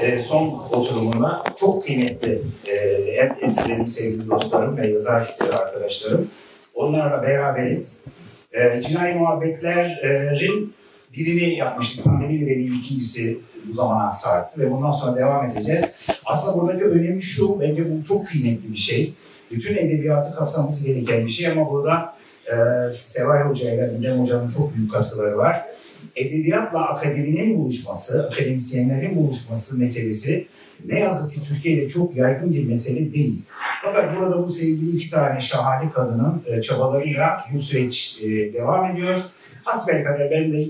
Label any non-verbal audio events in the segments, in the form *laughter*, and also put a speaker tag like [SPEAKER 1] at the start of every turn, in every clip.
[SPEAKER 1] e, son oturumunda çok kıymetli e, en benim sevgili dostlarım ve yazar arkadaşlarım. Onlarla beraberiz. E, Cinayi Muhabbetler'in birini yapmıştık. Pandemi nedeniyle ikincisi bu zamana sarktı ve bundan sonra devam edeceğiz. Aslında buradaki önemi şu, bence bu çok kıymetli bir şey. Bütün edebiyatı kapsaması gereken bir şey ama burada e, Seval Hoca ile Didem Hoca'nın çok büyük katkıları var. Edebiyatla akademinin buluşması, akademisyenlerin buluşması meselesi ne yazık ki Türkiye'de çok yaygın bir mesele değil. Fakat burada bu sevgili iki tane şahane kadının e, çabalarıyla bu süreç e, devam ediyor. Hasbelkader ben de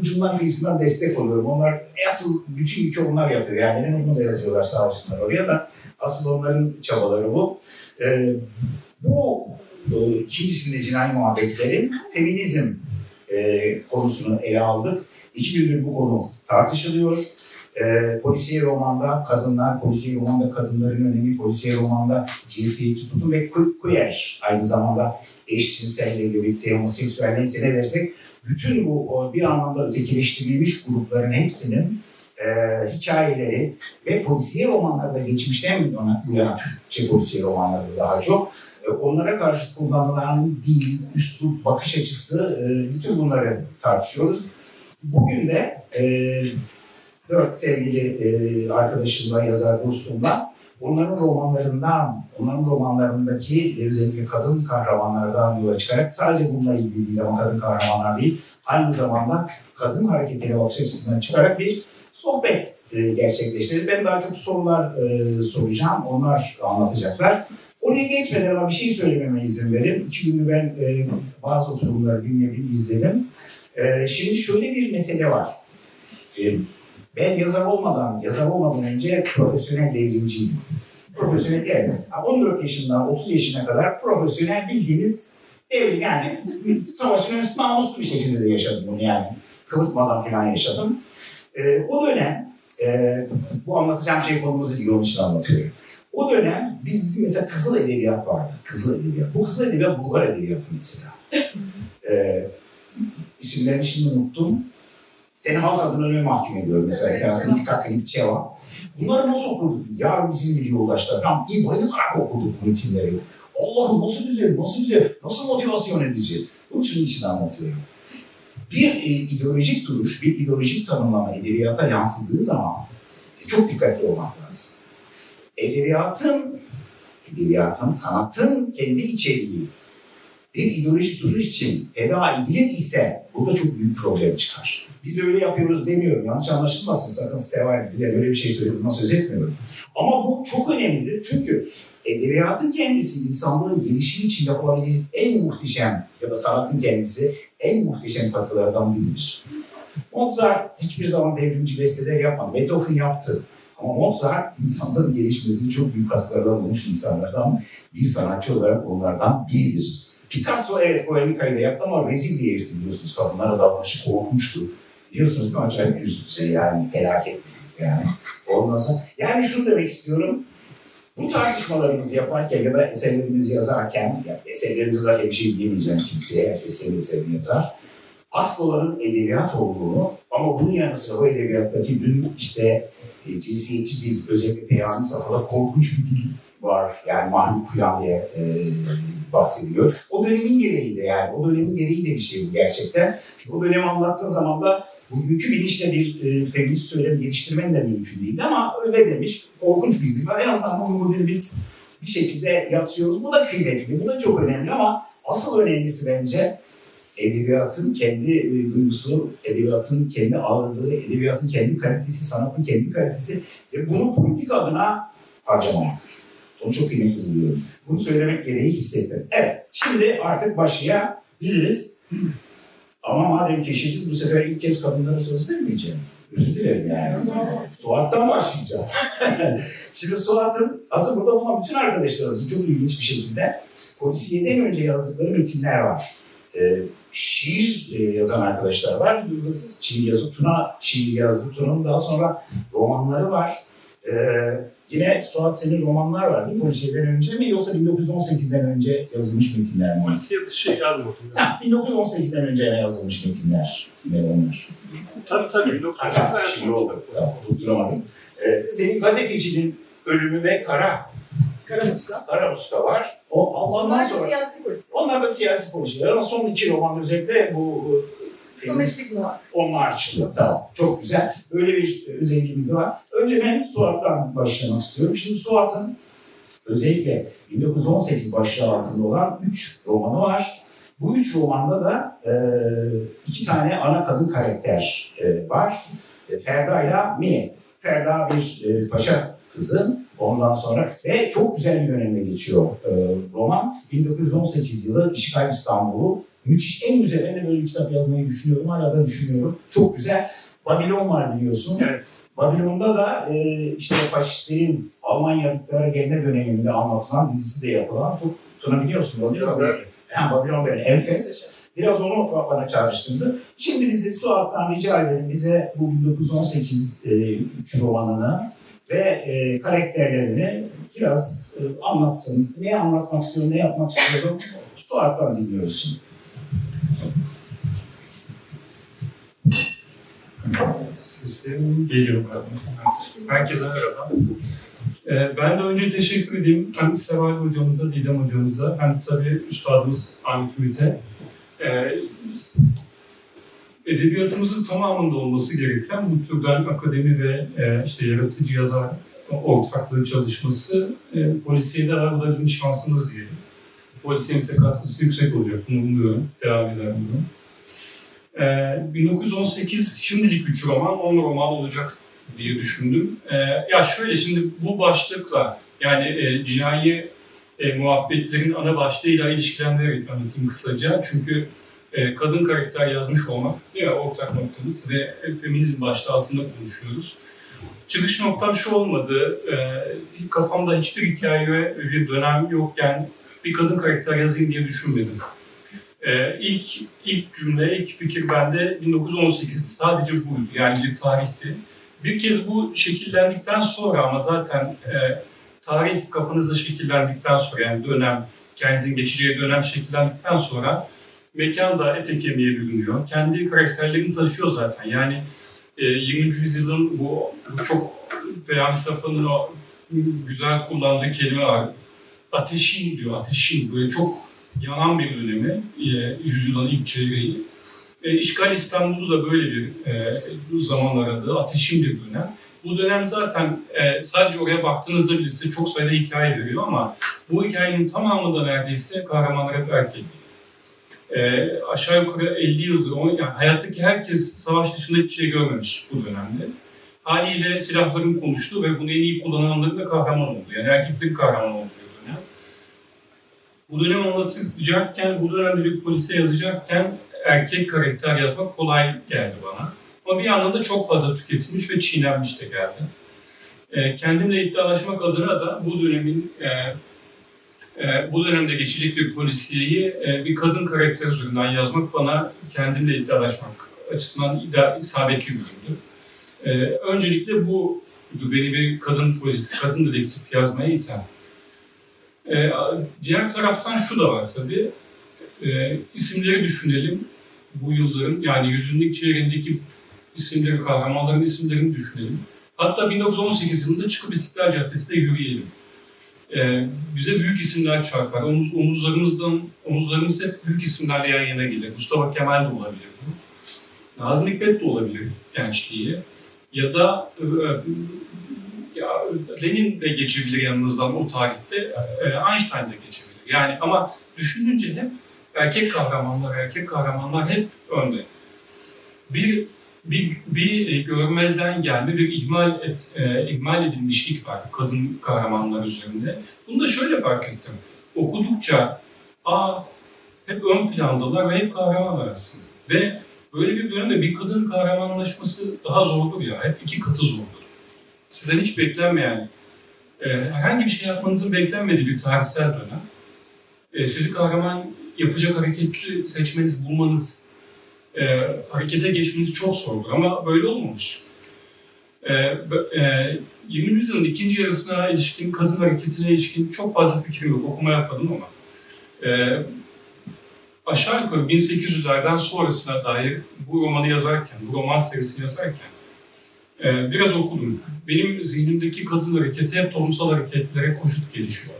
[SPEAKER 1] ucundan kıyısından destek oluyorum. Onlar asıl bütün yükü onlar yapıyor. Yani en onu da yazıyorlar sağ olsunlar oraya da. Asıl onların çabaları bu. E, bu e, ikincisinde cinayi muhabbetlerin feminizm e, konusunu ele aldık. İki gündür bu konu tartışılıyor. E, polisiye romanda kadınlar, polisiye romanda kadınların önemi, polisiye romanda cinsiyetçi tutum ve queer aynı zamanda eşcinsel, LGBT, homoseksüel neyse ne dersek bütün bu bir anlamda ötekileştirilmiş grupların hepsinin e, hikayeleri ve polisiye romanlarda geçmişten bu yana Türkçe polisiye romanlarda daha çok onlara karşı kullanılan dil, üslup, bakış açısı e, bütün bunları tartışıyoruz. Bugün de e, dört sevgili e, arkadaşımla, yazar dostumla onların romanlarından, onların romanlarındaki özellikle kadın kahramanlardan yola çıkarak sadece bununla ilgili değil ama kadın kahramanlar değil, aynı zamanda kadın hareketine bakış açısından çıkarak bir sohbet e, gerçekleştiririz. Ben daha çok sorular e, soracağım, onlar anlatacaklar. Oraya geçmeden ama bir şey söylememe izin verin. İki gündür ben e, bazı oturumları dinledim, izledim. E, şimdi şöyle bir mesele var. E, ben yazar olmadan, yazar olmadan önce profesyonel devrimciyim. Profesyonel yani 14 yaşından 30 yaşına kadar profesyonel bildiğiniz devrim yani savaşın üstü namuslu bir şekilde de yaşadım bunu yani. Kıvırtmadan falan yaşadım. E, o dönem e, bu anlatacağım şey konumuz değil, onun için anlatıyorum. O dönem biz mesela Kızıl Edebiyat vardı. Kızıl Edebiyat. Bu Kızıl Edebiyat Bulgar Edebiyatı mesela. *laughs* ee, isimlerini şimdi unuttum. Seni halk adına ne mahkum ediyorum mesela. Bir tanesi İtikak Kayıp Çeva. Bunları nasıl okuduk biz? Yarın bizim bir yoldaşlar falan. İyi bayılarak okuduk metinleri. Allah'ım nasıl güzel, nasıl güzel, nasıl motivasyon edici. Bunun için için anlatıyorum. Bir e, ideolojik duruş, bir ideolojik tanımlama edebiyata yansıdığı zaman çok dikkatli olmak lazım edebiyatın, edebiyatın, sanatın kendi içeriği bir ideolojik duruş için eda edilir ise burada çok büyük problem çıkar. Biz öyle yapıyoruz demiyorum. Yanlış anlaşılmasın. Sakın sever bile öyle bir şey söylediğimden söz etmiyorum. Ama bu çok önemlidir. Çünkü edebiyatın kendisi insanlığın gelişimi için yapılabilecek en muhteşem ya da sanatın kendisi en muhteşem katkılardan biridir. Mozart hiçbir zaman devrimci besteler yapmadı. Beethoven yaptı. Ama Mozart insanların gelişmesini çok büyük katkılardan bulmuş insanlardan bir sanatçı olarak onlardan biridir. Picasso evet polemikayla yaptı ama rezil herifti biliyorsunuz. Kadınlara davranışı korkunçtu. Biliyorsunuz mi? Acayip bir şey yani felaket yani. Ondan sonra yani şunu demek istiyorum. Bu tartışmalarımızı yaparken ya da eserlerimizi yazarken, ya eserlerimizi yazarken bir şey diyemeyeceğim kimseye, herkes kendi eserini yazar. Asıl olanın edebiyat olduğunu ama bunun yanı sıra o edebiyattaki dün işte e, cinsiyetçi dil, özellikle Peyami Safa'da korkunç bir dil var. Yani mahluk kuyan diye e, bahsediliyor. O dönemin gereği de yani, o dönemin gereği de bir şey bu gerçekten. Çünkü o dönemi anlattığın zaman da bugünkü bilinçle bir e, feminist söylem geliştirmen de mümkün değil ama öyle demiş. Korkunç bir dil var. En azından bugün bu dili biz bir şekilde yatsıyoruz. Bu da kıymetli, bu da çok önemli ama asıl önemlisi bence edebiyatın kendi e, duygusu, edebiyatın kendi ağırlığı, edebiyatın kendi kalitesi, sanatın kendi kalitesi ve bunu politik adına harcamamak. Onu çok kıymetli buluyorum. Bunu söylemek gereği hissettim. Evet, şimdi artık başlayabiliriz. Ama madem keşitsiz bu sefer ilk kez kadınlara söz vermeyeceğim. Özür dilerim yani. Suat'tan başlayacağım. *laughs* Şimdi Suat'ın aslında burada bulunan bütün arkadaşlarımızın çok ilginç bir şekilde polisiyeden önce yazdıkları metinler var. Ee, şiir e, yazan arkadaşlar var. Yıldız şiir yazı, Tuna şiir yazdı. Tuna'nın daha sonra romanları var. Ee, yine Suat senin romanlar var değil mi? Polisiyeden önce mi yoksa 1918'den önce yazılmış metinler mi?
[SPEAKER 2] Polisiye dışı yazmadım.
[SPEAKER 1] Sen 1918'den önce yazılmış metinler. Ne onlar?
[SPEAKER 2] Tabii tabii.
[SPEAKER 1] Hatta şiir oldu. Tamam, tutturamadım. E, senin gazetecinin ölümü ve Kara,
[SPEAKER 2] Karamuska.
[SPEAKER 1] Kara Muska var. O, ondan
[SPEAKER 2] Onlar da
[SPEAKER 1] sonra,
[SPEAKER 2] siyasi polis.
[SPEAKER 1] onlar da siyasi politikalar ama son iki roman özellikle bu
[SPEAKER 2] Domestik
[SPEAKER 1] onlar çıktı. Tamam. Çok güzel. Böyle bir özelliğimiz de var. Önce ben Suat'tan başlamak istiyorum. Şimdi Suat'ın özellikle 1918 başlığı altında olan üç romanı var. Bu üç romanda da e, iki tane ana kadın karakter e, var. E, Ferda ile Mine. Ferda bir e, paşa kızı. Ondan sonra ve çok güzel bir dönemde geçiyor e, roman. 1918 yılı İşgal İstanbul'u Müthiş. En de böyle bir kitap yazmayı düşünüyorum. Hala da düşünüyorum. Çok güzel. Babilon var biliyorsun.
[SPEAKER 3] Evet.
[SPEAKER 1] Babilon'da da e, işte faşistlerin Almanya'ya gelme döneminde anlatılan dizisi de yapılan çok tanıyabiliyorsun. Babilon böyle. Yani Babilon böyle enfes. Biraz onu bana çağrıştırdı. Şimdi biz de Suat'tan rica edelim bize bu 1918 e, üç romanını ve e, karakterlerini biraz e, anlatsın. Ne anlatmak istiyor, ne yapmak istiyorum Suat'tan dinliyoruz.
[SPEAKER 3] Sesim geliyor galiba. Herkese merhaba. Ee, ben de önce teşekkür edeyim hem Seval hocamıza, Didem hocamıza hem tabii üstadımız Ahmet Ümit'e. Ee, edebiyatımızın tamamında olması gereken bu türden akademi ve e, işte yaratıcı yazar ortaklığı çalışması e, polisiyede arada bizim şansımız diyelim. Polisiyenin katkısı yüksek olacak. Bunu umuyorum. Devam eder bunu. Ee, 1918 şimdilik 3 roman, 10 roman olacak diye düşündüm. Ee, ya şöyle şimdi bu başlıkla yani e, cinayi e, muhabbetlerin ana başlığıyla ilişkilendirerek anlatayım kısaca. Çünkü e, kadın karakter yazmış olmak değil ortak noktamız ve feminizm başlığı altında konuşuyoruz. Çıkış noktam şu olmadı, e, kafamda hiçbir hikaye ve bir dönem yokken bir kadın karakter yazayım diye düşünmedim. Ee, ilk ilk cümle, ilk fikir bende 1918'de sadece buydu. Yani bir tarihti. Bir kez bu şekillendikten sonra ama zaten e, tarih kafanızda şekillendikten sonra yani dönem, kendinizin geçeceği dönem şekillendikten sonra mekan da ete kemiğe bürünüyor. Kendi karakterlerini taşıyor zaten. Yani e, 20. yüzyılın bu, bu çok Peyami Safa'nın o güzel kullandığı kelime var. Ateşin diyor, ateşin. Böyle çok yanan bir dönemi, e, yüzyılın ilk çeyreği. E, İşgal İstanbul'u da böyle bir e, zaman aradığı ateşin bir dönem. Bu dönem zaten e, sadece oraya baktığınızda bile size çok sayıda hikaye veriyor ama bu hikayenin tamamında neredeyse kahramanlar hep erkek. E, aşağı yukarı 50 yıldır, on, yani hayattaki herkes savaş dışında hiçbir şey görmemiş bu dönemde. Haliyle silahların konuştuğu ve bunu en iyi kullananların da kahraman oldu. Yani erkeklerin kahraman olduğu dönem. Bu dönem anlatacakken, bu dönemde bir polise yazacakken erkek karakter yazmak kolay geldi bana. Ama bir yandan da çok fazla tüketilmiş ve çiğnenmiş de geldi. E, kendimle iddialaşmak adına da bu dönemin e, e, bu dönemde geçecek bir polisiyeyi e, bir kadın karakter üzerinden yazmak bana kendimle iddialaşmak açısından ida, isabetli göründü. E, öncelikle bu beni bir kadın polis, kadın dedektif yazmaya iten. E, diğer taraftan şu da var tabii. E, isimleri düşünelim. Bu yılların yani yüzünlük çeyreğindeki isimleri, kahramanların isimlerini düşünelim. Hatta 1918 yılında çıkıp İstiklal Caddesi'nde yürüyelim. Ee, bize büyük isimler çarpar. Omuz, omuzlarımızdan, omuzlarımız hep büyük isimlerle yan yana gelir. Mustafa Kemal de olabilir. Nazım Hikmet de olabilir gençliği. Ya da e, ya, Lenin de geçebilir yanınızdan o tarihte. E, Einstein de geçebilir. Yani ama düşününce hep erkek kahramanlar, erkek kahramanlar hep önde. Bir bir, bir görmezden gelme, bir ihmal, et, e, ihmal edilmişlik var kadın kahramanlar üzerinde. Bunu da şöyle fark ettim. Okudukça, aa hep ön plandalar ve hep kahraman arasında. Ve böyle bir dönemde bir kadın kahramanlaşması daha zordur ya. Hep iki katı zordur. Sizden hiç beklenmeyen, e, herhangi bir şey yapmanızın beklenmediği bir tarihsel dönem. E, sizi kahraman yapacak hareketli seçmeniz, bulmanız, e, harekete geçmeniz çok zordur ama böyle olmamış. E, e, 20. yüzyılın ikinci yarısına ilişkin, kadın hareketine ilişkin çok fazla fikrim yok, okuma yapmadım ama e, aşağı yukarı 1800'lerden sonrasına dair bu romanı yazarken, bu roman serisini yazarken Ee, biraz okudum. Benim zihnimdeki kadın hareketi hep toplumsal hareketlere koşut gelişiyor.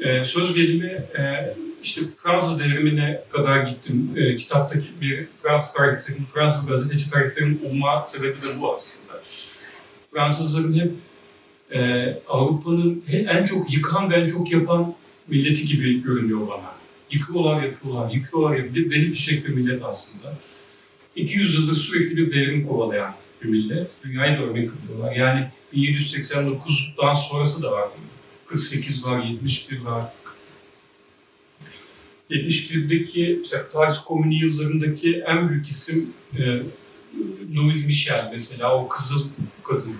[SPEAKER 3] Ee, söz gelimi e, işte Fransız devrimine kadar gittim. E, kitaptaki bir Fransız karakterin, Fransız gazeteci karakterin olma sebebi de bu aslında. Fransızların hep e, Avrupa'nın en çok yıkan ve en çok yapan milleti gibi görünüyor bana. Yıkıyorlar, yapıyorlar, yıkıyorlar, yapıyorlar. Deli fişek bir millet aslında. 200 yıldır sürekli bir devrim kovalayan bir millet. Dünyayı da örnek kılıyorlar. Yani 1789'dan sonrası da var. 48 var, 71 var. 71'deki mesela Paris Komünü yıllarındaki en büyük isim e, Louis Michel mesela o kızıl kadın.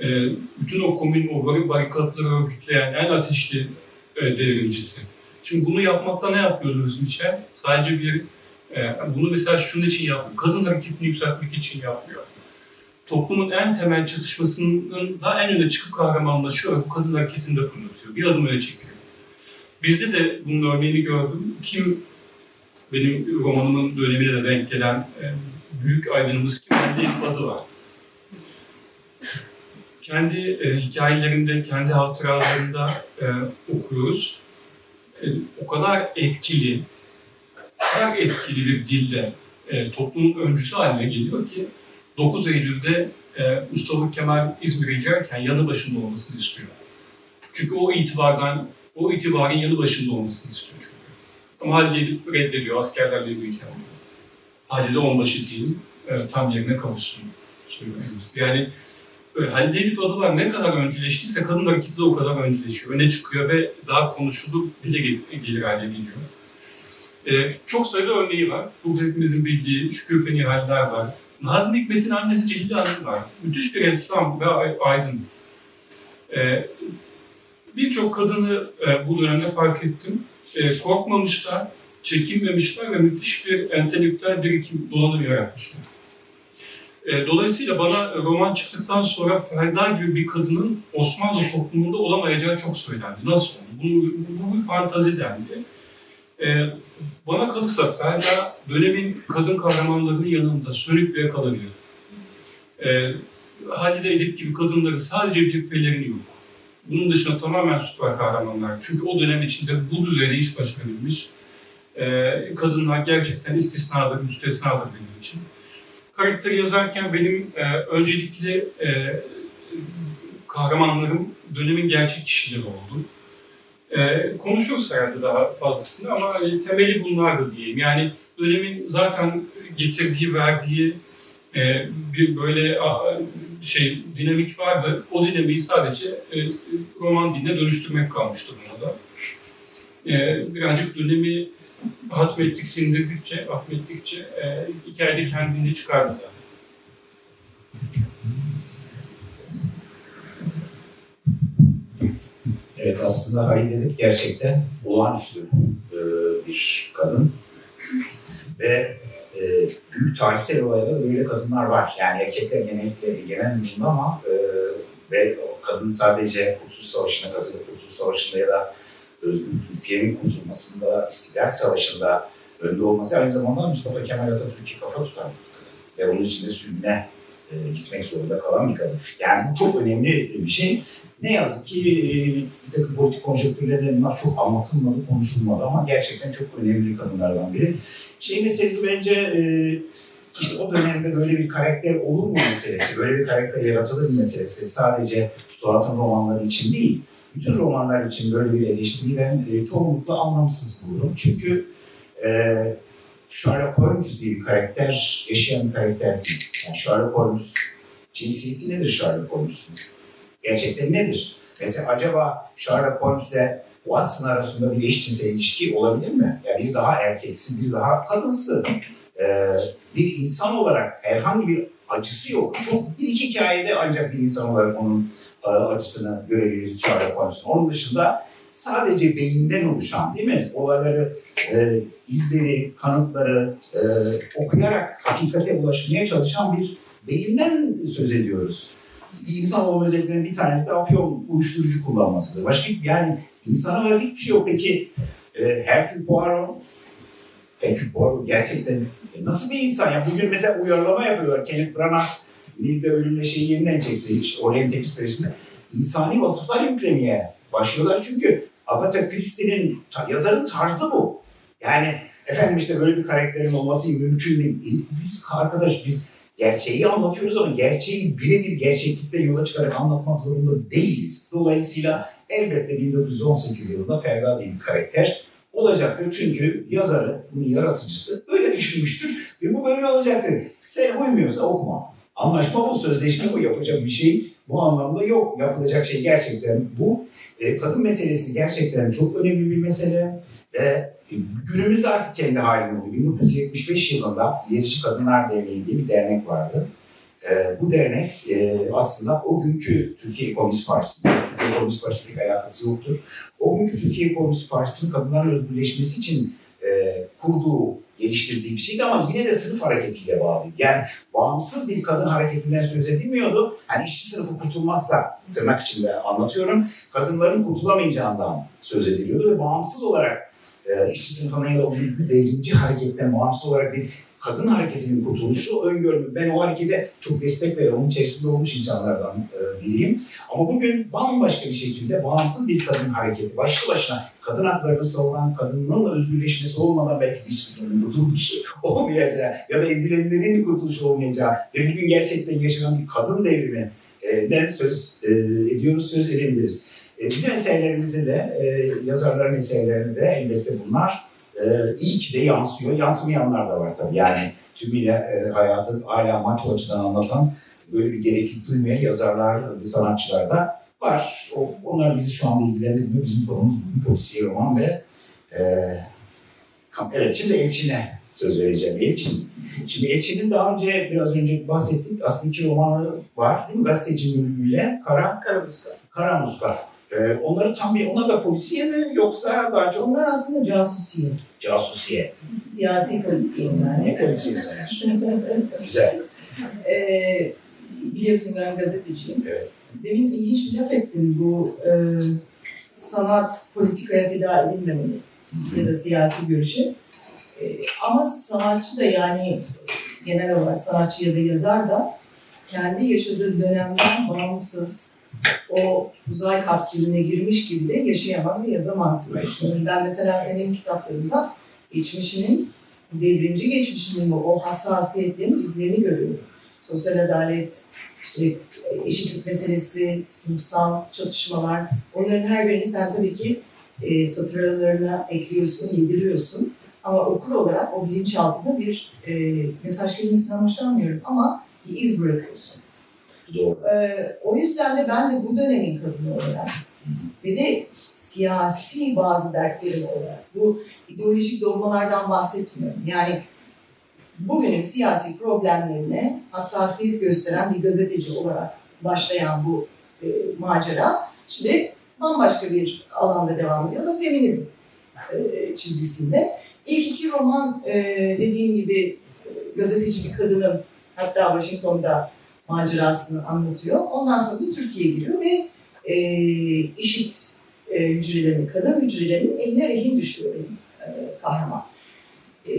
[SPEAKER 3] E, bütün o komün, o garip barikatları örgütleyen en ateşli e, devrimcisi. Şimdi bunu yapmakla ne yapıyor Louis Michel? Sadece bir, e, bunu mesela şunun için yapmıyor. Kadın hareketini yükseltmek için yapmıyor. Toplumun en temel çatışmasının da en öne çıkıp kahramanlaşıyor. Bu kadın hareketini de fırlatıyor. Bir adım öne çekiyor. Bizde de bunun örneğini gördüm. Kim benim romanımın dönemine de denk gelen e, büyük aydınımız kim? Kendi adı var. Kendi e, hikayelerinde, kendi hatıralarında e, okuyoruz. E, o kadar etkili, o kadar etkili bir dille e, toplumun öncüsü haline geliyor ki 9 Eylül'de e, Mustafa Kemal İzmir'e girerken yanı başında olmasını istiyor. Çünkü o itibardan, o itibarın yanı başında olmasını istiyor. Ama Halide reddediyor, askerlerle yürüyeceğim diyor. Halide onbaşı değil, e, tam yerine kavuşsun. Yani Halide Edip adı var ne kadar öncüleştiyse kadın hareketi de o kadar öncüleşiyor. Öne çıkıyor ve daha konuşulur bile gelir hale geliyor. E, çok sayıda örneği var. Bu hepimizin bildiği Şükür Feni Haller var. Nazım Hikmet'in annesi Cehile Hanım var. Müthiş bir ressam ve aydın. E, Birçok kadını e, bu dönemde fark ettim. E, korkmamışlar, çekinmemişler ve müthiş bir entelektüel birikim dolanım yaratmışlar. E, dolayısıyla bana roman çıktıktan sonra Ferda gibi bir kadının Osmanlı toplumunda olamayacağı çok söylendi. Nasıl oldu? Bu, bu bir fantazi dendi. E, bana kalırsa Ferda dönemin kadın kahramanlarının yanında sönük bile kalabilir. E, Halide Edip gibi kadınların sadece bir pelerini yok. Bunun dışında tamamen süper kahramanlar. Çünkü o dönem içinde bu düzeyde iş başarabilmiş e, kadınlar gerçekten istisnadır, müstesnadır benim için. Karakteri yazarken benim e, öncelikli e, kahramanlarım dönemin gerçek kişileri oldu. E, konuşuruz herhalde daha fazlasını ama e, temeli bunlardı diyeyim. Yani dönemin zaten getirdiği, verdiği e, bir böyle a, şey dinamik vardı. O dinamiği sadece e, roman diline dönüştürmek kalmıştı buna da. E, birazcık dönemi hatmettik, sindirdikçe, hatmettikçe e, hikayede kendini çıkardı zaten.
[SPEAKER 1] Evet aslında Halide Edip gerçekten olağanüstü e, bir kadın. Ve e, büyük tarihsel olayda böyle kadınlar var. Yani erkekler genellikle egemen durumda ama e, ve kadın sadece Kurtuluş Savaşı'na katılıp Kurtuluş Savaşı'nda ya da özgür Türkiye'nin kurtulmasında, İstiklal Savaşı'nda önde olması aynı zamanda Mustafa Kemal Atatürk'ü kafa tutan bir kadın. Ve onun içinde sürgüne e, gitmek zorunda kalan bir kadın. Yani bu çok önemli bir şey. Ne yazık ki e, bir takım politik konjonktürlerde bunlar çok anlatılmadı, konuşulmadı ama gerçekten çok önemli kadınlardan biri. Şey meselesi bence e, işte o dönemde böyle bir karakter olur mu meselesi, böyle bir karakter yaratılır mı meselesi sadece Suat'ın romanları için değil, bütün romanlar için böyle bir eleştiri ben e, çoğunlukla anlamsız bulurum. Çünkü e, Sherlock Holmes diye bir karakter, yaşayan bir karakter değil. Yani Sherlock Holmes, cinsiyeti nedir Sherlock Holmes'un? Gerçekten nedir? Mesela acaba Sherlock Holmes ile Watson arasında bir eşcinsel ilişki olabilir mi? Yani biri daha erkeksi, biri daha kadınsı. Ee, bir insan olarak herhangi bir acısı yok. Çok bir iki hikayede ancak bir insan olarak onun e, acısını görebiliriz Sherlock Holmes'un. Onun dışında sadece beyinden oluşan değil mi? Olayları, e, izleri, kanıtları e, okuyarak hakikate ulaşmaya çalışan bir beyinden söz ediyoruz. İnsanoğlu özelliklerinin bir tanesi de afyon uyuşturucu kullanmasıdır. Başka yani insan olarak hiçbir şey yok. Peki e, Hercule Poirot Hercule Poirot gerçekten e, nasıl bir insan? Ya bugün mesela uyarlama yapıyorlar. Kenneth Branagh Nil'de ölümle şeyi yeniden çekti. İşte Orient Express'inde insani vasıflar yüklemeye başlıyorlar. Çünkü Agatha Christie'nin, yazarın tarzı bu. Yani efendim işte böyle bir karakterin olması mümkün değil. E, Biz arkadaş biz gerçeği anlatıyoruz ama gerçeği birebir gerçeklikte yola çıkarak anlatmak zorunda değiliz. Dolayısıyla elbette 1918 yılında Ferda bir karakter olacaktır. Çünkü yazarı, bunun yaratıcısı öyle düşünmüştür ve bu böyle olacaktır. Sen uymuyorsa okuma. Anlaşma bu, sözleşme bu, yapacak bir şey bu anlamda yok. Yapılacak şey gerçekten bu. Kadın meselesi gerçekten çok önemli bir mesele ve e, günümüzde artık kendi halini buluyor. 1975 yılında Yerici Kadınlar Derneği diye bir dernek vardı. E, bu dernek e, aslında o günkü Türkiye Komünist Partisi, Türkiye Komünist Partisi'nin alakası yoktur. O günkü Türkiye Komünist Partisi'nin kadınların özgürleşmesi için e, kurduğu, geliştirdiği bir şeydi ama yine de sınıf hareketiyle bağlıydı. Yani bağımsız bir kadın hareketinden söz edilmiyordu. Hani işçi sınıfı kurtulmazsa, tırnak içinde anlatıyorum, kadınların kurtulamayacağından söz ediliyordu ve bağımsız olarak e, işçi sınıfına ya da o devrimci hareketten bağımsız olarak bir kadın hareketinin kurtuluşu öngörülür. Ben o harekete çok destek veren, onun içerisinde olmuş insanlardan e, biriyim. Ama bugün bambaşka bir şekilde bağımsız bir kadın hareketi, başlı başına kadın haklarını savunan, kadının özgürleşmesi olmadan belki de işçi sınıfının kurtuluşu olmayacağı ya da ezilenlerin kurtuluşu olmayacağı ve bugün gerçekten yaşanan bir kadın devrimi e, den söz e, ediyoruz, söz edebiliriz. E, bizim eserlerimizde de, e, yazarların eserlerinde de elbette bunlar e, iyi ki de yansıyor. Yansımayanlar da var tabii. Yani tümüyle e, hayatı hala maço açıdan anlatan böyle bir gereklilik duymayan yazarlar ve sanatçılar da var. O, onlar bizi şu anda ilgilendirmiyor. Bizim konumuz bugün polisiye roman ve e, evet şimdi Elçin'e söz vereceğim. Elçin. Şimdi Elçin'in daha önce biraz önce bahsettik. Aslında iki romanı var değil mi? Gazeteci Mülgü'yle Kara. Kara Muska. E, onları tam bir, onlar da polisiye mi yoksa daha çok
[SPEAKER 2] Onlar aslında casusiye.
[SPEAKER 1] casusiye?
[SPEAKER 2] Siyasi polisiye
[SPEAKER 1] Ne
[SPEAKER 2] yani.
[SPEAKER 1] polisiye sanır? *laughs* Güzel.
[SPEAKER 2] Ee, biliyorsun ben gazeteciyim.
[SPEAKER 1] Evet.
[SPEAKER 2] Demin ilginç bir laf ettin bu e, sanat politikaya feda edilmemeli ya da siyasi görüşe. E, ama sanatçı da yani genel olarak sanatçı ya da yazar da kendi yaşadığı dönemden bağımsız o uzay kapsülüne girmiş gibi de yaşayamaz ve yazamaz diye
[SPEAKER 1] Evet.
[SPEAKER 2] Ben mesela senin kitaplarında geçmişinin, devrimci geçmişinin o hassasiyetlerin izlerini görüyorum. Sosyal adalet, işte eşitlik meselesi, sınıfsal çatışmalar, onların her birini sen tabii ki e, satır aralarına ekliyorsun, yediriyorsun. Ama okur olarak o bilinçaltında bir e, mesaj kelimesinden hoşlanmıyorum ama bir iz bırakıyorsun.
[SPEAKER 1] Doğru.
[SPEAKER 2] Ee, o yüzden de ben de bu dönemin kadını olarak ve de siyasi bazı dertlerim olarak bu ideolojik dogmalardan bahsetmiyorum. Yani bugünün siyasi problemlerine hassasiyet gösteren bir gazeteci olarak başlayan bu e, macera şimdi bambaşka bir alanda devam ediyor. Da feminizm e, çizgisinde. İlk iki roman e, dediğim gibi e, gazeteci bir kadının hatta Washington'da macerasını anlatıyor. Ondan sonra da Türkiye'ye giriyor ve e, işit e, hücrelerinin, kadın hücrelerinin eline rehin düşüyor benim e, kahraman. E,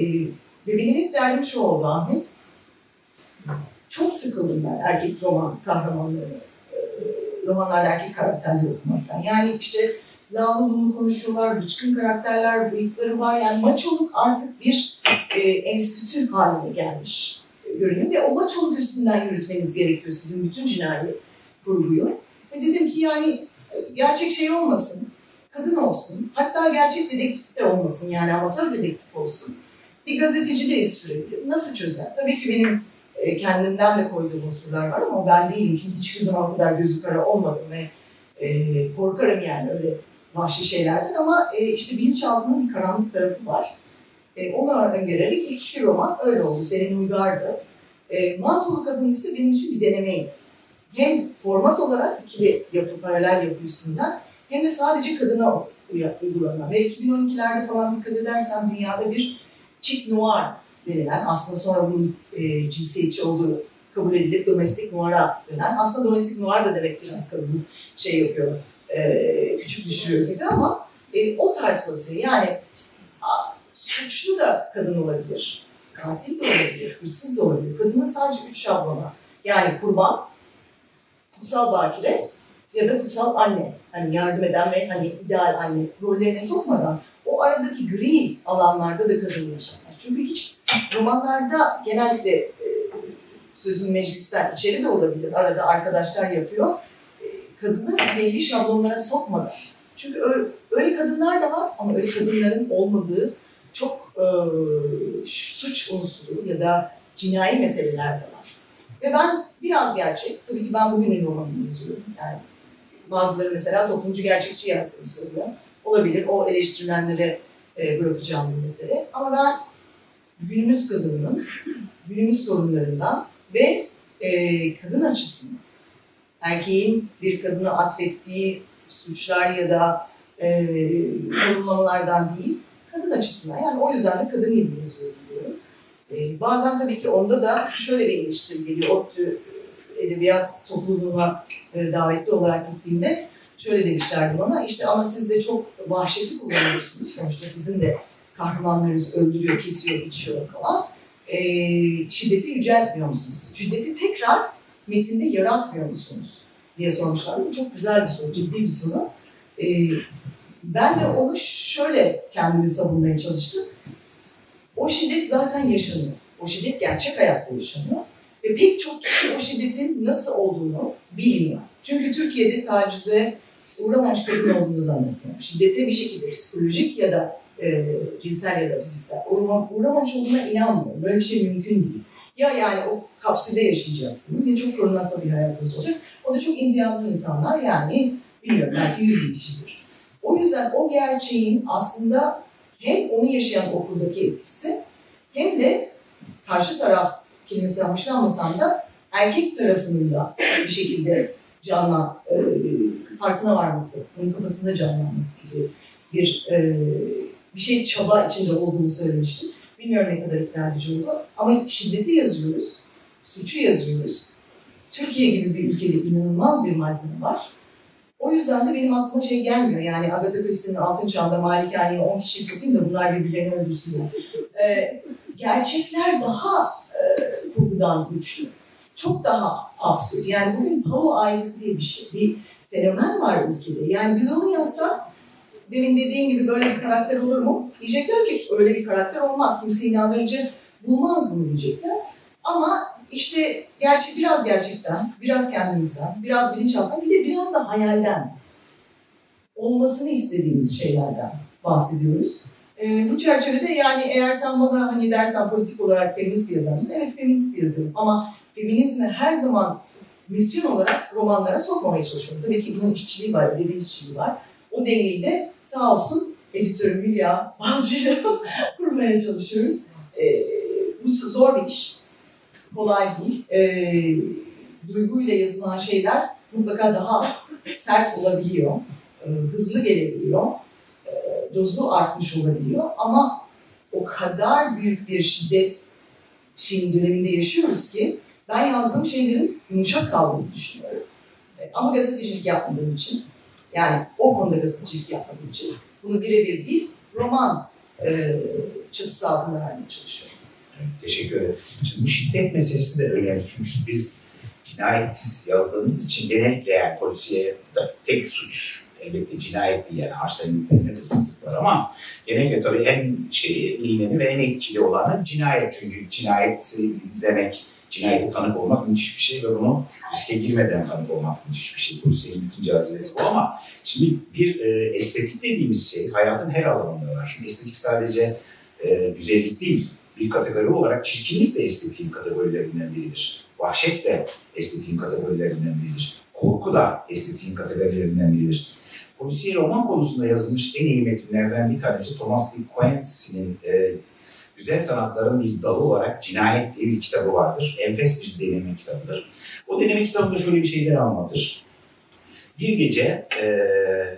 [SPEAKER 2] ve benim ilk derdim şu oldu Ahmet. Çok sıkıldım ben erkek roman kahramanları, e, romanlarda erkek karakterleri okumaktan. Yani işte lağlı bunu konuşuyorlar, bıçkın karakterler, bıyıkları var. Yani maçoluk artık bir e, enstitü haline gelmiş görünüyor ve o maçoluk üstünden yürütmeniz gerekiyor sizin bütün cinayet kurguyu. Ve dedim ki yani e, gerçek şey olmasın, kadın olsun, hatta gerçek dedektif de olmasın yani amatör dedektif olsun. Bir gazeteci de sürekli. Nasıl çözer? Tabii ki benim e, kendimden de koyduğum unsurlar var ama ben değilim ki hiçbir zaman kadar gözü kara olmadım ve e, korkarım yani öyle vahşi şeylerden ama işte bilinçaltının bir karanlık tarafı var. E, ona öngörerek ilk iki roman öyle oldu. Senin Uygar'dı. E, Mantolu Kadın ise benim için bir denemeydi. Hem format olarak ikili yapı, paralel yapı üstünden hem de sadece kadına uy- uygulanan. Ve 2012'lerde falan dikkat edersen dünyada bir chic noir denilen, aslında sonra bunun e, cinsiyetçi olduğu kabul edilip domestik noir'a denen, aslında domestik noir da demek biraz kadın şey yapıyor, e, küçük düşürüyor gibi ama e, o tarz polisiye yani suçlu da kadın olabilir, katil de olabilir, hırsız da olabilir. Kadının sadece üç şablona Yani kurban, kutsal bakire ya da kutsal anne. Hani yardım eden ve hani ideal anne rollerine sokmadan o aradaki gri alanlarda da kadın yaşamlar. Çünkü hiç romanlarda genellikle e, sözün meclisler içeri de olabilir. Arada arkadaşlar yapıyor. E, kadını belli şablonlara sokmadan. Çünkü öyle, öyle kadınlar da var ama öyle kadınların olmadığı çok e, suç unsuru ya da cinayi meseleler de var. Ve ben biraz gerçek, tabii ki ben bugünün romanını yazıyorum. Yani bazıları mesela toplumcu gerçekçi yazdığını söylüyor. Olabilir, o eleştirilenlere e, bırakacağım bir mesele. Ama ben günümüz kadınının, günümüz sorunlarından ve e, kadın açısından, erkeğin bir kadına atfettiği suçlar ya da e, yorumlamalardan değil, kadın açısından. Yani o yüzden de kadın gibi yazıyorum diyorum. E, bazen tabii ki onda da şöyle bir eleştiri geliyor. ODTÜ edebiyat topluluğuna e, davetli olarak gittiğimde şöyle demişlerdi bana işte ama siz de çok vahşeti kullanıyorsunuz. Sonuçta sizin de kahramanlarınız öldürüyor, kesiyor, biçiyor falan. E, şiddeti yüceltmiyor musunuz? Şiddeti tekrar metinde yaratmıyor musunuz? diye sormuşlardı. Bu çok güzel bir soru, ciddi bir soru. E, ben de onu şöyle kendimi savunmaya çalıştım. O şiddet zaten yaşanıyor. O şiddet gerçek hayatta yaşanıyor. Ve pek çok kişi o şiddetin nasıl olduğunu bilmiyor. Çünkü Türkiye'de tacize uğramamış kadın olduğunu zannetmiyor. Şiddete bir şekilde psikolojik ya da e, cinsel ya da fiziksel uğrama, uğramamış olduğuna inanmıyor. Böyle bir şey mümkün değil. Ya yani o kapsülde yaşayacaksınız ya çok korunaklı bir hayatınız olacak. O da çok imtiyazlı insanlar yani bilmiyorum belki yüz bin kişidir. O yüzden o gerçeğin aslında hem onu yaşayan okuldaki etkisi hem de karşı taraf kelimesinden hoşlanmasam da erkek tarafının da bir şekilde canla e, farkına varması, onun kafasında canlanması gibi bir e, bir şey çaba içinde olduğunu söylemiştim. Bilmiyorum ne kadar ikna edici oldu. Ama şiddeti yazıyoruz, suçu yazıyoruz. Türkiye gibi bir ülkede inanılmaz bir malzeme var. O yüzden de benim aklıma şey gelmiyor. Yani Agatha Christie'nin Altın Çağ'da Malikane'ye 10 kişiyi sokayım da bunlar birbirlerini öldürsünler. Ee, gerçekler daha e, kurgudan güçlü. Çok daha absürt. Yani bugün Pao ailesi diye bir şey, bir fenomen var ülkede. Yani biz onu yazsak demin dediğin gibi böyle bir karakter olur mu? Diyecekler ki öyle bir karakter olmaz. Kimse inandırıcı bulmaz bunu diyecekler. Ama işte gerçi biraz gerçekten, biraz kendimizden, biraz bilinçaltından, bir de biraz da hayalden olmasını istediğimiz şeylerden bahsediyoruz. Ee, bu çerçevede yani eğer sen bana hani dersen politik olarak feminist bir yazar mısın? Evet feminist bir yazarım ama feminizmi her zaman misyon olarak romanlara sokmamaya çalışıyorum. Tabii ki bunun işçiliği var, edebi işçiliği var. O dengeyi de sağ olsun editörüm Hülya Balcı'yla *laughs* kurmaya çalışıyoruz. Ee, bu zor bir iş. Kolay değil. Ee, duyguyla yazılan şeyler mutlaka daha sert olabiliyor. Ee, hızlı gelebiliyor. Ee, dozlu artmış olabiliyor. Ama o kadar büyük bir şiddet şeyin döneminde yaşıyoruz ki ben yazdığım şeylerin yumuşak kaldığını düşünüyorum. Ee, ama gazetecilik yapmadığım için yani o konuda gazetecilik yapmadığım için bunu birebir değil, roman e, çatısı altında vermeye çalışıyorum.
[SPEAKER 1] Evet, teşekkür ederim. Şimdi bu şiddet meselesi de önemli çünkü biz cinayet yazdığımız için genellikle yani polisiye tek suç elbette cinayet değil yani arsenliklerinde hırsızlık var ama genellikle tabii en şeyi bilineni ve en etkili olanı cinayet çünkü cinayet izlemek, cinayete tanık olmak müthiş bir şey ve bunu riske girmeden tanık olmak müthiş bir şey. Polisiyenin bütün cazibesi bu ama şimdi bir e, estetik dediğimiz şey hayatın her alanında var. Estetik sadece e, güzellik değil, bir kategori olarak çirkinlik de estetiğin kategorilerinden biridir. Vahşet de estetiğin kategorilerinden biridir. Korku da estetiğin kategorilerinden biridir. Polisiye roman konusunda yazılmış en iyi metinlerden bir tanesi Thomas Lee Quincy'nin e, Güzel Sanatların bir dalı olarak Cinayet diye bir kitabı vardır. Enfes bir deneme kitabıdır. O deneme kitabında şöyle bir şeyler anlatır. Bir gece, e,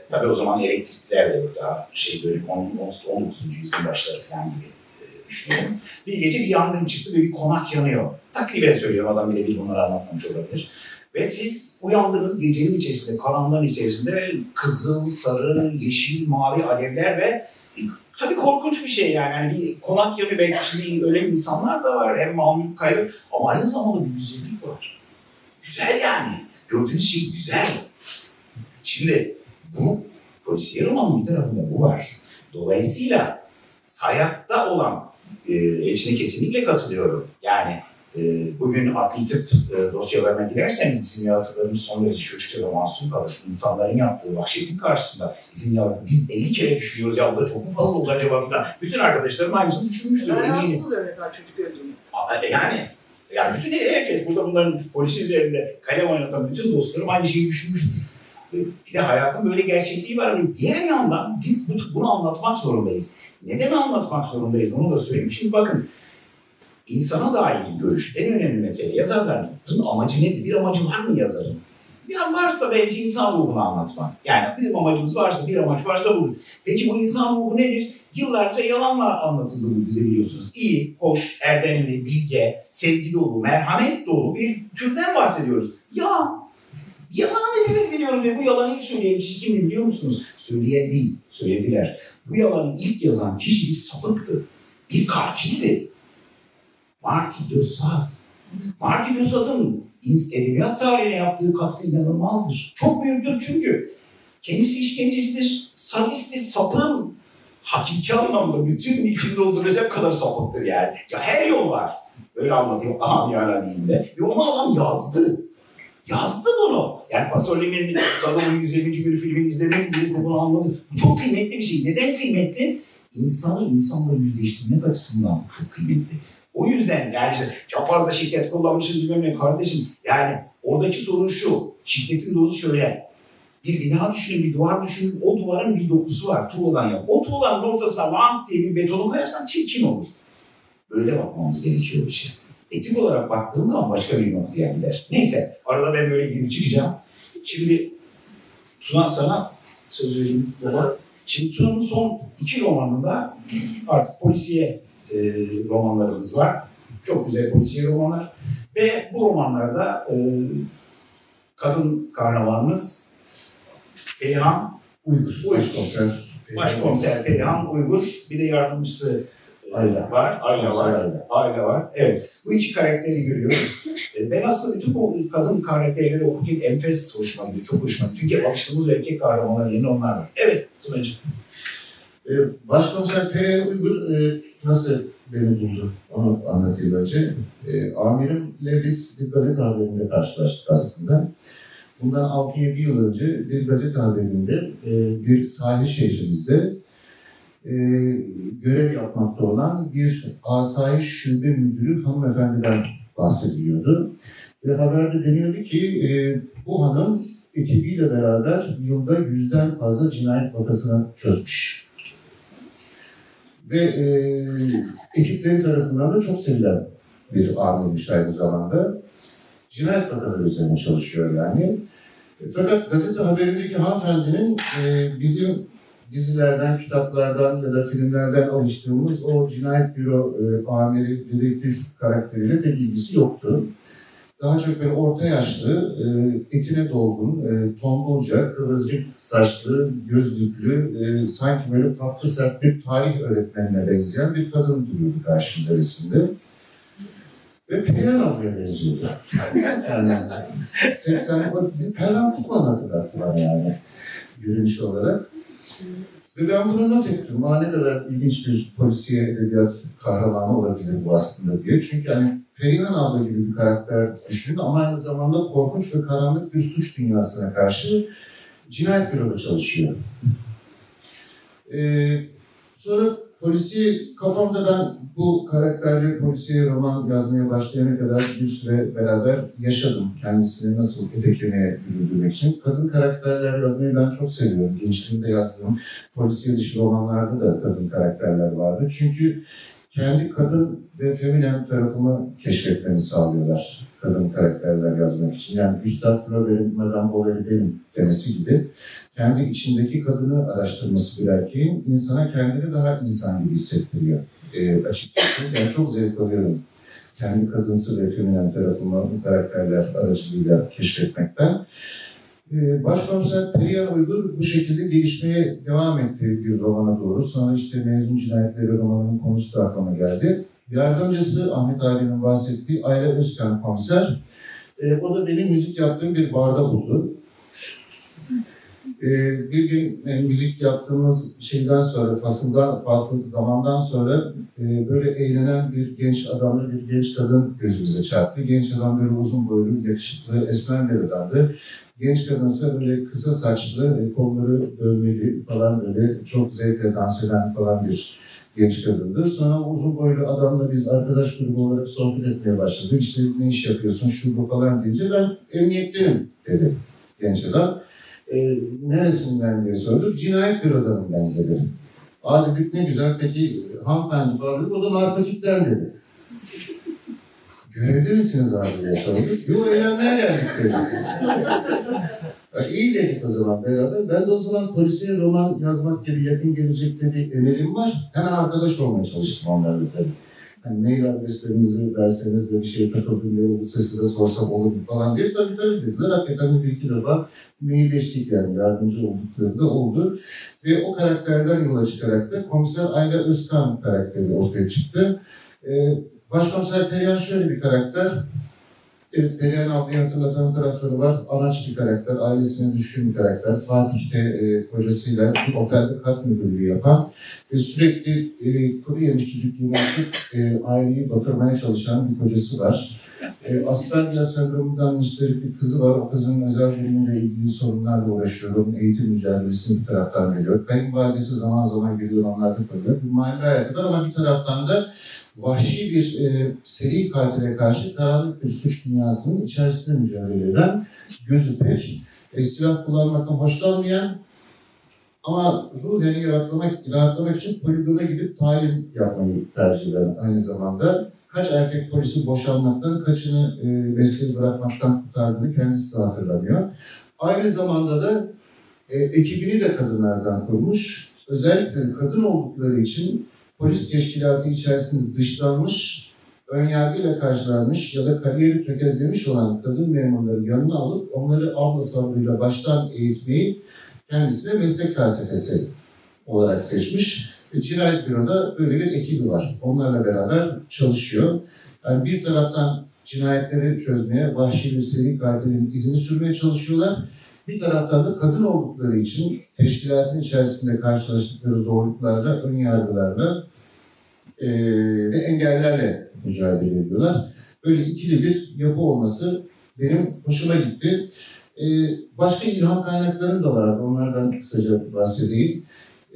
[SPEAKER 1] tabii o zaman elektrikler de daha şey böyle 19. yüzyıl başları falan gibi e, düşünüyorum. Bir gece bir yangın çıktı ve bir konak yanıyor. Takriben söylüyorum adam bile bir bunları anlatmamış olabilir. Ve siz uyandınız gecenin içerisinde, karanlığın içerisinde kızıl, sarı, yeşil, mavi alevler ve tabii korkunç bir şey yani. yani bir konak yanıyor belki şimdi ölen insanlar da var hem mal mülk kaybı ama aynı zamanda bir güzellik var. Güzel yani. Gördüğünüz şey güzel. Şimdi bu polisiye romanın bir tarafında bu var. Dolayısıyla hayatta olan e, içine kesinlikle katılıyorum. Yani e, bugün adli tıp e, dosyalarına girerseniz bizim yazdıklarımız son derece çocukça ve masum kalır. İnsanların yaptığı vahşetin karşısında bizim yazdığı, biz 50 kere düşünüyoruz ya bu da çok mu fazla oldu acaba falan. Bütün arkadaşlarım aynısını düşünmüştür.
[SPEAKER 2] Ben rahatsız mesela çocuk.
[SPEAKER 1] Aa, e, Yani yani bütün herkes burada bunların polisi üzerinde kalem oynatan bütün dostlarım aynı şeyi düşünmüştür. Bir de hayatın böyle gerçekliği var. Ve diğer yandan biz bu- bunu anlatmak zorundayız. Neden anlatmak zorundayız onu da söyleyeyim. Şimdi bakın insana dair görüş en önemli mesele. Yazarların amacı nedir? Bir amacı var mı yazarın? Bir an varsa bence insan ruhunu anlatmak. Yani bizim amacımız varsa, bir amaç varsa bu. Peki bu insan ruhu nedir? Yıllarca yalanla anlatıldı bize biliyorsunuz. İyi, hoş, erdemli, bilge, sevgi dolu, merhamet dolu bir türden bahsediyoruz. Ya yalan hepimiz biliyoruz ve bu yalanı ilk söyleyen kişi kimdi biliyor musunuz? Söyleyen değil, söylediler. Bu yalanı ilk yazan kişi bir sapıktı. Bir katildi. Marty de Sade. Marty de Sade'ın edebiyat tarihine yaptığı katkı inanılmazdır. Çok büyüktür çünkü kendisi işkencecidir, sadisttir, sapın hakiki anlamda bütün içini dolduracak kadar sapıktır yani. Ya her yol var. Öyle anlatayım amiyana dilinde. Ve onu adam yazdı. Yazdı bunu. Yani Pasolini'nin Saddam'ın 120. günü filmini izlediğiniz birisi bunu anladı. Bu çok kıymetli bir şey. Neden kıymetli? İnsanı insanla yüzleştirmek açısından çok kıymetli. O yüzden yani çok fazla şiddet kullanmışız bilmem ne kardeşim. Yani oradaki sorun şu. Şiddetin dozu şöyle. Bir bina düşünün, bir duvar düşünün. O duvarın bir dokusu var. Tuğladan yap. O tuğlanın ortasına lang diye bir betonu koyarsan çirkin olur. Böyle bakmamız gerekiyor bir şey. Etik olarak baktığın zaman başka bir noktaya gider. Neyse arada ben böyle girip çıkacağım. Şimdi Tuna sana söz vereyim baba. Şimdi Tuna'nın son iki romanında artık polisiye e, romanlarımız var. Çok güzel polisiye romanlar. Ve bu romanlarda e, kadın kahramanımız Perihan Uygur.
[SPEAKER 4] Başkomiser.
[SPEAKER 1] Başkomiser Perihan Uygur. Bir de yardımcısı
[SPEAKER 4] Ayla.
[SPEAKER 1] var. Ayla var.
[SPEAKER 4] Ayla.
[SPEAKER 1] Aile var. Evet. Bu iki karakteri görüyoruz. E, Ben aslında bütün bu kadın karakterleri okurken enfes hoşuma gidiyor. Çok hoşuma gidiyor. Çünkü alıştığımız erkek kahramanlar yerine onlar var. Evet. Tunacığım.
[SPEAKER 4] Ee, Başkomiser Perihan Uygur e, nasıl beni buldu onu anlatayım önce. E, amirimle biz bir gazete haberinde karşılaştık aslında. Bundan 6-7 yıl önce bir gazete haberinde e, bir sahil şehrimizde e, görev yapmakta olan bir asayiş şube müdürü hanımefendiden bahsediliyordu. Ve haberde deniyordu ki e, bu hanım ekibiyle beraber yılda yüzden fazla cinayet vakasını çözmüş. Ve e, ekipleri tarafından da çok sevilen bir amirmiş aynı zamanda. Cinayet vakaları üzerine çalışıyor yani. Fakat gazete haberindeki hanımefendinin e, bizim dizilerden, kitaplardan ya da filmlerden alıştığımız o cinayet büro e, amiri, dedektif karakteriyle pek ilgisi yoktu. Daha çok böyle orta yaşlı, e, etine dolgun, e, tombulca, kıvırcık saçlı, gözlüklü, e, sanki böyle tatlı sert bir tarih öğretmenine benzeyen bir kadın duruyordu karşımda resimde. Ve Perihan ablaya benziyordu. yani *laughs* 80 o Perihan Kuklan hatırlattı bana yani görünüş olarak. Ve ben bunu not ettim. Aa, ne kadar ilginç bir polisiye edebiyat kahramanı olabilir bu aslında diye. Çünkü hani Perihan abla gibi bir karakter düşünün ama aynı zamanda korkunç ve karanlık bir suç dünyasına karşı cinayet büroda çalışıyor. Ee, sonra polisi kafamda ben bu karakterle polisiye roman yazmaya başlayana kadar bir süre beraber yaşadım. Kendisini nasıl ete kemiğe büründürmek için. Kadın karakterler yazmayı ben çok seviyorum. Gençliğimde yazdığım polisiye dışı romanlarda da kadın karakterler vardı. Çünkü kendi kadın ve feminen tarafımı keşfetmemi sağlıyorlar kadın karakterler yazmak için. Yani Gustave Flaubert'in Madame Bovary benim demesi gibi kendi içindeki kadını araştırması bir erkeğin insana kendini daha insan gibi hissettiriyor. E, açıkçası ben çok zevk alıyorum kendi kadınsı ve feminen tarafımı bu karakterler aracılığıyla keşfetmekten. Ee, Başkomiser Perihan Uygur bu şekilde gelişmeye devam etti bir romana doğru. Sonra işte Mezun Cinayetleri romanının konusu da aklıma geldi. Yardımcısı Ahmet abinin bahsettiği Ayla Özkan komiser E, o da benim müzik yaptığım bir barda buldu. E, bir gün e, müzik yaptığımız şeyden sonra, fasıldan, fasıl zamandan sonra e, böyle eğlenen bir genç adamla bir genç kadın gözümüze çarptı. Genç adam böyle uzun boylu, yakışıklı, esmer bir adamdı. Genç kadınsa böyle kısa saçlı, e, kolları dövmeli falan böyle çok zevkle dans eden falan bir genç kadındı. Sonra uzun boylu adamla biz arkadaş grubu olarak sohbet etmeye başladık. İşte ne iş yapıyorsun, şu bu falan deyince ben emniyetteyim dedi genç adam. E, neresinden diye sorduk. Cinayet bürodanım ben dedi. Aa dedik ne güzel peki hanımefendi falan dedik. O da narkotikten dedi. Görevde misiniz abi diye sorduk. Yok eğlenmeye geldik dedi. Ya iyi dedik o zaman beraber. Ben de o zaman polisiye roman yazmak gibi yakın gelecekte bir emelim var. Hemen arkadaş olmaya çalıştım onlarla tabii. Hani mail adreslerinizi verseniz de bir şeye takıldım diye olursa size sorsam olur mu falan diye tabii tabii dediler. Hakikaten bir iki defa mailleştik yani yardımcı oldukları da oldu. Ve o karakterden yola çıkarak da komiser Ayla Özkan karakteri ortaya çıktı. Ee, Başkomiser Perihan şöyle bir karakter. Evet, Perihan ablayı hatırlatan tarafları var. Anaç bir karakter, ailesine düşkün bir karakter. Fatih'te e, kocasıyla bir otelde kat müdürlüğü yapan ve sürekli e, kuru yemiş çocuk yönetip e, aileyi batırmaya çalışan bir kocası var. E, Asperger sendromundan müsterih bir kızı var. O kızın özel bölümüyle ilgili sorunlarla uğraşıyor. Onun eğitim mücadelesini bir taraftan veriyor. Kayınvalidesi zaman zaman geliyor, onlar da kalıyor. Bir mahalle hayatı var ama bir taraftan da vahşi bir e, seri katile karşı karanlık bir suç dünyasının içerisinde mücadele eden, gözü pek, e, silah kullanmaktan hoşlanmayan ama ruheni rahatlamak, rahatlamak için poligona gidip talim yapmayı tercih eden aynı zamanda kaç erkek polisi boşanmaktan, kaçını e, mesleği bırakmaktan kurtardığını kendisi de hatırlamıyor. Aynı zamanda da e, ekibini de kadınlardan kurmuş. Özellikle kadın oldukları için polis teşkilatı içerisinde dışlanmış, önyargıyla karşılanmış ya da kariyeri tökezlemiş olan kadın memurları yanına alıp onları abla sabrıyla baştan eğitmeyi kendisine meslek felsefesi olarak seçmiş. Ve Cinayet Büro'da böyle bir ekibi var. Onlarla beraber çalışıyor. Yani bir taraftan cinayetleri çözmeye, vahşi bir seri katilin izini sürmeye çalışıyorlar. Bir taraftan da kadın oldukları için teşkilatın içerisinde karşılaştıkları zorluklarla, ön yargılarla e, ve engellerle mücadele ediyorlar. Böyle ikili bir yapı olması benim hoşuma gitti. E, başka ilham kaynaklarım da var. Onlardan kısaca bahsedeyim.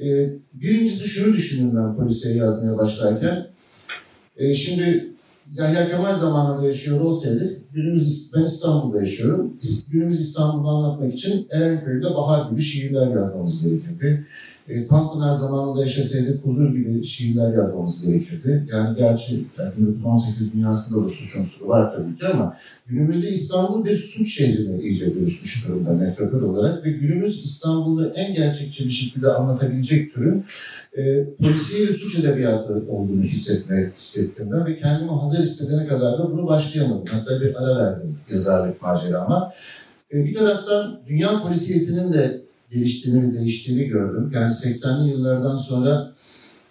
[SPEAKER 4] E, birincisi şunu düşündüm ben polisiye yazmaya başlarken. E, şimdi Yahya Kemal zamanında yaşıyor olsaydık, günümüz ben İstanbul'da yaşıyorum. Günümüz İstanbul'u anlatmak için Erenköy'de Bahar gibi şiirler yazmamız gerekirdi. E, Tanpınar zamanında yaşasaydık huzur gibi şiirler yazmamız gerekirdi. Yani gerçi yani 1918 dünyasında da suç unsuru var tabii ki ama günümüzde İstanbul bir suç şehrine iyice dönüşmüş durumda metropol olarak ve günümüz İstanbul'u en gerçekçi bir şekilde anlatabilecek türün e, polisiye ve suç edebiyatı olduğunu hissetme, hissettim ben ve kendimi hazır hissedene kadar da bunu başlayamadım. Hatta bir ara verdim yazarlık macerama. E, bir taraftan dünya polisiyesinin de geliştiğini değiştiğini gördüm. Yani 80'li yıllardan sonra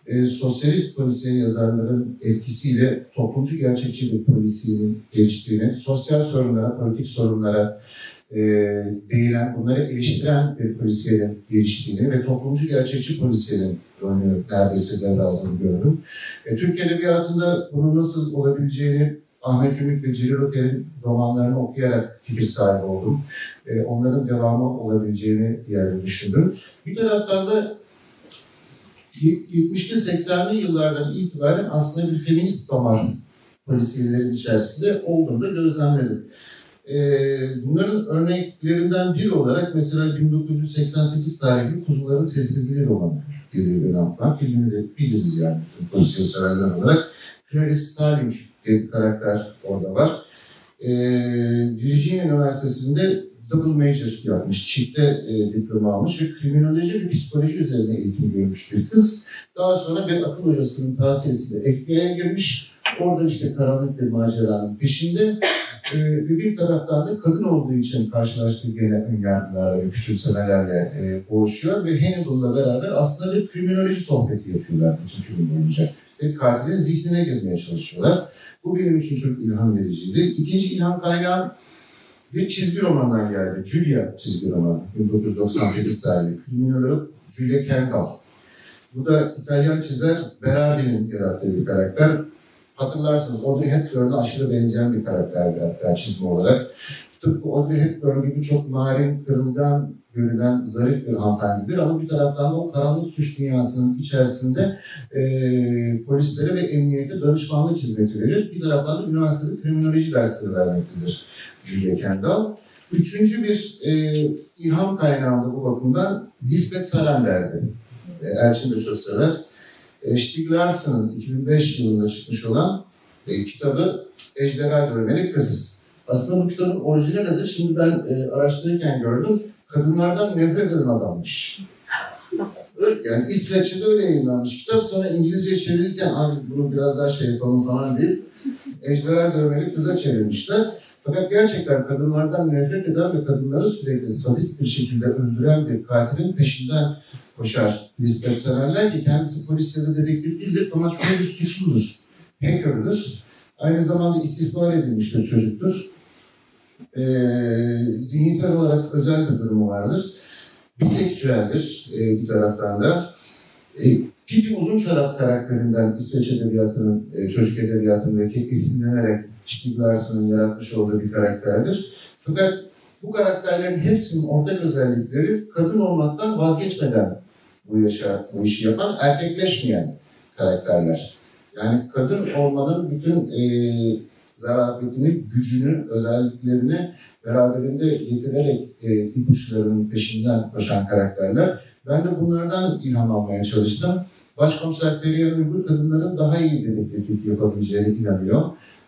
[SPEAKER 4] e, sosyalist polisiye yazarların etkisiyle toplumcu gerçekçi bir polisiyenin geliştiğini, sosyal sorunlara, politik sorunlara e, değinen, bunları eleştiren bir polisiyenin geliştiğini ve toplumcu gerçekçi polisiyenin rolünü neredeyse devraldığını gördüm. E, Türk Edebiyatı'nda bunun nasıl olabileceğini Ahmet Ümit ve Celil Oker'in romanlarını okuyarak fikir sahibi oldum. E, onların devamı olabileceğini yani düşündüm. Bir taraftan da 70'li 80'li yıllardan itibaren aslında bir feminist roman polisiyelerin içerisinde olduğunu da gözlemledim. E, bunların örneklerinden biri olarak mesela 1988 tarihli Kuzuların Sessizliği romanı geliyor benim. Filmini de biliriz yani polisiye severler olarak. Clarice Starling bir karakter orada var. E, Virginia Üniversitesi'nde double major yapmış, çifte e, diploma almış ve kriminoloji ve psikoloji üzerine eğitim görmüş bir kız. Daha sonra bir akıl hocasının tavsiyesiyle FBI'ye girmiş. Orada işte karanlık bir maceranın peşinde. E, bir taraftan da kadın olduğu için karşılaştığı gene önyargılarla ve küçümsemelerle e, boğuşuyor ve Hannibal'la beraber aslında bir kriminoloji sohbeti yapıyorlar bütün film boyunca. Ve katilin zihnine girmeye çalışıyorlar. Bu benim için çok ilham vericiydi. İkinci ilham kaynağı bir çizgi romandan geldi. Julia çizgi romanı. 1998 tarihli. Kriminal Julia Kendall. Bu da İtalyan çizer Berardi'nin yarattığı bir karakter. Hatırlarsınız Audrey Hepburn'a aşırı benzeyen bir karakterdi hatta çizme olarak. Tıpkı Audrey Hepburn gibi çok narin, kırılgan görünen zarif bir hanımefendidir. Ama bir taraftan da o karanlık suç dünyasının içerisinde e, polislere ve emniyete danışmanlık hizmeti verir. Bir taraftan da üniversitede kriminoloji dersleri vermektedir Julia Kendall. Üçüncü bir e, ilham kaynağı bu bakımdan Lisbeth Salender'di. E, Elçin de çok sever. E, Stieg Larsson'ın 2005 yılında çıkmış olan e, kitabı Ejderha Dövmeli Kız. Aslında bu kitabın orijinali adı şimdi ben e, araştırırken gördüm. Kadınlardan nefret eden adammış. Yani İsveç'te öyle yayınlanmış kitap. Sonra İngilizce çevirirken bunu biraz daha şey yapalım falan deyip Ejderha Dövmeli Kız'a çevirmişler. Fakat gerçekten kadınlardan nefret eden ve kadınları sürekli sadist bir şekilde öldüren bir katilin peşinden koşar. Lisbeth severler ki kendisi polis ya da dedektif değildir çok bir suçludur. Hacker'dır. Aynı zamanda istismar edilmiş bir çocuktur. Ee, zihinsel olarak özel bir durumu vardır. Biseksüeldir e, bir taraftan da. E, Pipi Uzun Çorap karakterinden İsveç Edebiyatı'nın, e, çocuk edebiyatındaki esinlenerek Stieg Larsson'ın yaratmış olduğu bir karakterdir. Fakat bu karakterlerin hepsinin ortak özellikleri kadın olmaktan vazgeçmeden bu, yaşa, bu işi yapan erkekleşmeyen karakterler. Yani kadın olmanın bütün e, zarafetini, gücünü, özelliklerini beraberinde getirerek e, ipuçlarının peşinden koşan karakterler. Ben de bunlardan ilham almaya çalıştım. Başkomiser Perihan Uygur kadınların daha iyi dedektiflik yapabileceğine inanıyor.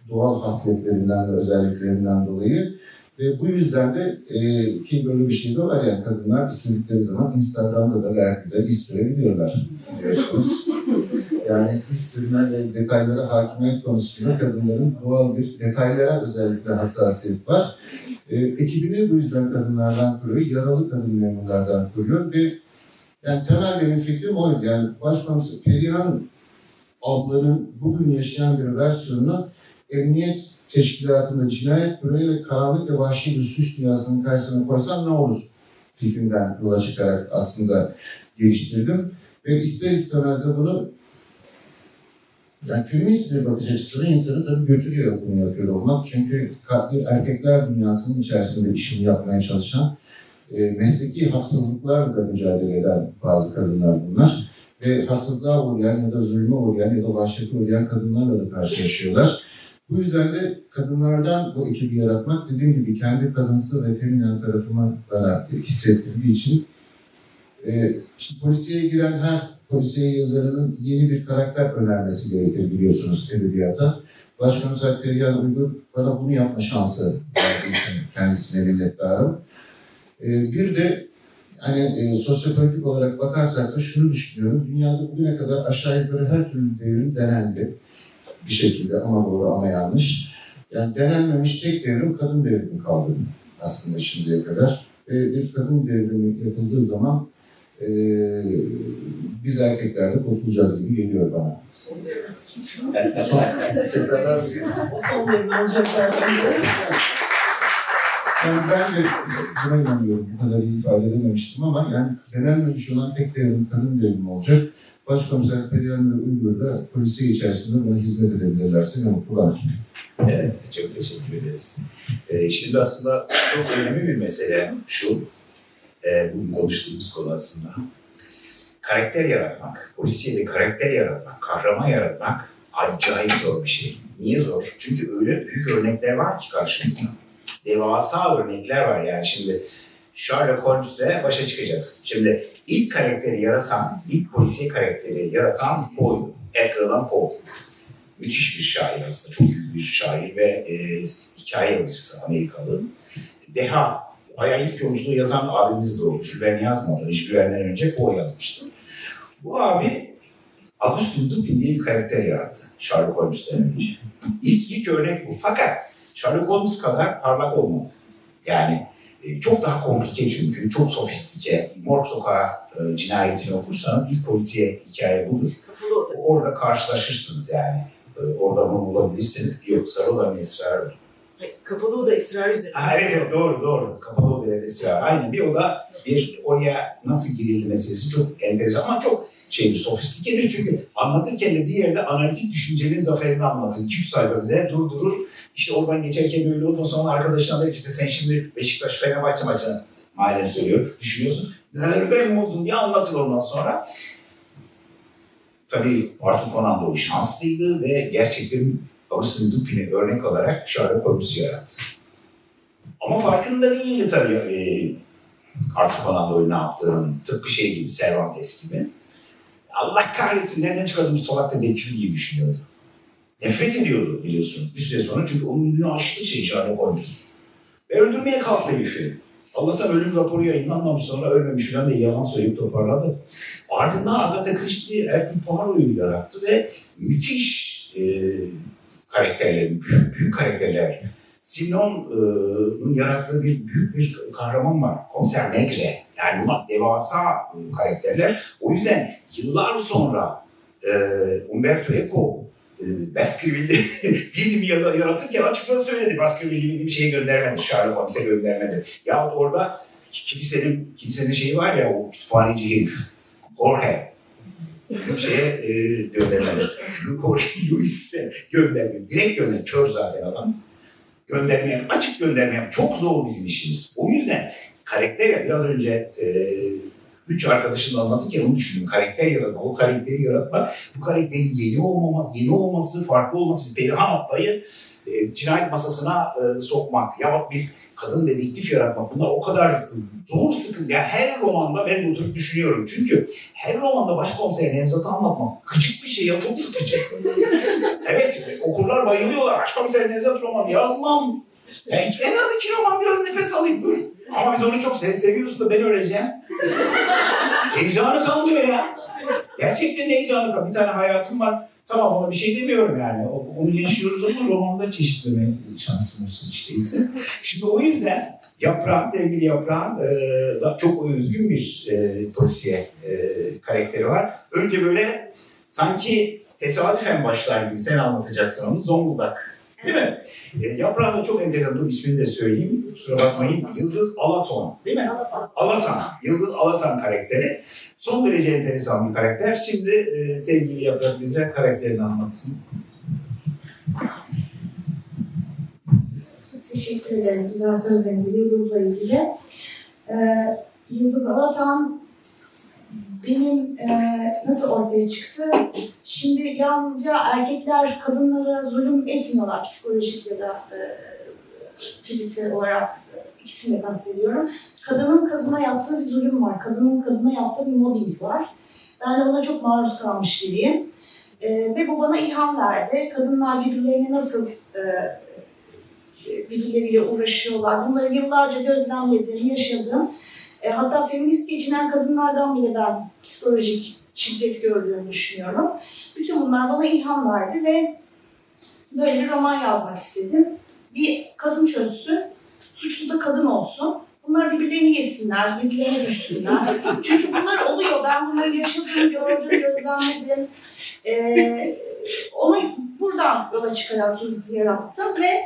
[SPEAKER 4] Doğal hasletlerinden ve özelliklerinden dolayı. Ve bu yüzden de e, ki böyle bir şey de var yani kadınlar istedikleri zaman Instagram'da da gayet güzel iz sürebiliyorlar biliyorsunuz. Yani iz sürme ve detaylara hakimiyet konusunda kadınların doğal bir detaylara özellikle hassasiyet var. E, ekibini bu yüzden kadınlardan kuruyor, yaralı kadın memurlardan kuruyor ve yani temel benim fikrim oydu. Yani Başkomiser Perihan ablanın bugün yaşayan bir versiyonunu emniyet teşkilatında cinayet büroyu ve karanlık ve vahşi bir suç dünyasının karşısına koysam ne olur fikrinden yola çıkarak aslında geliştirdim. Ve ister istemez de bunu yani feminist bir bakış açısıyla insanı tabii götürüyor bunu yapıyor olmak. Çünkü erkekler dünyasının içerisinde işini yapmaya çalışan, e, mesleki haksızlıklarla mücadele eden bazı kadınlar bunlar. Ve haksızlığa uğrayan ya da zulme uğrayan ya da vahşete uğrayan kadınlarla da karşılaşıyorlar. Bu yüzden de kadınlardan bu ekibi yaratmak dediğim gibi kendi kadınsı ve feminen tarafımı bana hissettirdiği için e, işte polisiye giren her polisiye yazarının yeni bir karakter önermesi gerekir biliyorsunuz edebiyata. Başkomiser Perihan Uygur bana bunu yapma şansı verdiği için kendisine minnettarım. E, bir de hani e, sosyopolitik olarak bakarsak da şunu düşünüyorum. Dünyada bugüne kadar aşağı yukarı her türlü devrim denendi bir şekilde ama doğru ama yanlış. Yani denenmemiş tek devrim kadın devrimi kaldı aslında şimdiye kadar. Ve bir kadın devrimi yapıldığı zaman e, biz erkekler de kurtulacağız gibi geliyor bana. Tekrarlar mısınız? Yani ben de buna inanıyorum. Bu kadar iyi ifade edememiştim ama yani denenmemiş olan tek devrim kadın devrimi olacak. Başkomiser Perihan ve Uygur da polisiye içerisinde buna hizmet edebilirlerse ne mutlu bana.
[SPEAKER 1] Evet, çok teşekkür ederiz. Ee, şimdi aslında çok önemli bir mesele şu, e, bugün konuştuğumuz konu aslında. Karakter yaratmak, polisiyede karakter yaratmak, kahraman yaratmak acayip zor bir şey. Niye zor? Çünkü öyle büyük örnekler var ki karşımızda. Devasa örnekler var yani şimdi Sherlock Holmes'le başa çıkacaksın. Şimdi ilk karakteri yaratan, ilk polisiye karakteri yaratan Poe'ydu. Edgar Allan Poe müthiş bir şair aslında. Çok büyük bir şair ve e, hikaye yazıcısı Amerikalı. Deha. Bayağı ilk yolculuğu yazan abimiz de o. Jules Verne yazmadı. Jules Verne'den önce o yazmıştı. Bu abi Augustin Dupin diye bir karakter yarattı. Sherlock Holmes'ten önce. İlk, ilk örnek bu. Fakat Sherlock Holmes kadar parlak olmadı. Yani e, çok daha komplike çünkü. Çok sofistike. Morg Sokağı e, cinayetini okursanız ilk polisiye hikaye budur. orada karşılaşırsınız yani. Ee, Orada bunu bulabilirsiniz. Yoksa o da esrar.
[SPEAKER 2] Kapalı oda ısrarı üzerine.
[SPEAKER 1] Ha, evet evet doğru doğru. Kapalı odaya ısrar. Aynen bir oda bir oraya nasıl girildi meselesi çok enteresan ama çok şeydir, sofistikedir çünkü anlatırken de bir yerde analitik düşüncenin zaferini anlatır. 2-3 sayfa bize durdurur. İşte oradan geçerken böyle oldu sonra arkadaşına der işte sen şimdi Beşiktaş Fenerbahçe maçına halen söylüyor. Düşünüyorsun. Nereden buldun diye anlatır ondan sonra. Tabii Arthur Conan Doyle şanslıydı ve gerçekten Agustin Dupin'i örnek alarak Sherlock Holmes'u yarattı. Ama farkında değildi tabii e, Arthur Conan Doyle ne yaptığının. Tıpkı şey gibi, Cervantes gibi. Allah kahretsin nereden çıkardım bu salak dedektifi diye düşünüyordu. Nefret ediyordu biliyorsun bir süre sonra çünkü onun ünlü aşkı şey Sherlock Holmes. Ve öldürmeye kalktı herif'i. Allah'tan ölüm raporu yayınlanmamış sonra ölmemiş falan diye yalan söyleyip toparladı. Ardından Agatha Christie Hercule Poirot'u yarattı ve müthiş e, karakterler, büyük, büyük karakterler. Sinon'un yarattığı bir büyük bir kahraman var. Komiser Megre. Yani bunlar devasa e, karakterler. O yüzden yıllar sonra e, Umberto Eco e, Baskerville'de *laughs* film yazı yaratırken açıkça söyledi. Baskerville'i bir şeye göndermedi. Sherlock Holmes'e göndermedi. Ya orada kilisenin, kilisenin şeyi var ya o kütüphaneci herif. Jorge. Bizim şeye e, göndermedi. Jorge Luis'e göndermedi. Direkt gönderdi. Kör zaten adam. Göndermeyen, açık göndermeyen çok zor bizim işimiz. O yüzden karakter ya biraz önce e, üç arkadaşın anlatırken onu düşündüm. Karakter yaratma, o karakteri yaratma, bu karakterin yeni olmaması, yeni olması, farklı olması, Perihan Atlay'ı e, cinayet masasına e, sokmak yahut bir kadın dedektif yaratmak bunlar o kadar zor sıkıntı. Yani her romanda ben oturup düşünüyorum. Çünkü her romanda başkomiser Nevzat'ı anlatmak gıcık bir şey ya çok sıkıcı. *laughs* evet okurlar bayılıyorlar. Başkomiser Nevzat roman yazmam. Yani en az iki roman biraz nefes alayım dur. Ama biz onu çok sev seviyorsun da ben öleceğim. *laughs* Heyecanı kalmıyor ya. Gerçekten heyecanı kalmıyor. Bir tane hayatım var. Tamam ona bir şey demiyorum yani. Onu yaşıyoruz ama romanda çeşitleme şansım olsun işte ise. Şimdi o yüzden Yaprağın, sevgili Yaprağın e, çok özgün bir e, polisiye e, karakteri var. Önce böyle sanki tesadüfen başlar gibi sen anlatacaksın onu. Zonguldak. Değil mi? E, Yaprağın da çok enteresan. Dur ismini de söyleyeyim. Kusura bakmayın. Yıldız Alaton. Değil mi? Alatan. Yıldız Alatan karakteri. Son derece enteresan bir karakter. Şimdi e, sevgili Yaprak bize karakterini anlatsın.
[SPEAKER 5] Teşekkür ederim güzel sözlerinize Yıldız'la ilgili. Ee, Yıldız Alatan benim e, nasıl ortaya çıktı? Şimdi yalnızca erkekler kadınlara zulüm etmiyorlar psikolojik ya da e, fiziksel olarak ikisini de kastediyorum. Kadının kadına yaptığı bir zulüm var. Kadının kadına yaptığı bir mobbing var. Ben de buna çok maruz kalmış biriyim. E, ve bu bana ilham verdi. Kadınlar birbirlerini nasıl e, birbirleriyle uğraşıyorlar. Bunları yıllarca gözlemledim, yaşadım. E, hatta feminist geçinen kadınlardan bile ben psikolojik şiddet gördüğümü düşünüyorum. Bütün bunlar bana ilham verdi ve böyle bir roman yazmak istedim. Bir kadın çözsün, suçlu da kadın olsun. Bunlar birbirlerini yesinler, birbirlerine düşsünler. *laughs* Çünkü bunlar oluyor. Ben bunları yaşadım, gördüm, gözlemledim. E, onu buradan yola çıkarak yıldızı yarattım ve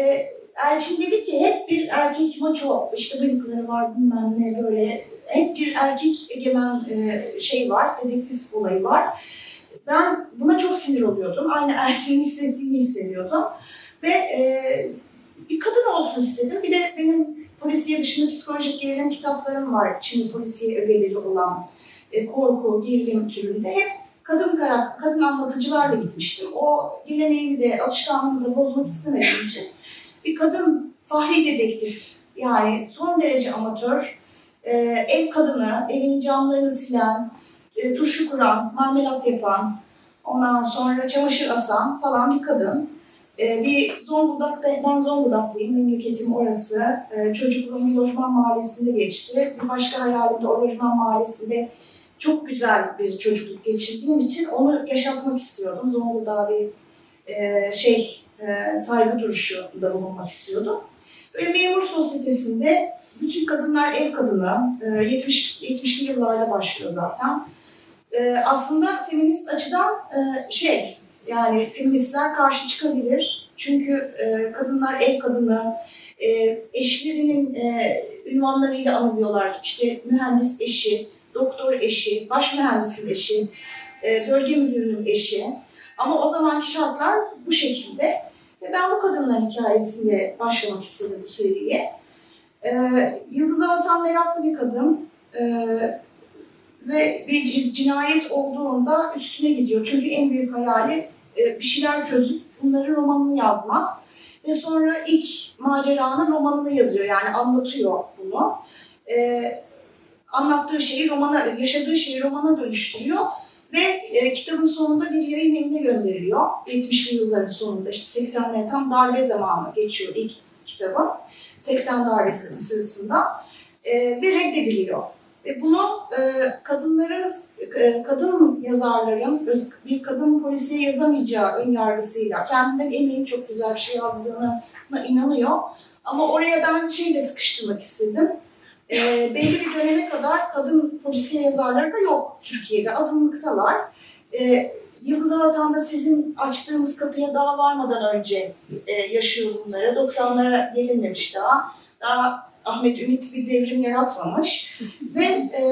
[SPEAKER 5] e, Elçin dedi ki hep bir erkek maço, işte bıyıkları var bilmem ne böyle, hep bir erkek egemen e, şey var, dedektif olayı var. Ben buna çok sinir oluyordum. Aynı Elçin'in hissettiğini hissediyordum. Ve e, bir kadın olsun istedim. Bir de benim polisiye dışında psikolojik gerilim kitaplarım var. Çin polisiye ögeleri olan e, korku, gerilim türünde. Hep kadın karak kadın anlatıcılarla gitmiştim. O geleneğimi de, alışkanlığımı da bozmak istemediğim için bir kadın fahri dedektif yani son derece amatör, e, ev kadını, evin camlarını silen, e, turşu kuran, marmelat yapan, ondan sonra çamaşır asan falan bir kadın. E, bir Zonguldak, ben Zonguldaklıyım, memleketim orası. E, çocukluğum lojman mahallesinde geçti. Bir başka hayalim de lojman mahallesinde çok güzel bir çocukluk geçirdiğim için onu yaşatmak istiyordum. Zonguldak'a bir e, şey e, saygı duruşu da bulunmak istiyordum. Böyle memur sosyetesinde bütün kadınlar ev kadını, e, 70 70'li yıllarda başlıyor zaten. Aslında feminist açıdan e, şey, Yani feministler karşı çıkabilir. Çünkü e, kadınlar ev kadını, e, eşlerinin e, ünvanlarıyla anılıyorlar. İşte mühendis eşi, doktor eşi, baş mühendisin eşi, e, bölge müdürünün eşi. Ama o zamanki şartlar bu şekilde. Ve ben bu kadınların hikayesiyle başlamak istedim bu seriye. E, Yıldız Alatan meraklı bir kadın. E, ve bir cinayet olduğunda üstüne gidiyor. Çünkü en büyük hayali e, bir şeyler çözüp bunların romanını yazmak. Ve sonra ilk maceranın romanını yazıyor. Yani anlatıyor bunu. E, anlattığı şeyi romana, yaşadığı şeyi romana dönüştürüyor. Ve e, kitabın sonunda bir yayın evine gönderiliyor. 70'li yılların sonunda işte 80'ler tam darbe zamanı geçiyor ilk kitabı. 80 darbesi sırasında. E, ve reddediliyor. Ve bunu e, kadınların, e, kadın yazarların bir kadın polisiye yazamayacağı ön yargısıyla kendinden eminim çok güzel bir şey yazdığına inanıyor. Ama oraya ben şey de sıkıştırmak istedim. E, belli bir döneme kadar kadın polisiye yazarları da yok Türkiye'de. Azınlıktalar. E, Yıldız Alatan'da sizin açtığınız kapıya daha varmadan önce e, yaşıyor bunları. 90'lara gelinmemiş daha. Daha Ahmet Ümit bir devrim yaratmamış. Ve e,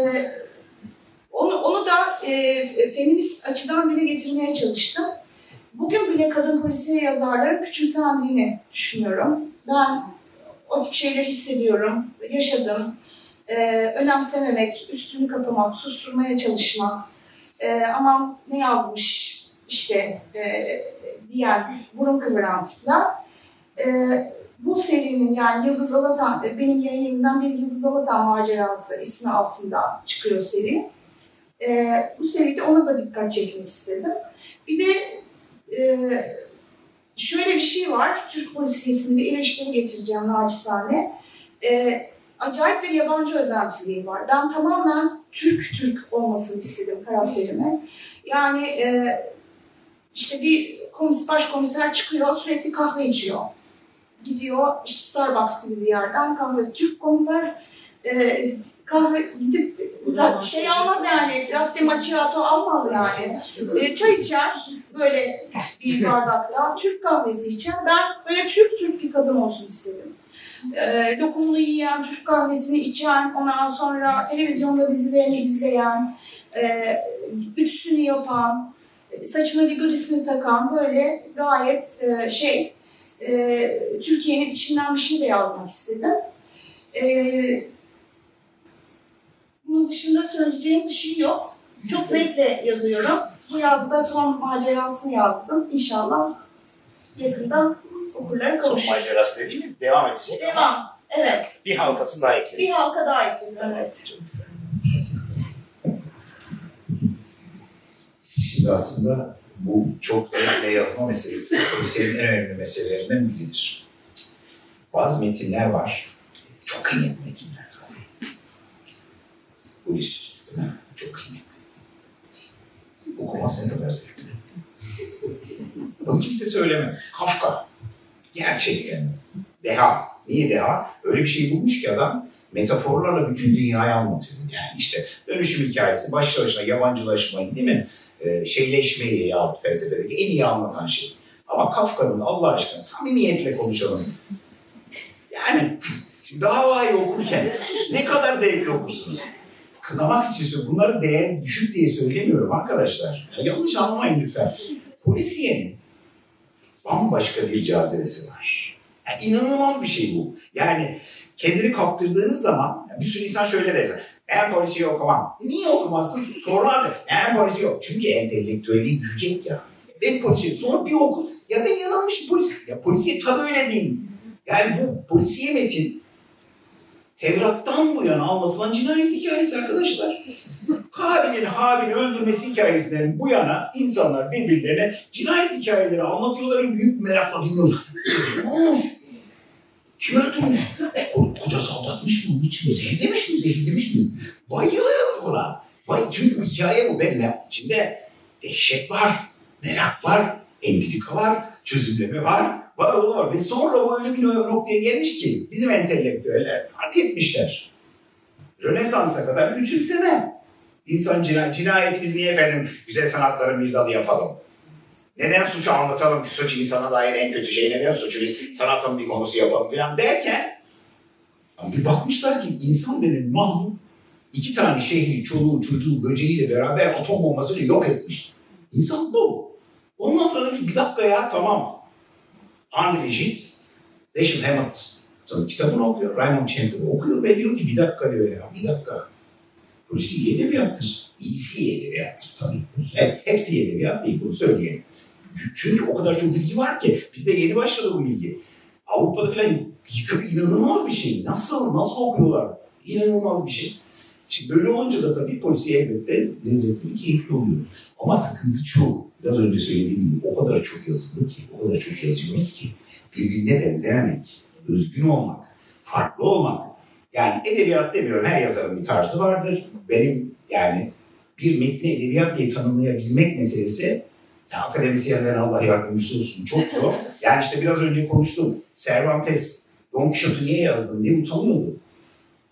[SPEAKER 5] onu, onu da e, feminist açıdan dile getirmeye çalıştım. Bugün bile kadın polisiye yazarların küçümsendiğini düşünüyorum. Ben o tip şeyleri hissediyorum, yaşadım. E, önemsememek, üstünü kapamak, susturmaya çalışmak, e, aman ne yazmış işte e, diyen burun kıvıran tipler. E, bu serinin yani Yıldız Alatan, benim yayın bir Yıldız Alatan macerası ismi altında çıkıyor seri. E, bu seride ona da dikkat çekmek istedim. Bir de e, şöyle bir şey var, Türk polisiyesinin bir eleştiri getireceğim naçizane. E, acayip bir yabancı özentiliği var. Ben tamamen Türk-Türk olmasını istedim karakterime. Yani e, işte bir komis, başkomiser çıkıyor, sürekli kahve içiyor gidiyor işte Starbucks gibi bir yerden kahve. Türk komiser e, kahve gidip la- şey almaz yani latte macchiato almaz yani. E, çay içer böyle bir bardakta. Türk kahvesi içer. Ben böyle Türk Türk bir kadın olsun istedim. E, lokumunu yiyen, Türk kahvesini içen, ondan sonra televizyonda dizilerini izleyen, e, ütüsünü yapan, saçına bir godisini takan böyle gayet e, şey e, Türkiye'nin içinden bir şey de yazmak istedim. E, bunun dışında söyleyeceğim bir şey yok. Çok zevkle yazıyorum. Bu yazda son macerasını yazdım. İnşallah yakında okurlara
[SPEAKER 1] Son
[SPEAKER 5] kavuşur.
[SPEAKER 1] macerası dediğimiz devam edecek ama
[SPEAKER 5] Devam. Evet.
[SPEAKER 1] bir halkasını daha ekledik.
[SPEAKER 5] Bir halka daha ekleyeceğiz. Evet.
[SPEAKER 1] Çok güzel.
[SPEAKER 6] Şimdi aslında bu çok zevkle yazma meselesi polisiyenin en önemli meselelerinden biridir.
[SPEAKER 1] Bazı metinler var. Çok kıymetli metinler zaten. Ulysses değil? Çok kıymetli. Okuması ne kadar zevkli. Bunu kimse söylemez. Kafka. Gerçekten deha. Niye deha? Öyle bir şey bulmuş ki adam metaforlarla bütün dünyayı anlatıyor. Yani işte dönüşüm hikayesi, başlı başına yabancılaşmayı değil mi? Ee, şeyleşmeyi yahut felsefedeki en iyi anlatan şey. Ama Kafka'nın Allah aşkına samimiyetle konuşalım. Yani şimdi davayı okurken ne kadar zevkli okursunuz. Kınamak için söylüyorum. Bunları değer düşük diye söylemiyorum arkadaşlar. Ya yanlış anlamayın lütfen. Polisiyenin bambaşka bir cazibesi var. Yani inanılmaz bir şey bu. Yani kendini kaptırdığınız zaman bir sürü insan şöyle der. Ben polisiye okumam. Niye okumazsın? Sorarlar. Ben polisiye yok. Çünkü entelektüeli düşecek ya. Ben polisiye. Sonra bir oku. Ya ben yanılmış polis. Ya polisiye tabii öyle değil. Yani bu polisiye metin Tevrat'tan bu yana anlatılan cinayet hikayesi arkadaşlar. Kabil'in Habil'i öldürmesi hikayesinden bu yana insanlar birbirlerine cinayet hikayeleri anlatıyorlar büyük merakla dinliyorlar. Kim öldürmüş? Kocası aldatmış mı? Hiç mi? Zehirlemiş mi? Zehirlemiş mi? Bayılırız buna. Bay Çünkü hikaye bu. Ben içinde dehşet var, merak var, entrika var, çözümleme var. Var oğlum var. Ve sonra bu öyle bir noktaya gelmiş ki bizim entelektüeller fark etmişler. Rönesans'a kadar küçümseme. İnsan cinayet, cinayeti biz niye efendim güzel sanatların bir dalı yapalım? Neden suçu anlatalım suç insana dair en kötü şey neden suçu biz sanatın bir konusu yapalım falan derken ama bir bakmışlar ki insan denen mahluk iki tane şehri, çoluğu, çocuğu, böceğiyle beraber atom bombasıyla yok etmiş. İnsan bu. Ondan sonra bir dakika ya tamam. André Gide, Dashiell Hammett sonra kitabını okuyor. Raymond Chandler okuyor ve diyor ki bir dakika diyor ya bir dakika. Polisi iyi edebiyattır. İyisi iyi edebiyattır tabii. Hep, hepsi iyi edebiyat değil bunu söyleyelim. Çünkü o kadar çok bilgi var ki bizde yeni başladı bu bilgi. Avrupa'da falan inanılmaz bir şey. Nasıl, nasıl okuyorlar? İnanılmaz bir şey. Şimdi böyle olunca da tabii polisi elbette lezzetli, keyifli oluyor. Ama sıkıntı şu, biraz önce söylediğim gibi o kadar çok yazılı ki, o kadar çok yazıyoruz ki birbirine benzememek, özgün olmak, farklı olmak. Yani edebiyat demiyorum, her yazarın bir tarzı vardır. Benim yani bir metni edebiyat diye tanımlayabilmek meselesi ya akademisyenlerin Allah yardımcısı olsun çok zor. Yani işte biraz önce konuştum. Cervantes Don Quixote'u niye yazdın diye utanıyordu.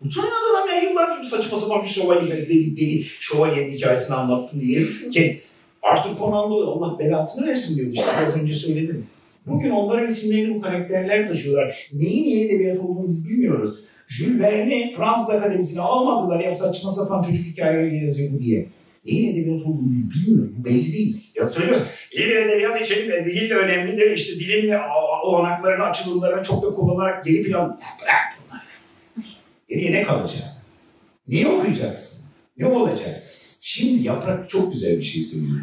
[SPEAKER 1] Utanıyordu adam ya yıllardır saçma sapan bir şövalye, deli, deli şövalyenin hikayesini anlattım diye. Ki Arthur Conan Doyle Allah belasını versin diyordu işte biraz önce söyledim. Bugün onların isimlerini bu karakterler taşıyorlar. Neyin iyi edebiyat olduğunu biz bilmiyoruz. Jules Verne'i Fransız Akademisi'ne almadılar ya saçma sapan çocuk hikayeleri yazıyor diye. Neyin edebiyat olduğunu biz bilmiyoruz. Bu belli değil. Ya söylüyorum. İyi bir edebiyat için dil önemlidir. İşte dilin olanaklarını, açılımlarını çok da kullanarak geri plan... Bırak bunları. Geriye ne kalacak? Niye okuyacaksın? Ne olacak? Şimdi Yaprak çok güzel bir şey söylüyor.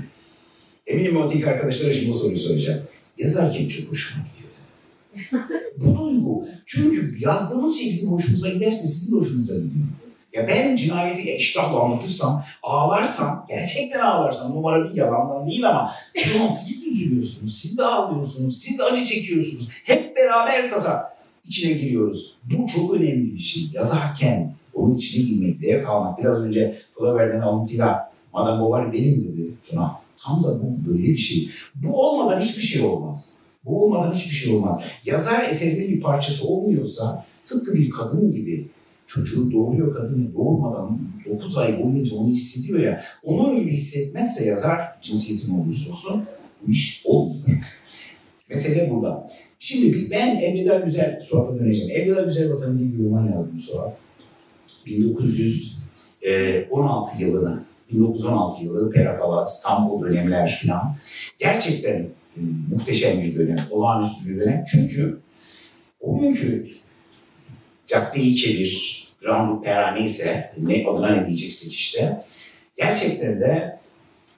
[SPEAKER 1] Eminim Motik arkadaşlara şimdi bu soruyu soracağım. Yazarken çok hoşuma gidiyor. bu duygu. Çünkü yazdığımız şey bizim hoşumuza giderse sizin de hoşunuza gidiyor. Ya ben cinayeti iştahla anlatırsam, ağlarsam, gerçekten ağlarsam, numara değil, yalandan değil ama zaman siz de üzülüyorsunuz, siz de ağlıyorsunuz, siz de acı çekiyorsunuz. Hep beraber tasa içine giriyoruz. Bu çok önemli bir şey. Yazarken onun içine girmek, zevk almak. Biraz önce Flaubert'in alıntıyla Madame Bovary benim dedi. Tuna, tam da bu böyle bir şey. Bu olmadan hiçbir şey olmaz. Bu olmadan hiçbir şey olmaz. Yazar eserinin bir parçası olmuyorsa tıpkı bir kadın gibi çocuğu doğuruyor kadını doğurmadan 9 ay boyunca onu hissediyor ya. Onun gibi hissetmezse yazar cinsiyetin olursa olsun bu iş olmuyor. Mesele burada. Şimdi ben Elveda Güzel Suat'a döneceğim. Elveda Güzel Vatanı diye bir roman yazdım Suat. 1916 yılını, 1916 yılı Pera Palas, tam o dönemler falan. Gerçekten e, muhteşem bir dönem, olağanüstü bir dönem. Çünkü o günkü Cadde-i Kebir, Grand Pera neyse, ne adına ne diyeceksek işte. Gerçekten de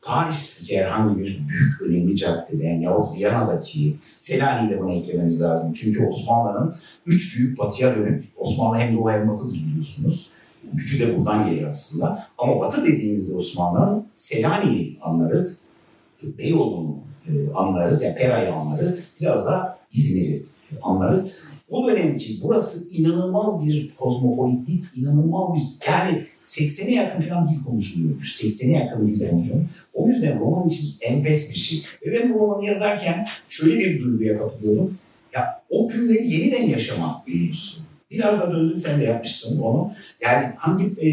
[SPEAKER 1] Paris'teki herhangi bir büyük önemli caddede yahut Viyana'daki Selanik'i de buna eklememiz lazım. Çünkü Osmanlı'nın üç büyük batıya dönük, Osmanlı hem doğu hem batıdır biliyorsunuz. Gücü de buradan geliyor aslında. Ama batı dediğimizde Osmanlı'nın Selanik'i anlarız, Beyoğlu'nu e, anlarız, yani Pera'yı anlarız, biraz da İzmir'i anlarız. O dönemki burası inanılmaz bir kozmopolitlik, inanılmaz bir yani 80'e yakın falan dil konuşuluyormuş. 80'e yakın dil konuşuluyor. O yüzden roman için enfes bir şey. Ve ben bu romanı yazarken şöyle bir duyguya kapılıyorum. Ya o günleri yeniden yaşama duygusu. Biraz da döndüm sen de yapmışsın onu. Yani hangi e,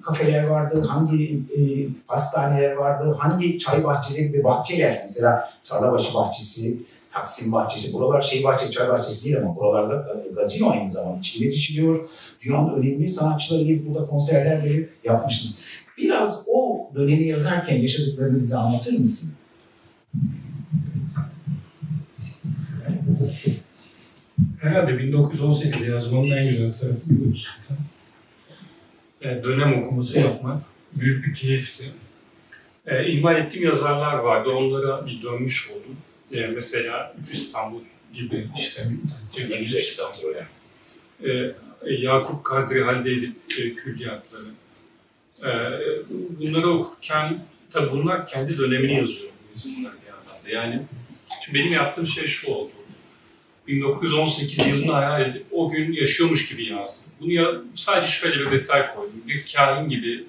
[SPEAKER 1] kafeler vardı, hangi e, hastaneler vardı, hangi çay bahçeleri ve bahçeler mesela Tarlabaşı bahçesi, Taksim bahçesi, buralar şey bahçesi, çay bahçesi değil ama buralarda gazino aynı zamanda içinde içiliyor. Dünyanın önemli sanatçıları gelip burada konserler verip yapmışsınız. Biraz o dönemi yazarken yaşadıklarını bize anlatır mısın?
[SPEAKER 3] Herhalde 1918 yazmanın en güzel tarafı bu. E, dönem okuması yapmak büyük bir keyifti. E, ettiğim yazarlar vardı, onlara bir dönmüş oldum. E, mesela İstanbul gibi işte.
[SPEAKER 1] Ne güzel o ya.
[SPEAKER 3] e, Yakup Kadri Halide e, külliyatları. E, bunları okurken, tabii bunlar kendi dönemini yazıyor insanlar bir yandan da. Yani şimdi benim yaptığım şey şu oldu. 1918 yılını hayal edip o gün yaşıyormuş gibi yazdım. Bunu ya, sadece şöyle bir detay koydum. Bir kahin gibi,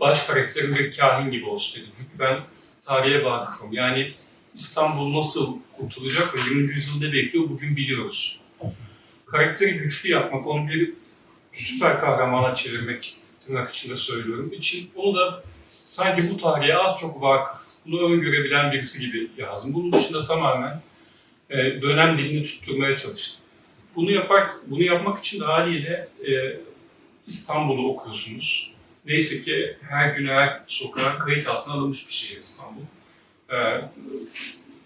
[SPEAKER 3] baş karakterim bir kahin gibi olsun dedim. Çünkü ben tarihe vakıfım. Yani İstanbul nasıl kurtulacak ve 20. yüzyılda bekliyor bugün biliyoruz karakteri güçlü yapmak, onu bir süper kahramana çevirmek tırnak içinde söylüyorum. için onu da sanki bu tarihe az çok vakıf bunu öngörebilen birisi gibi yazdım. Bunun dışında tamamen e, dönem dilini tutturmaya çalıştım. Bunu yapar, bunu yapmak için de haliyle e, İstanbul'u okuyorsunuz. Neyse ki her gün her sokağa kayıt altına alınmış bir şehir İstanbul. E,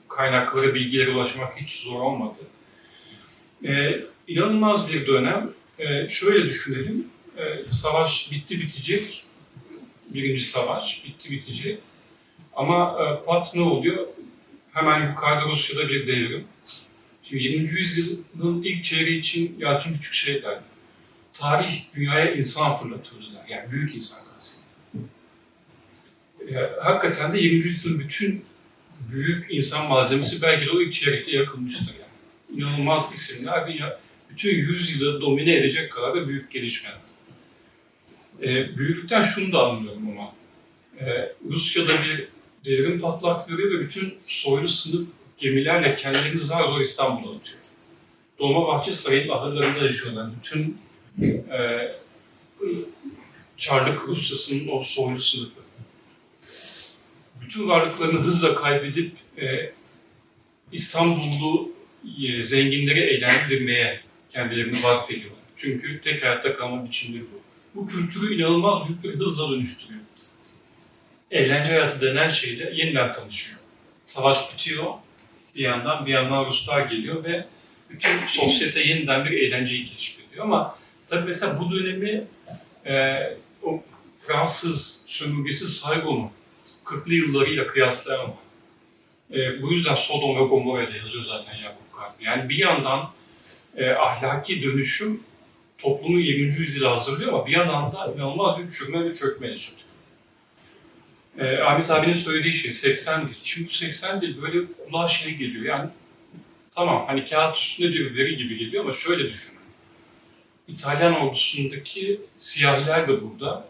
[SPEAKER 3] kaynaklara, bilgilere ulaşmak hiç zor olmadı. E, inanılmaz bir dönem. E, şöyle düşünelim, e, savaş bitti bitecek, birinci savaş bitti bitecek. Ama e, pat ne oluyor? Hemen yukarıda Rusya'da bir devrim. Şimdi 20. yüzyılın ilk çeyreği için Yalçın Küçük şey derdi. Tarih dünyaya insan fırlatıyordu der. Yani büyük insan aslında. E, hakikaten de 20. yüzyılın bütün büyük insan malzemesi belki de o ilk çeyrekte yakılmıştır yani. İnanılmaz isimler ve ya, bütün yüzyılı domine edecek kadar da büyük gelişmeler. E, büyüklükten şunu da anlıyorum ama. E, Rusya'da bir devrim patlak veriyor ve bütün soylu sınıf gemilerle kendilerini zar zor İstanbul'a atıyor. Dolmabahçe Sarayı'nın ahırlarında yaşıyorlar. Bütün e, Çarlık Rusyası'nın o soylu sınıfı. Bütün varlıklarını hızla kaybedip e, İstanbullu e, zenginleri eğlendirmeye kendilerini vakfediyorlar. Çünkü tek hayatta kalma biçimleri bu. Bu kültürü inanılmaz büyük bir hızla dönüştürüyor. Eğlence hayatı denen şeyle yeniden tanışıyor. Savaş bitiyor, bir yandan bir yandan Ruslar geliyor ve bütün sosyete yeniden bir eğlenceyi keşfediyor. Ama tabii mesela bu dönemi e, o Fransız sömürgesi Saigon'u 40'lı yıllarıyla kıyaslayamam. E, bu yüzden Sodom ve Gomorra'da yazıyor zaten Yakup Kadri. Yani bir yandan e, ahlaki dönüşüm toplumu 20. yüzyıla hazırlıyor ama bir yandan da inanılmaz bir çökme ve çökme yaşatıyor. E, Ahmet abinin söylediği şey 80 dil. Şimdi bu 80 dil böyle kulağa şey geliyor yani tamam hani kağıt üstünde bir veri gibi geliyor ama şöyle düşünün. İtalyan ordusundaki siyahiler de burada.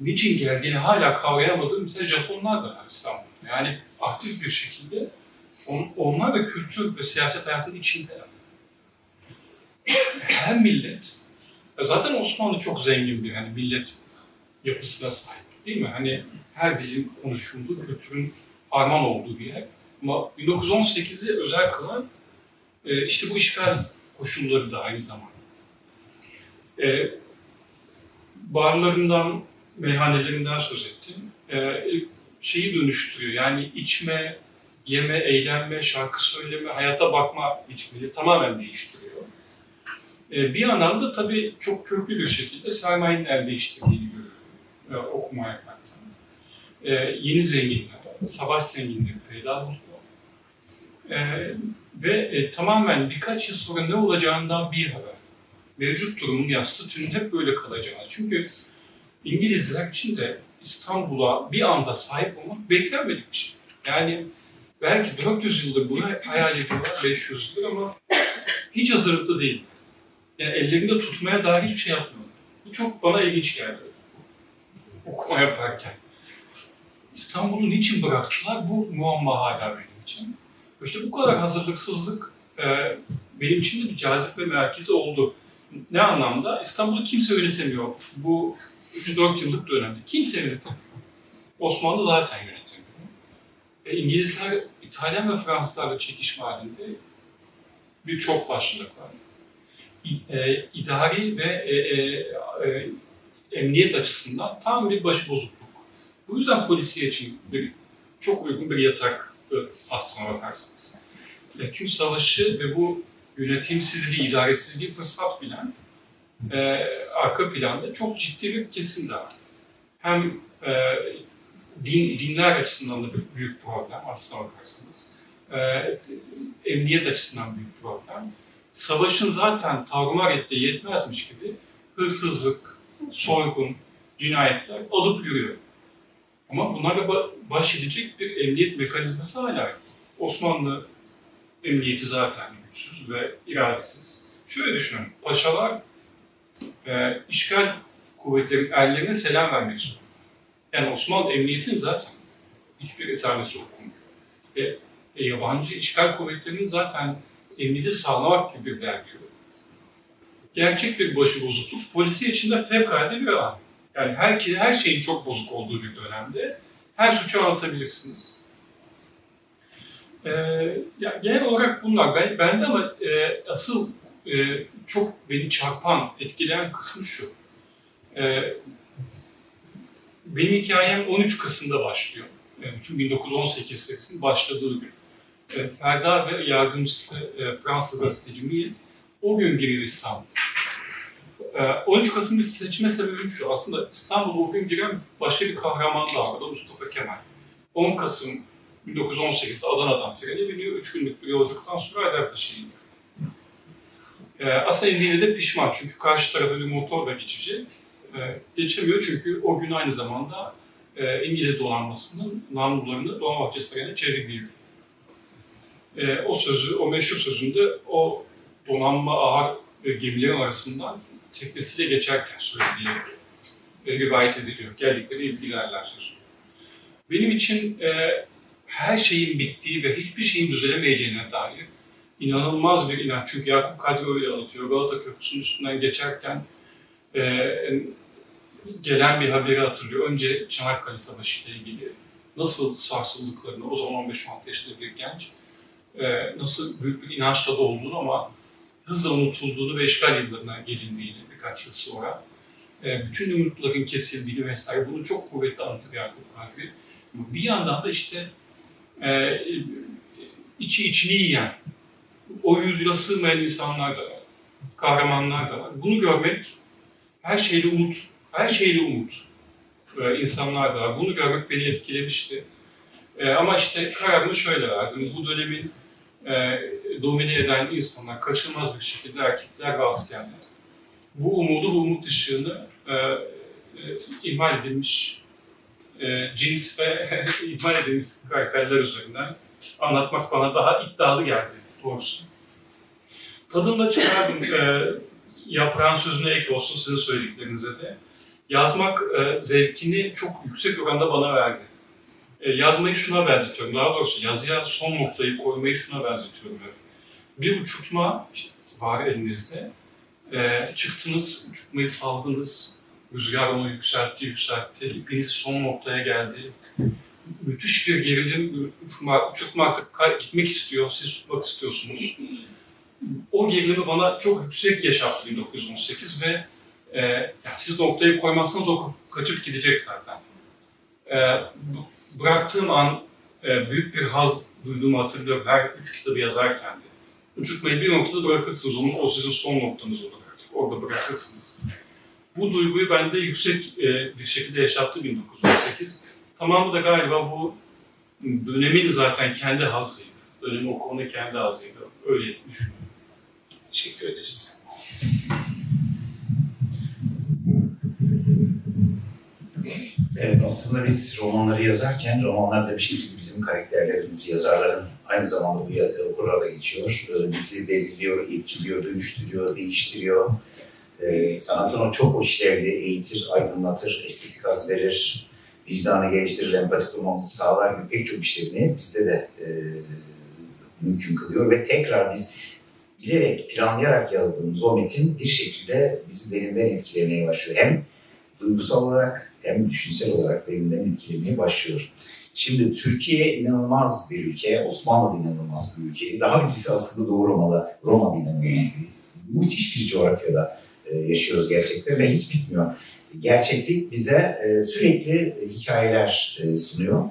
[SPEAKER 3] Niçin geldiğini hala kavrayamadığım mesela Japonlar da var İstanbul'da. Yani aktif bir şekilde on, onlar da kültür ve siyaset hayatının içinde. Her millet, zaten Osmanlı çok zengin bir hani millet yapısına sahip değil mi? Hani her dilin konuşulduğu, kültürün harman olduğu bir yer. Ama 1918'i özel kılan e, işte bu işgal koşulları da aynı zamanda. E, barlarından, meyhanelerinden söz ettim. E, şeyi dönüştürüyor. Yani içme, yeme, eğlenme, şarkı söyleme, hayata bakma biçimini tamamen değiştiriyor. E, bir yandan da tabii çok köklü bir şekilde sermayenin el değiştirdiğini görüyorum e, okuma yaparken. E, yeni zenginler, savaş zenginleri peyda oluyor. E, ve e, tamamen birkaç yıl sonra ne olacağından bir haber. Mevcut durumun yassı tünün hep böyle kalacağını. Çünkü İngilizler için de İstanbul'a bir anda sahip olmak beklenmedik bir şey. Yani belki 400 yıldır bunu hayal ediyorlar, 500 yıldır ama hiç hazırlıklı değil. Yani ellerinde tutmaya dair hiçbir şey yapmıyorlar. Bu çok bana ilginç geldi. Okuma yaparken. İstanbul'u niçin bıraktılar? Bu muamma hala benim için. İşte bu kadar hazırlıksızlık e, benim için de bir cazip ve merkezi oldu. Ne anlamda? İstanbul'u kimse yönetemiyor. Bu 3-4 yıllık dönemde. Kimse yönetemiyor. Osmanlı zaten yönetemiyor. E, İngilizler, İtalyan ve Fransızlarla çekişme halinde bir çok başlılık var. İ, e, idari ve e, e, e, emniyet açısından tam bir başıbozukluk. Bu yüzden polisiye için bir, çok uygun bir yatak aslına bakarsanız. E, çünkü savaşı ve bu yönetimsizliği, idaresizliği fırsat bilen e, arka planda çok ciddi bir kesim de var. Hem e, din, dinler açısından da bir büyük problem aslına bakarsanız. E, emniyet açısından büyük problem. Savaşın zaten tarumar ettiği yetmezmiş gibi hırsızlık, soygun, cinayetler alıp yürüyor. Ama bunlarla baş edecek bir emniyet mekanizması hala yok. Osmanlı emniyeti zaten güçsüz ve iradesiz. Şöyle düşünün, paşalar e, işgal kuvvetlerin ellerine selam vermek zorunda. Yani Osmanlı emniyetin zaten hiçbir esamesi okunmuyor. Ve e, yabancı işgal kuvvetlerinin zaten emniyeti sağlamak gibi bir dergi yok. Gerçek bir başıbozukluk, polisi içinde fevkalade bir alan. Yani her, her şeyin çok bozuk olduğu bir dönemde her suçu anlatabilirsiniz. Ee, ya genel olarak bunlar. Ben, bende ama e, asıl e, çok beni çarpan, etkileyen kısmı şu. E, benim hikayem 13 Kasım'da başlıyor. E, bütün 1918 senesinin başladığı gün. E, Ferda ve yardımcısı e, Fransız gazeteci Millet o gün giriyor İstanbul. E, 13 Kasım'ı seçme sebebim şu. Aslında İstanbul'a o gün giren başka bir kahraman da vardı. Mustafa Kemal. 10 Kasım 1918'de Adana'dan trene biniyor. Üç günlük bir yolculuktan sonra Haydarpaşa'ya iniyor. Ee, aslında indiğinde de pişman çünkü karşı tarafa bir motorla geçecek. Ee, geçemiyor çünkü o gün aynı zamanda e, İngiliz donanmasının namlularını Dolmabahçe Sarayı'na çeviriliyor. Ee, o sözü, o meşhur sözünde o donanma ağır e, gemilerin arasından teknesiyle geçerken söylediği e, rivayet ediliyor. Geldikleri bilgilerler sözü. Benim için e, her şeyin bittiği ve hiçbir şeyin düzelemeyeceğine dair inanılmaz bir inanç. Çünkü Yakup Kadri öyle anlatıyor. Galata Köprüsü'nün üstünden geçerken e, gelen bir haberi hatırlıyor. Önce Çanakkale Savaşı ile ilgili nasıl sarsıldıklarını, o zaman 15-16 yaşında bir genç, e, nasıl büyük bir inançla dolduğunu ama hızla unutulduğunu ve işgal yıllarına gelindiğini birkaç yıl sonra, e, bütün umutların kesildiğini vesaire bunu çok kuvvetli anlatır Yakup Kadri. Bir yandan da işte e, içi içini yiyen, o yüzyıla sığmayan insanlar da var, kahramanlar da var. Bunu görmek, her şeyle umut, her şeyle umut e, insanlar da var. Bunu görmek beni etkilemişti. E, ama işte kararımı şöyle verdim. Bu dönemin e, domine eden insanlar, kaçınılmaz bir şekilde erkekler ve askerler. Bu umudu, bu umut ışığını e, e, ihmal edilmiş e, cins ve *laughs* ihmal edilmiş karakterler üzerinden anlatmak bana daha iddialı geldi doğrusu. Tadımla çıkardım. E, yaprağın sözüne ek olsun sizin söylediklerinize de. Yazmak e, zevkini çok yüksek oranda bana verdi. E, yazmayı şuna benzetiyorum. Daha doğrusu yazıya son noktayı koymayı şuna benzetiyorum. Yani. Bir uçurtma var elinizde. E, çıktınız, uçurtmayı saldınız. Rüzgar onu yükseltti, yükseltti. İpiniz son noktaya geldi. Müthiş bir gerilim. Uçurtma, uçurtma artık gitmek istiyor, siz tutmak istiyorsunuz. O gerilimi bana çok yüksek yaşattı 1918 ve e, yani siz noktayı koymazsanız o kaçıp gidecek zaten. E, bıraktığım an e, büyük bir haz duyduğumu hatırlıyorum her üç kitabı yazarken de. Uçurtmayı bir noktada bırakırsınız, onun, o sizin son noktanız olur artık. Orada bırakırsınız. Bu duyguyu bende yüksek e, bir şekilde yaşattı 1918. Tamamı da galiba bu dönemin zaten kendi hazıydı. Dönemin okumanın kendi hazıydı. Öyle düşünüyorum.
[SPEAKER 1] Teşekkür ederiz. Evet aslında biz romanları yazarken romanlar da bir şekilde bizim karakterlerimiz, yazarların aynı zamanda bu okurlara da geçiyor. Bizi belirliyor, etkiliyor, dönüştürüyor, değiştiriyor. Ee, sanatın o çok o işlevli, eğitir, aydınlatır, estetik haz verir, vicdanı geliştirir, empati kurmamızı sağlar gibi pek çok işlevini bizde de e, mümkün kılıyor ve tekrar biz bilerek, planlayarak yazdığımız o metin bir şekilde bizi derinden etkilemeye başlıyor. Hem duygusal olarak hem düşünsel olarak derinden etkilemeye başlıyor. Şimdi Türkiye inanılmaz bir ülke, Osmanlı inanılmaz bir ülke. Daha öncesi aslında Doğu Roma'da, Roma inanılmaz bir müthiş bir coğrafyada yaşıyoruz gerçekten ve hiç bitmiyor. Gerçeklik bize sürekli hikayeler sunuyor.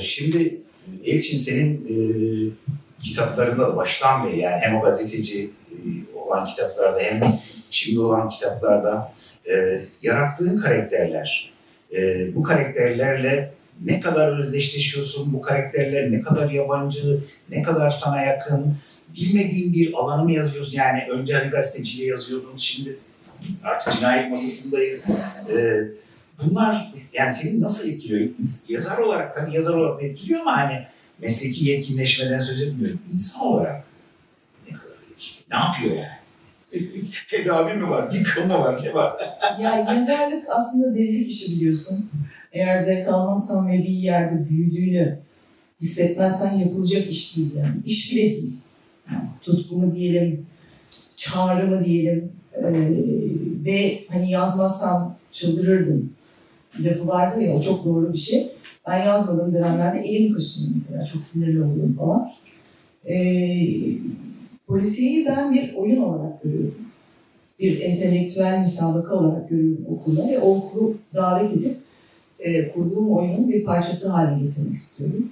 [SPEAKER 1] Şimdi Elçin senin kitaplarında da baştan beri yani hem o gazeteci olan kitaplarda hem şimdi olan kitaplarda e, yarattığın karakterler, e, bu karakterlerle ne kadar özdeşleşiyorsun, bu karakterler ne kadar yabancı, ne kadar sana yakın, bilmediğin bir alanı mı yazıyorsun? Yani önce hani gazeteciliğe yazıyordun, şimdi artık cinayet masasındayız. E, bunlar yani seni nasıl etkiliyor? Yazar olarak tabii yazar olarak etkiliyor ama hani mesleki yetkinleşmeden söz etmiyorum. İnsan olarak ne kadar etkiliyor? Ne yapıyor yani? *laughs* Tedavi mi var? Yıkım mı var? Ne var?
[SPEAKER 2] ya yazarlık aslında deli işi biliyorsun. Eğer zevk almazsan ve bir yerde büyüdüğünü hissetmezsen yapılacak iş değil yani. İş bile değil. Yani tutku mu diyelim, çağrı mı diyelim. Ee, ve hani yazmazsam çıldırırdım. Lafı vardır ya o çok doğru bir şey. Ben yazmadığım dönemlerde elim kaşınıyor mesela. Çok sinirli oluyorum falan. Ee, polisiyeyi ben bir oyun olarak görüyorum. Bir entelektüel müsabaka olarak görüyorum okulda ve o okulu davet edip e, kurduğum oyunun bir parçası haline getirmek istiyorum.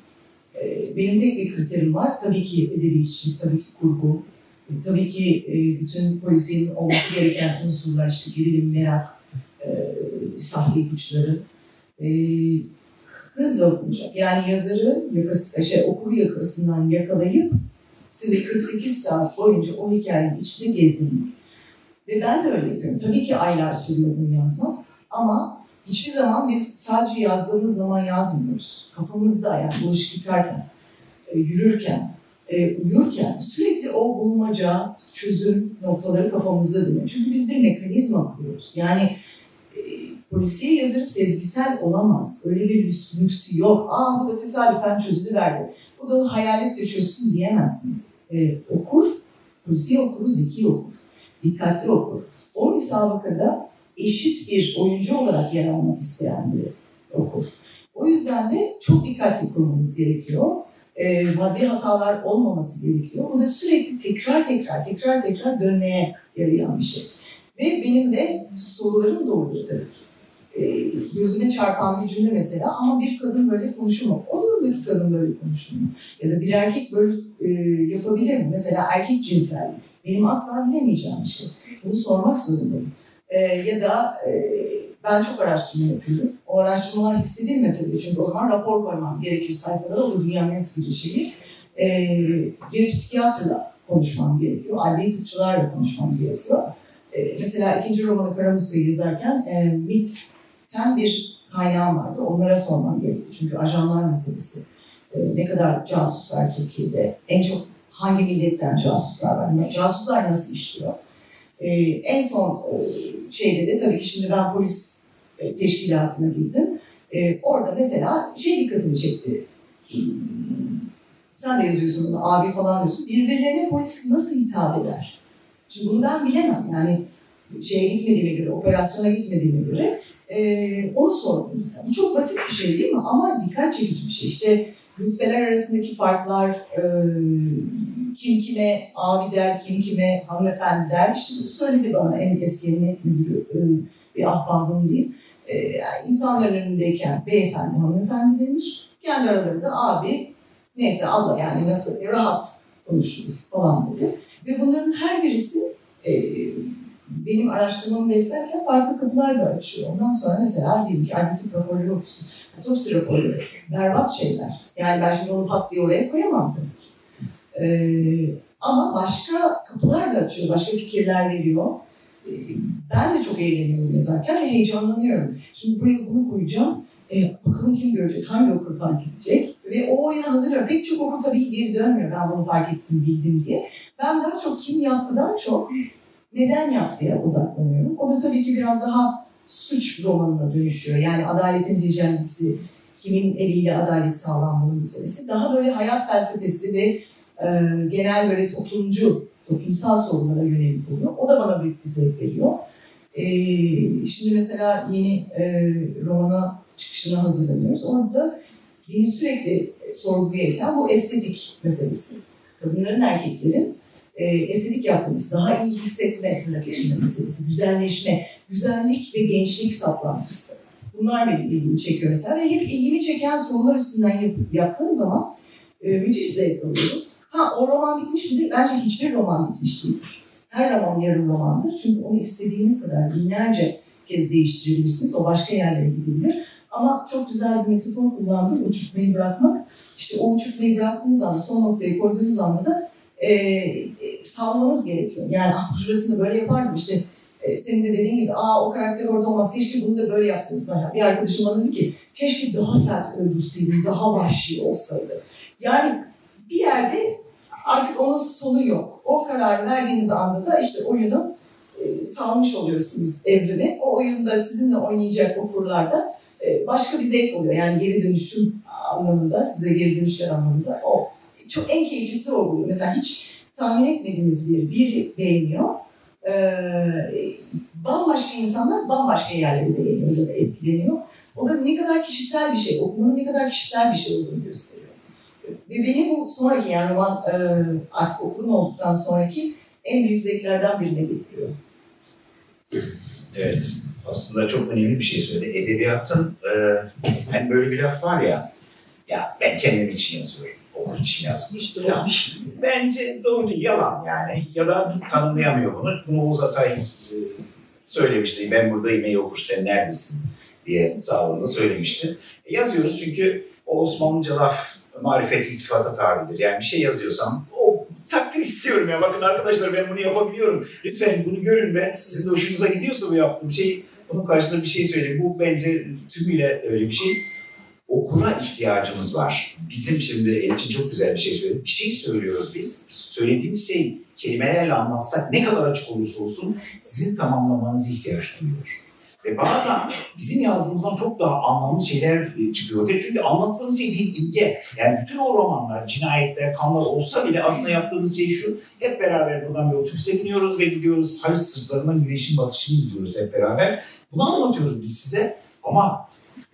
[SPEAKER 2] E, benim tek bir kriterim var. Tabii ki edebi kişilik, tabii ki kurgu, e, tabii ki e, bütün polisiyenin olması gereken unsurlar, işte gerilim, merak, e, sahte ipuçları e, hızla okunacak. Yani yazarı yakası, şey, okuru yakasından yakalayıp sizi 48 saat boyunca o hikayenin içinde gezdirmek. Ve ben de öyle yapıyorum. Tabii ki aylar sürüyor bunu yazmak ama hiçbir zaman biz sadece yazdığımız zaman yazmıyoruz. Kafamızda yani bulaşık yıkarken, e, yürürken, e, uyurken sürekli o bulmaca, çözüm noktaları kafamızda dönüyor. Çünkü biz bir mekanizma kuruyoruz. Yani polisiye yazarı sezgisel olamaz. Öyle bir lüks, lüksü yok. Aa bu da tesadüfen çözülüverdi. Bu da hayalet çözsün diyemezsiniz. E, okur, polisiye okuru zeki okur. Dikkatli okur. O müsabakada eşit bir oyuncu olarak yer almak isteyen bir okur. O yüzden de çok dikkatli kurmamız gerekiyor. E, maddi hatalar olmaması gerekiyor. Bu da sürekli tekrar tekrar tekrar tekrar dönmeye yarayan bir şey. Ve benim de sorularım doğruyor tabii ki. E, gözüme çarpan bir cümle mesela ama bir kadın böyle mu? O durumdaki kadın böyle mu? Ya da bir erkek böyle e, yapabilir mi? Mesela erkek cinselliği. Benim asla bilemeyeceğim bir şey. Bunu sormak zorundayım. E, ya da e, ben çok araştırma yapıyorum. O araştırmalar istediğim mesele. Çünkü o zaman rapor koymam gerekir sayfalara. O dünyanın en sıkıcı şeyi. E, bir psikiyatrla konuşmam gerekiyor. Adli tıpçılarla konuşmam gerekiyor. E, mesela ikinci romanı Karamuska'yı yazarken e, MIT'ten bir kaynağım vardı. Onlara sormam gerekti. Çünkü ajanlar meselesi. E, ne kadar casus var Türkiye'de? En çok hangi milletten casuslar var? Casuslar nasıl işliyor? E, en son e, şeyde de tabii ki şimdi ben polis e, teşkilatına girdim. E, orada mesela şey dikkatimi çekti. Sen de yazıyorsun bunu, abi falan diyorsun. Birbirlerine polis nasıl hitap eder? Şimdi bunu ben bilemem. Yani şeye gitmediğime göre, operasyona gitmediğime göre e, onu sordum mesela. Bu çok basit bir şey değil mi? Ama dikkat çekici bir şey. İşte rütbeler arasındaki farklar, e, kim kime abi der, kim kime hanımefendi der. İşte söyledi bana en eski emniyet müdürü, e, bir ahbabım diyeyim. E, yani insanların önündeyken beyefendi, hanımefendi denir. Kendi aralarında abi, neyse abla yani nasıl rahat konuşulur falan dedi. Ve bunların her birisi e, benim araştırmamı beslerken farklı kapılar da açıyor. Ondan sonra mesela diyelim ki adli raporları okuyorsun. Otopsi raporları. Berbat şeyler. Yani ben şimdi onu pat diye oraya koyamam tabii ki. Ee, ama başka kapılar da açıyor. Başka fikirler veriyor. Ee, ben de çok eğleniyorum yazarken ve heyecanlanıyorum. Şimdi buraya bunu koyacağım. Ee, bakalım kim görecek, hangi okur fark edecek. Ve o oyuna hazırlıyorum. Pek çok okur tabii geri dönmüyor. Ben bunu fark ettim, bildim diye. Ben daha çok kim yaptıdan çok neden yaptıya odaklanıyorum. O da tabii ki biraz daha suç romanına dönüşüyor. Yani adaletin tecellisi, kimin eliyle adalet sağlanmalı meselesi. Daha böyle hayat felsefesi ve e, genel böyle toplumcu, toplumsal sorunlara yönelik oluyor. O da bana büyük bir zevk veriyor. E, şimdi mesela yeni e, romana çıkışına hazırlanıyoruz. Orada beni sürekli sorguya iten bu estetik meselesi. Kadınların, erkeklerin e, estetik yaptığımız, daha iyi hissetme tırnak içinde meselesi, güzelleşme, güzellik ve gençlik saplantısı. Bunlar benim ilgimi çekiyor mesela ve hep ilgimi çeken sorular üstünden yap, yaptığım zaman e, müthiş zevk alıyorum. Ha o roman bitmiş midir? Bence hiçbir roman bitmiş değildir. Her roman yarım romandır. Çünkü onu istediğiniz kadar binlerce kez değiştirebilirsiniz. O başka yerlere gidebilir. Ama çok güzel bir metafor kullandım. Uçurtmayı bırakmak. İşte o uçurtmayı bıraktığınız anda, son noktayı koyduğunuz anda da e, e, salmanız gerekiyor. Yani ah şurasını böyle yapardım işte e, senin de dediğin gibi aa o karakter orada olmaz keşke bunu da böyle yapsanız. Mesela bir arkadaşım bana dedi ki keşke daha sert öldürseydin, daha vahşi olsaydı. Yani bir yerde artık onun sonu yok. O kararı verdiğiniz anda da işte oyunu e, salmış oluyorsunuz evrene. O oyunda sizinle oynayacak okurlar da e, başka bir zevk oluyor. Yani geri dönüşüm anlamında, size geri dönüşler anlamında. O çok en keyiflisi o oluyor. Mesela hiç tahmin etmediğiniz bir bir beğeniyor. Ee, bambaşka insanlar bambaşka yerlere yayılıyor ya da etkileniyor. O da ne kadar kişisel bir şey, okumanın ne kadar kişisel bir şey olduğunu gösteriyor. Ve beni bu sonraki yani roman e, artık okurun olduktan sonraki en büyük zevklerden birine getiriyor.
[SPEAKER 1] Evet, aslında çok önemli bir şey söyledi. Edebiyatın, e, hani böyle bir laf var ya, ya ben kendim için yazıyorum, okur için yazmış.
[SPEAKER 2] Doğru değil.
[SPEAKER 1] Bence doğru değil, yalan yani. Ya da tanımlayamıyor bunu. Bunu Oğuz Atay e, söylemişti. Ben buradayım ey okur sen neredesin diye sağlığında söylemişti. E, yazıyoruz çünkü o Osmanlıca laf marifet iltifata tabidir. Yani bir şey yazıyorsam o takdir istiyorum ya. Bakın arkadaşlar ben bunu yapabiliyorum. Lütfen bunu görün ve sizin de hoşunuza gidiyorsa bu yaptığım şey bunun karşılığında bir şey söyleyeyim. Bu bence tümüyle öyle bir şey. Okura ihtiyacımız var. Bizim şimdi Elçin çok güzel bir şey söyledi. Bir şey söylüyoruz biz. Söylediğimiz şey kelimelerle anlatsak ne kadar açık olursa olsun sizin tamamlamanıza ihtiyaç duyuyor. Ve bazen bizim yazdığımızdan çok daha anlamlı şeyler e, çıkıyor ortaya. Çünkü anlattığımız şey bir imge. Yani bütün o romanlar, cinayetler, kanlar olsa bile aslında yaptığımız şey şu. Hep beraber buradan bir otobüse biniyoruz ve gidiyoruz. Haliç sırtlarından güneşin batışını izliyoruz hep beraber. Bunu anlatıyoruz biz size. Ama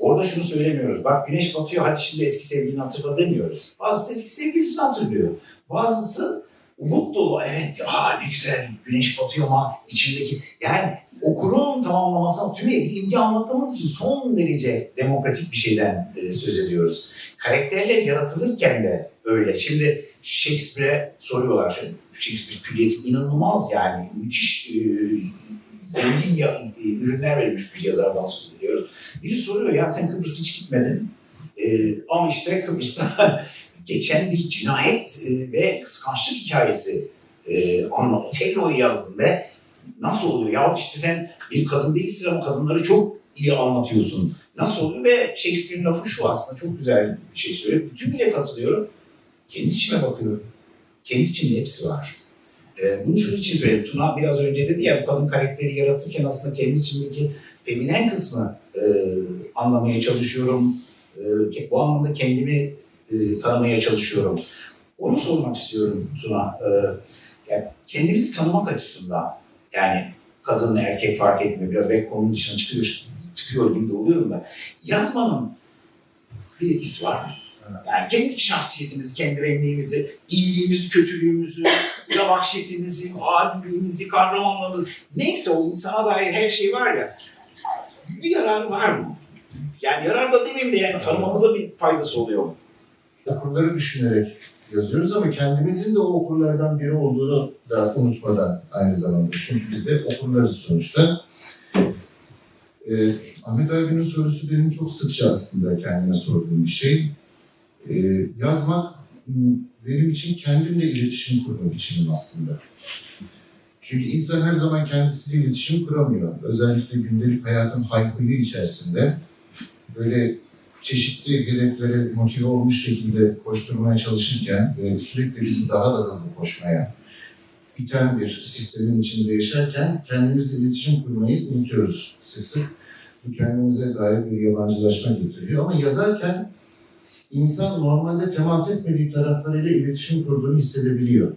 [SPEAKER 1] orada şunu söylemiyoruz. Bak güneş batıyor hadi şimdi eski sevgilini hatırla demiyoruz. Bazısı eski sevgilisini hatırlıyor. Bazısı umut dolu. Evet aa ne güzel güneş batıyor ama içindeki yani okurun tamamlamasına tüm imge anlattığımız için son derece demokratik bir şeyden e, söz ediyoruz. Karakterler yaratılırken de öyle. Şimdi Shakespeare'e soruyorlar. Şimdi Shakespeare külliyeti inanılmaz yani. Müthiş e, zengin ya, e, ürünler verilmiş bir yazardan söz ediyoruz. Biri soruyor ya sen Kıbrıs'a hiç gitmedin. E, ama işte Kıbrıs'ta *laughs* geçen bir cinayet e, ve kıskançlık hikayesi e, anla, Otello'yu yazdın ve nasıl oluyor? Ya işte sen bir kadın değilsin ama kadınları çok iyi anlatıyorsun. Nasıl oluyor? Ve Shakespeare'in lafı şu aslında çok güzel bir şey söylüyor. Bütünüyle katılıyorum. Kendi içime bakıyorum. Kendi içimde hepsi var. Ee, bunu şunun için söyledim. Tuna biraz önce dedi ya bu kadın karakteri yaratırken aslında kendi içimdeki feminen kısmı e, anlamaya çalışıyorum. E, bu anlamda kendimi e, tanımaya çalışıyorum. Onu sormak istiyorum Tuna. E, yani kendimizi tanımak açısından yani kadın erkek fark etmiyor. Biraz belki konunun dışına çıkıyor, çıkıyor gibi de oluyorum da. Yazmanın bir etkisi var mı? Yani kendi şahsiyetimizi, kendi rengliğimizi, iyiliğimizi, kötülüğümüzü, ya vahşetimizi, adiliğimizi, kahramanlığımızı, neyse o insana dair her şey var ya, bir yararı var mı? Yani yarar da demeyeyim de yani tanımamıza bir faydası oluyor mu?
[SPEAKER 4] Okurları düşünerek yazıyoruz ama kendimizin de o okurlardan biri olduğunu da unutmadan aynı zamanda. Çünkü biz de okurlarız sonuçta. Ee, Ahmet abinin sorusu benim çok sıkça aslında kendime sorduğum bir şey. Ee, yazmak benim için kendimle iletişim kurma biçimim aslında. Çünkü insan her zaman kendisiyle iletişim kuramıyor. Özellikle gündelik hayatın haykırlığı içerisinde böyle çeşitli hedeflere motive olmuş şekilde koşturmaya çalışırken ve sürekli bizi daha da hızlı koşmaya iten bir sistemin içinde yaşarken kendimizle iletişim kurmayı unutuyoruz sık sık. Bu kendimize dair bir yabancılaşma getiriyor ama yazarken insan normalde temas etmediği taraflarıyla iletişim kurduğunu hissedebiliyor.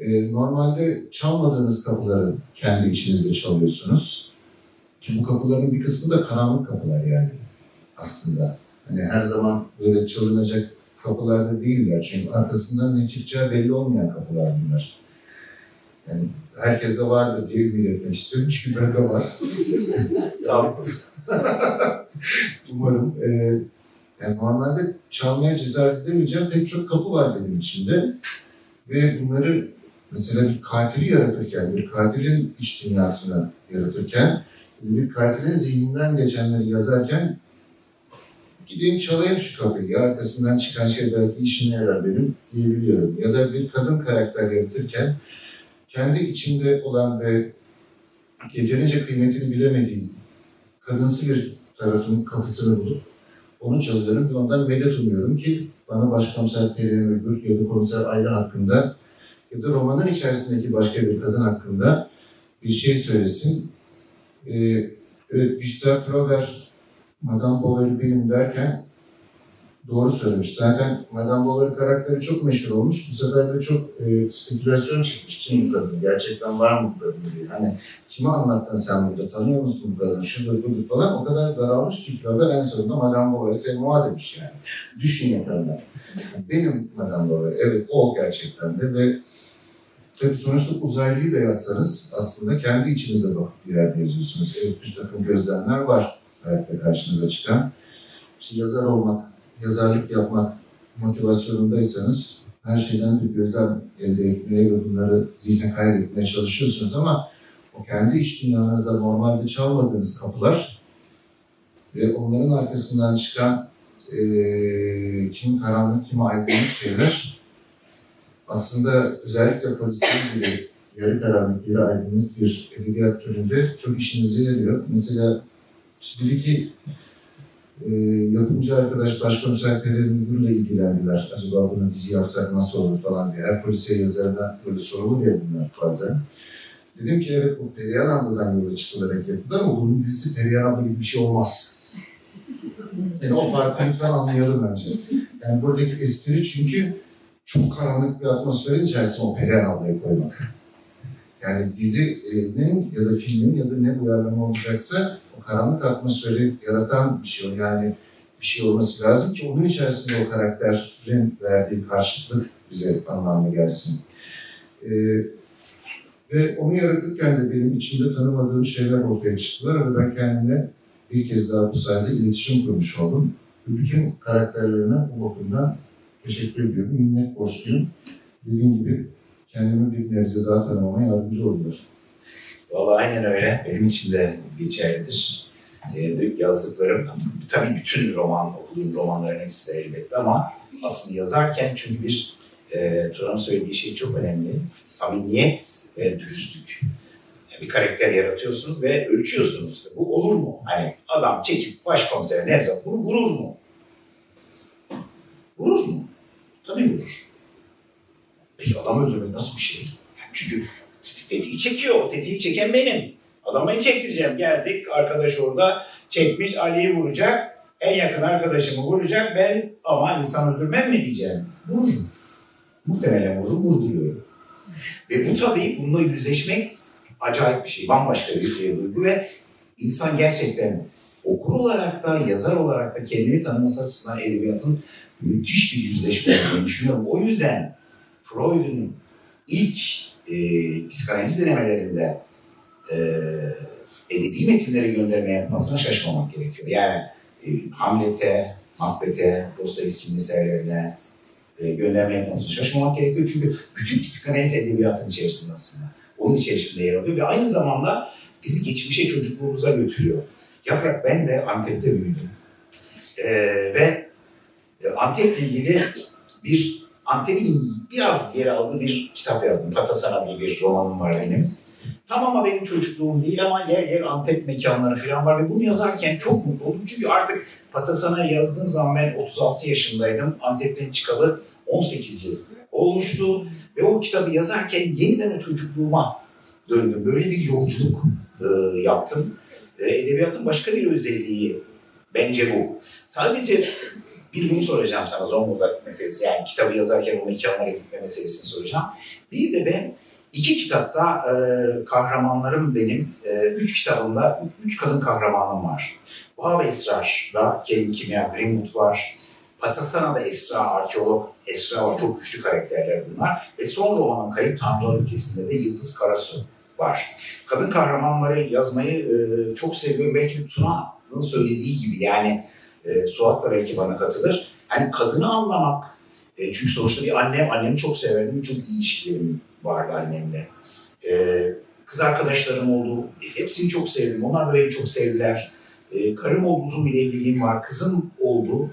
[SPEAKER 4] Ee, normalde çalmadığınız kapıları kendi içinizde çalıyorsunuz. Ki bu kapıların bir kısmı da karanlık kapılar yani aslında. Hani her zaman böyle çalınacak kapılarda değiller. Çünkü arkasından ne çıkacağı belli olmayan kapılar bunlar. Yani herkeste vardır diye ümit etmek istiyorum. Çünkü bende var. *laughs*
[SPEAKER 1] Sağlıklı. *laughs*
[SPEAKER 4] Umarım. Ee, yani normalde çalmaya cesaret edemeyeceğim pek çok kapı var benim içinde. Ve bunları mesela bir katili yaratırken, bir katilin iç dünyasını yaratırken, bir katilin zihninden geçenleri yazarken gideyim çalayım şu kapıyı, arkasından çıkan şey belki işine yarar benim diyebiliyorum. Ya da bir kadın karakter yaratırken kendi içinde olan ve yeterince kıymetini bilemediğim kadınsı bir tarafın kapısını bulup onu çalıyorum ve ondan medet umuyorum ki bana başkomiser Perihan Uygur ya da komiser Ayla hakkında ya da romanın içerisindeki başka bir kadın hakkında bir şey söylesin. Ee, Gustave Flaubert Madame Bovary benim derken doğru söylemiş. Zaten Madame Bovary karakteri çok meşhur olmuş. Bu sefer de çok e, spekülasyon çıkmış. Kim bu kadın? Gerçekten var mı bu kadın diye. Hani kime anlattın sen burada? Tanıyor musun bu kadını? Şudur budur falan. O kadar daralmış ki Flaubert en sonunda Madame Bovary Selma demiş yani. Düşün efendim. Benim Madame Bovary. Evet o gerçekten de ve Tabii sonuçta uzaylıyı da yazsanız aslında kendi içinize bakıp bir yerde yazıyorsunuz. Evet bir takım gözlemler var hayatta karşınıza çıkan. İşte yazar olmak, yazarlık yapmak motivasyonundaysanız her şeyden bir gözlem elde etmeye ve bunları zihne kaydetmeye çalışıyorsunuz ama o kendi iç dünyanızda normalde çalmadığınız kapılar ve onların arkasından çıkan eee kim karanlık, kim aydınlık şeyler aslında özellikle polisiye gibi yarı karanlık, yarı aydınlık bir edebiyat türünde çok işinize yarıyor. Mesela bir iki e, yapımcı arkadaş başkomiser Peri Müdür'le ilgilendiler. Acaba bunu dizi yapsak nasıl olur falan diye. Her polisiye yazarına böyle sorulur ya bunlar bazen. Dedim ki evet bu Perihan abladan yola çıkılarak yapıldı ama bunun dizisi Perihan abla gibi bir şey olmaz. *laughs* Yani o farkı lütfen anlayalım bence. Yani buradaki espri çünkü çok karanlık bir atmosferin içerisine o Perihan ablayı koymak. Yani dizinin ya da filmin ya da ne uyarlama olacaksa o karanlık atmosferi yaratan bir şey o. Yani bir şey olması lazım ki onun içerisinde o karakterin verdiği karşılık bize anlamlı gelsin. Ee, ve onu yaratırken de benim içimde tanımadığım şeyler ortaya çıktılar ve ben kendimle bir kez daha bu sayede iletişim kurmuş oldum. Bütün karakterlerine bu bakımdan teşekkür ediyorum. Minnet borçluyum. Dediğim gibi kendimi bir nebze daha tanımama yardımcı oldular.
[SPEAKER 1] Vallahi aynen öyle. Benim için de geçerlidir. Ee, yazdıklarım, tabii bütün roman, okuduğum romanların hepsi de elbette ama aslında yazarken çünkü bir, e, Turan'ın söylediği şey çok önemli. Samimiyet ve dürüstlük. Yani bir karakter yaratıyorsunuz ve ölçüyorsunuz. Bu olur mu? Hani adam çekip başkomisere Nevzat bunu vurur mu? Vurur mu? Tabii vurur. Peki adam öldürmek nasıl bir şey? Yani çünkü tetiği çekiyor. Tetiği çeken benim. Adamı ben çektireceğim. Geldik. Arkadaş orada çekmiş. Ali'yi vuracak. En yakın arkadaşımı vuracak. Ben ama insan öldürmem mi diyeceğim? Vururum. Muhtemelen vururum. Vurduruyorum. Ve bu tabii bununla yüzleşmek acayip bir şey. Bambaşka bir şey duygu ve insan gerçekten okur olarak da yazar olarak da kendini tanıması açısından edebiyatın müthiş bir yüzleşme olduğunu düşünüyorum. O yüzden Freud'un ilk e, psikanaliz denemelerinde e, edebi metinlere gönderme yapmasına şaşmamak gerekiyor. Yani e, Hamlet'e, Macbeth'e, Dostoyevski'nin eserlerine e, gönderme yapmasına şaşmamak gerekiyor. Çünkü bütün psikanaliz edebiyatın içerisinde aslında. Onun içerisinde yer alıyor ve aynı zamanda bizi geçmişe çocukluğumuza götürüyor. Yaprak ben de Antep'te büyüdüm. E, ve e, Antep'le ilgili bir Antep'in biraz yer aldığı bir kitap yazdım. Patasana diye bir romanım var benim. Tam ama benim çocukluğum değil ama yer yer Antep mekanları falan var ve bunu yazarken çok mutlu oldum. Çünkü artık Patasana'yı yazdığım zaman ben 36 yaşındaydım. Antep'ten çıkalı 18 yıl olmuştu. Ve o kitabı yazarken yeniden o çocukluğuma döndüm. Böyle bir yolculuk e, yaptım. E, edebiyatın başka bir özelliği bence bu. Sadece bir bunu soracağım sana Zonguldak meselesi. Yani kitabı yazarken o mekanlara gitme meselesini soracağım. Bir de ben iki kitapta e, kahramanlarım benim. E, üç kitabımda üç kadın kahramanım var. Bağ ve Esrar'da Kelin Kimya Greenwood var. Patasana'da Esra, arkeolog Esra var. Çok güçlü karakterler bunlar. Ve son romanın Kayıp Tanrılar Ülkesi'nde de Yıldız Karasu var. Kadın kahramanları yazmayı e, çok seviyorum. Belki Tuna'nın söylediği gibi yani e, Suat da belki bana katılır. Hani kadını anlamak, e, çünkü sonuçta bir annem, annemi çok severdim, çok iyi ilişkilerim vardı annemle. E, kız arkadaşlarım oldu, hepsini çok sevdim, onlar da beni çok sevdiler. E, karım oldu, uzun bir evliliğim var, kızım oldu.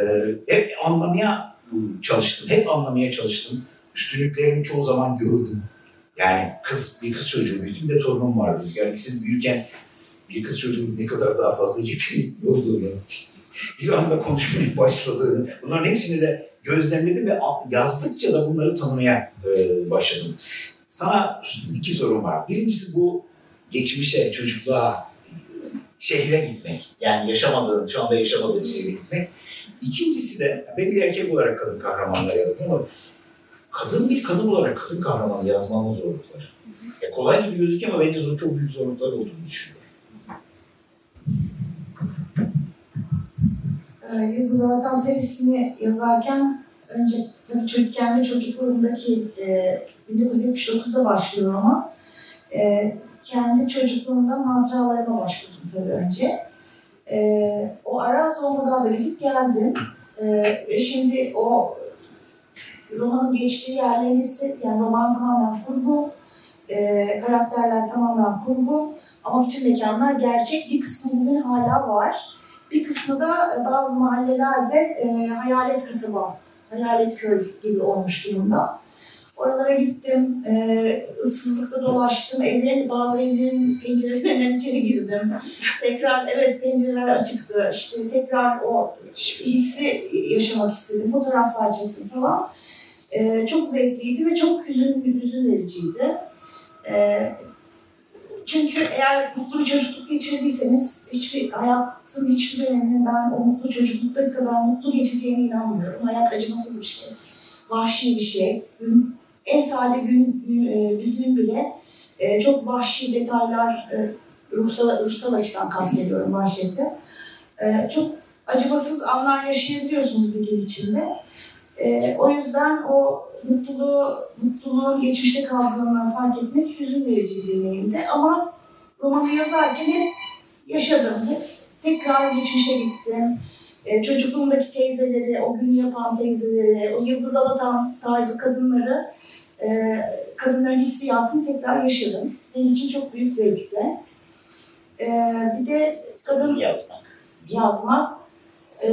[SPEAKER 1] E, hep anlamaya çalıştım, hep anlamaya çalıştım. Üstünlüklerimi çoğu zaman gördüm. Yani kız, bir kız çocuğu büyüdüm de torunum var Rüzgar. İkisi büyürken bir kız çocuğun ne kadar daha fazla *laughs* yetenekli olduğunu, bir anda konuşmaya başladığını, bunların hepsini de gözlemledim ve yazdıkça da bunları tanımaya e, başladım. Sana iki sorum var. Birincisi bu geçmişe, çocukluğa, şehre gitmek. Yani yaşamadığın, şu anda yaşamadığın şehre gitmek.
[SPEAKER 6] İkincisi de ben bir erkek olarak kadın kahramanlar yazdım ama kadın bir kadın olarak kadın kahramanı yazmanın zorlukları. Ya kolay gibi gözüküyor ama bence çok büyük zorluklar olduğunu düşünüyorum.
[SPEAKER 5] Ee, Yıldız Alatan serisini yazarken önce tabii çocuk, kendi çocukluğumdaki e, 1979'da başlıyor ama e, kendi çocukluğumdan hatıralarıma başvurdum tabii önce. E, o Araz Olmadağ'da gidip geldim. E, şimdi o romanın geçtiği yerlerin hepsi, yani roman tamamen kurgu, e, karakterler tamamen kurgu ama bütün mekanlar gerçek. Bir kısmı bugün hala var. Bir kısmı da e, bazı mahallelerde e, hayalet kasaba, hayalet köy gibi olmuş durumda. Oralara gittim, e, ıssızlıkta dolaştım, evlerin, bazı evlerin pencerelerinden içeri girdim. Tekrar evet pencereler açıktı, işte tekrar o hissi yaşamak istedim, fotoğraflar çektim falan. E, çok zevkliydi ve çok hüzün, hüzün vericiydi. E, çünkü eğer mutlu bir çocukluk geçirdiyseniz hiçbir hayatın hiçbir döneminde ben o mutlu çocukluktaki kadar mutlu geçeceğine inanmıyorum. Hayat acımasız bir şey. Vahşi bir şey. Gün, en sade gün, e, bir gün bile e, çok vahşi detaylar, e, ruhsal, ruhsal açıdan kastediyorum vahşeti. Çok acımasız anlar yaşayabiliyorsunuz bir gün içinde. O yüzden o mutluluğu, mutluluğun geçmişte kaldığını fark etmek hüzün verici bir deneyimdi. Ama romanı yazarken hep yaşadım. Hep tekrar geçmişe gittim. E, çocukluğumdaki teyzeleri, o gün yapan teyzeleri, o yıldız alatan tarzı kadınları, e, kadınların hissiyatını tekrar yaşadım. Benim için çok büyük zevkti. E, bir de kadın
[SPEAKER 6] Yazmak.
[SPEAKER 5] yazmak. Ee,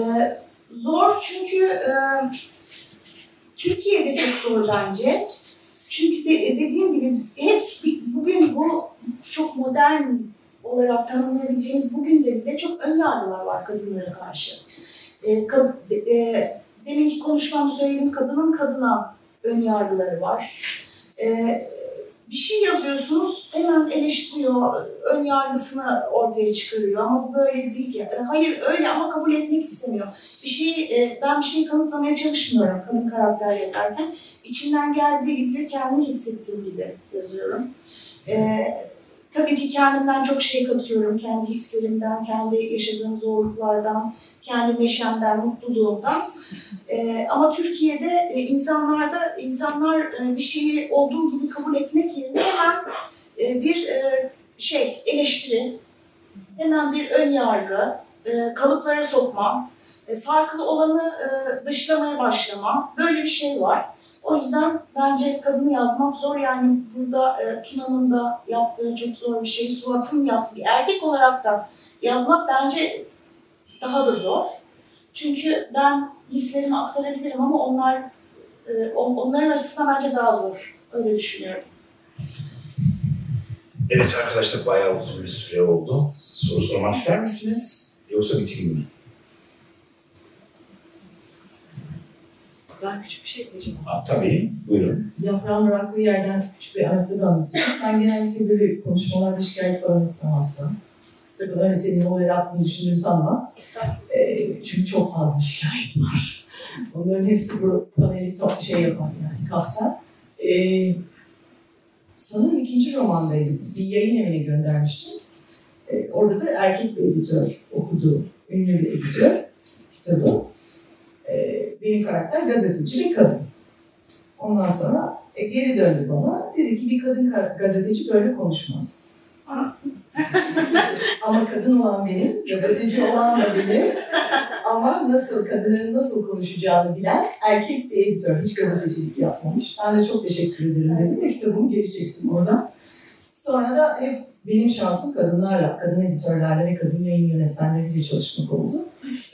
[SPEAKER 5] zor çünkü e, Türkiye'de çok zor bence. Çünkü de, dediğim gibi hep bugün bu çok modern olarak tanımlayabileceğimiz bugün de bile çok ön yargılar var kadınlara karşı. Ee, kad, e, deminki konuşmamda söylediğim kadının kadına ön yargıları var. Ee, bir şey yazıyorsunuz hemen eleştiriyor, ön yargısını ortaya çıkarıyor ama bu böyle değil ki. Hayır öyle ama kabul etmek istemiyor. Bir şeyi, e, ben bir şeyi kanıtlamaya çalışmıyorum kadın karakter yazarken. İçinden geldiği gibi, kendini hissettiğim gibi yazıyorum. E, tabii ki kendimden çok şey katıyorum. Kendi hislerimden, kendi yaşadığım zorluklardan, kendi neşemden, mutluluğumdan. E, ama Türkiye'de e, insanlarda insanlar e, bir şeyi olduğu gibi kabul etmek yerine hemen e, bir e, şey eleştiri, hemen bir ön yargı, e, kalıplara sokma, e, farklı olanı e, dışlamaya başlama böyle bir şey var. O yüzden bence kadını yazmak zor yani burada e, Tuna'nın da yaptığı çok zor bir şey, Suat'ın yaptığı erkek olarak da yazmak bence daha da zor. Çünkü ben hislerimi aktarabilirim ama onlar e, on- onların açısından bence daha zor. Öyle düşünüyorum.
[SPEAKER 6] Evet arkadaşlar bayağı uzun bir süre oldu. Soru sormak ister misiniz? Yoksa bitireyim mi?
[SPEAKER 2] Ben küçük bir şey ekleyeceğim.
[SPEAKER 6] Ha, tabii. Buyurun.
[SPEAKER 2] Yaprağın bıraktığı yerden küçük bir anekdot anlatacağım. Ben genellikle böyle konuşmalarda şikayet falan etmem aslında. Sakın öyle senin olay yaptığını düşündüğüm sanma. Ee, çünkü çok fazla şikayet var. *laughs* Onların hepsi bu paneli top şey yapan yani kapsar. Ee, sanırım ikinci romandaydı. Bir yayın evine göndermiştim. Ee, orada da erkek bir editör okudu. Ünlü bir editör kitabı. Ee, benim karakter gazeteci bir kadın. Ondan sonra e, geri döndü bana. Dedi ki bir kadın ka- gazeteci böyle konuşmaz. *laughs* Ama kadın olan benim, gazeteci olan da benim. Ama nasıl, kadının nasıl konuşacağını bilen erkek bir editör. Hiç gazetecilik yapmamış. Ben de çok teşekkür ederim dedim ve kitabımı geri çektim oradan. Sonra da hep benim şansım kadınlarla, kadın editörlerle ve kadın yayın yönetmenleriyle çalışmak oldu.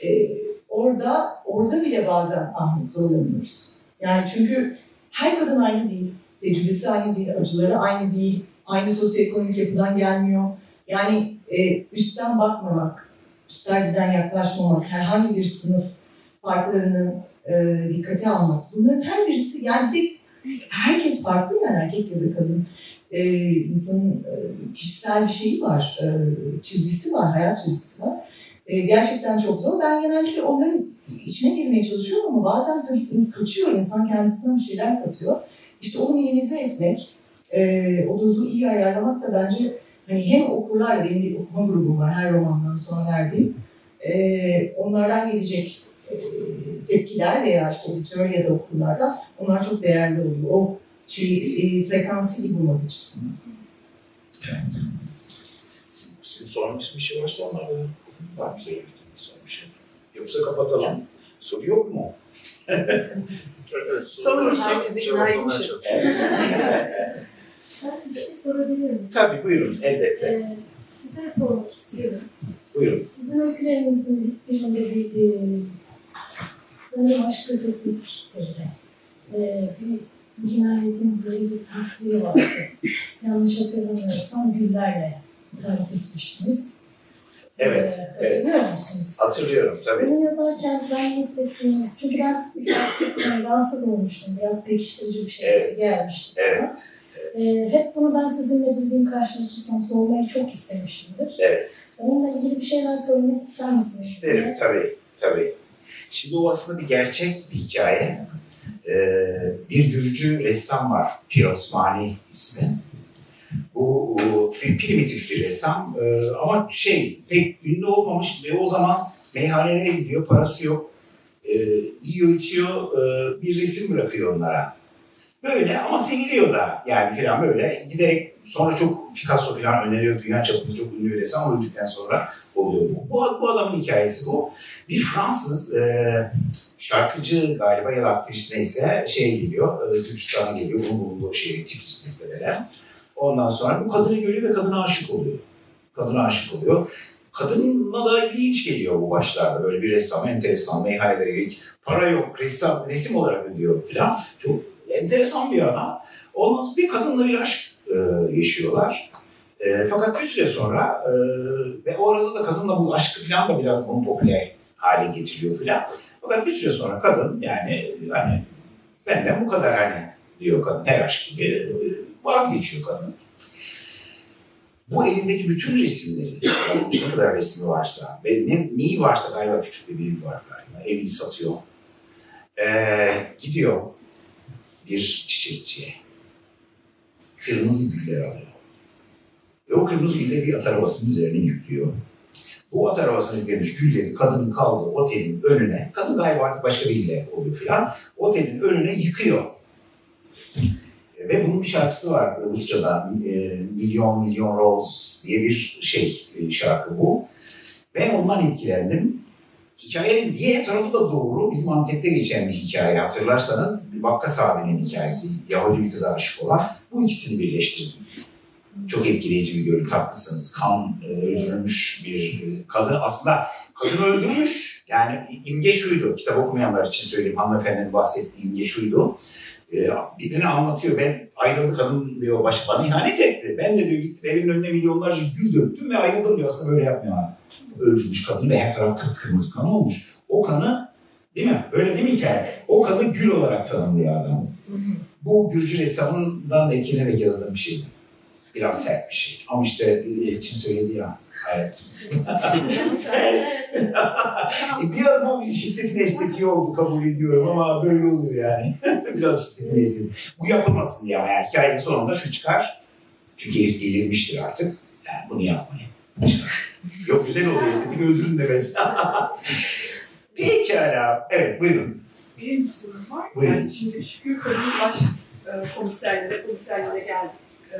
[SPEAKER 2] Ee, orada, orada bile bazen Ahmet zorlanıyoruz. Yani çünkü her kadın aynı değil. Tecrübesi aynı değil, acıları aynı değil. Aynı sosyoekonomik yapıdan gelmiyor. Yani e, üstten bakmamak, üstlerden yaklaşmamak, herhangi bir sınıf farklarını e, dikkate almak. Bunların her birisi yani de herkes farklı yani erkek ya da kadın. E, insanın e, kişisel bir şeyi var, e, çizgisi var, hayat çizgisi var. E, gerçekten çok zor. Ben genellikle onların içine girmeye çalışıyorum ama bazen tabii kaçıyor insan kendisinden bir şeyler katıyor. İşte onu minimize etmek, e, o dozu iyi ayarlamak da bence hani hem okurlar, benim bir okuma grubum var her romandan sonra verdiğim, e, onlardan gelecek e, tepkiler veya işte editör ya da okurlardan onlar çok değerli oluyor. O şey, e, frekansı iyi bulmak açısından.
[SPEAKER 1] Evet. Sormak bir şey varsa onlara var mı söylemek istediğiniz son bir şey? Yoksa kapatalım. Soru yok mu?
[SPEAKER 2] Sanırım *laughs* biz ikna etmişiz. *laughs*
[SPEAKER 6] Ben bir şey sorabilir miyim?
[SPEAKER 1] Tabii buyurun elbette.
[SPEAKER 6] Ee, size sormak istiyorum.
[SPEAKER 1] Buyurun.
[SPEAKER 6] Sizin öykülerinizin birinde bir e, sanırım aşk köpekliktir de. Ee, bir cinayetin böyle bir tasviri vardı. Yanlış hatırlamıyorsam güllerle tarif etmiştiniz.
[SPEAKER 1] Evet,
[SPEAKER 6] Ee, hatırlıyor musunuz?
[SPEAKER 1] Hatırlıyorum tabii.
[SPEAKER 6] Bunu yazarken ben hissettiğiniz, çünkü ben rahatsız olmuştum, biraz pekiştirici bir şey
[SPEAKER 1] Evet.
[SPEAKER 6] gelmişti.
[SPEAKER 1] Evet,
[SPEAKER 6] Ee, hep bunu ben sizinle bir gün karşılaşırsam sormayı çok istemişimdir.
[SPEAKER 1] evet.
[SPEAKER 6] Onunla ilgili bir şeyler söylemek ister misiniz?
[SPEAKER 1] İsterim tabii, tabii. Şimdi o aslında bir gerçek bir hikaye. Ee, bir Gürcü ressam var, Pir Osmani ismi. Bu bir primitif bir ressam Ee, ama şey pek ünlü olmamış ve o zaman meyhanelere gidiyor, parası yok. Ee, yiyor içiyor, ee, bir resim bırakıyor onlara. Böyle ama seviliyor da yani filan böyle giderek sonra çok Picasso falan öneriyor. Dünya çapında çok ünlü bir ressam öldükten sonra oluyor. Bu, bu, bu adamın hikayesi bu. Bir Fransız e, şarkıcı galiba ya da aktrist neyse şey geliyor, e, Türkistan'a geliyor. Bunun bulunduğu şehri Tiflis'te. Ondan sonra bu kadını görüyor ve kadına aşık oluyor. Kadına aşık oluyor. Kadınla da ilginç geliyor bu başlarda. Böyle bir ressam, enteresan, meyhanelere gidip para yok, ressam, resim olarak ödüyor falan. Çok enteresan bir adam. Ondan sonra bir kadınla bir aşk e, yaşıyorlar. E, fakat bir süre sonra e, ve o arada da kadınla bu aşkı falan da biraz bunu popüler hale getiriyor falan. Fakat bir süre sonra kadın yani hani benden bu kadar hani diyor kadın her aşk gibi vazgeçiyor kadın. Bu elindeki bütün resimleri, *clears throat* ne kadar resmi varsa ve ne, neyi varsa galiba küçük bir birim var galiba, evini satıyor. Ee, gidiyor bir çiçekçiye. Kırmızı güller alıyor. Ve o kırmızı gülleri bir at arabasının üzerine yüklüyor. Bu at arabasına yüklenmiş gülleri kadının kaldığı otelin önüne, kadın galiba artık başka biriyle oluyor filan, otelin önüne yıkıyor. Ve bunun bir şarkısı var Rusça'da, e, Milyon Milyon Rose diye bir şey e, şarkı bu. Ben ondan etkilendim. Hikayenin diğer tarafı da doğru. Bizim Antep'te geçen bir hikaye hatırlarsanız. Vakkas abinin hikayesi. Yahudi bir kıza aşık olan. Bu ikisini birleştirdim. Çok etkileyici bir görüntü. Haklısınız. Kan e, öldürülmüş bir e, kadın. Aslında kadın öldürmüş. Yani imge şuydu. Kitap okumayanlar için söyleyeyim. Hanımefendinin bahsettiği imge şuydu. E, birine anlatıyor. Ben ayrıldı kadın diyor. Baş, bana ihanet etti. Ben de diyor gittim evin önüne milyonlarca gül döktüm ve ayrıldım diyor. Aslında böyle yapmıyor. Öldürmüş kadın ve her taraf kıpkırmızı kan olmuş. O kanı değil mi? Öyle değil mi hikaye? O kanı gül olarak tanımlıyor adam. Bu Gürcü ressamından etkilenerek yazdığım bir şeydi. Biraz sert bir şey. Ama işte Elçin söyledi ya. Evet. evet. *laughs* E, Biraz bu şiddetin estetiği oldu kabul ediyorum ama böyle oluyor yani. *laughs* Biraz şiddetin estetiği. Bu yapılmasın diye ama yani hikayenin sonunda şu çıkar. Çünkü herif delirmiştir artık. Yani bunu yapmayın. Yok güzel oluyor estetik öldürün de mesela. *laughs* Pekala. Evet buyurun.
[SPEAKER 7] Benim bir sorum var.
[SPEAKER 1] Buyurun.
[SPEAKER 7] Yani şimdi Şükür Kadın baş e, komiserlere, komiserlere geldik. E,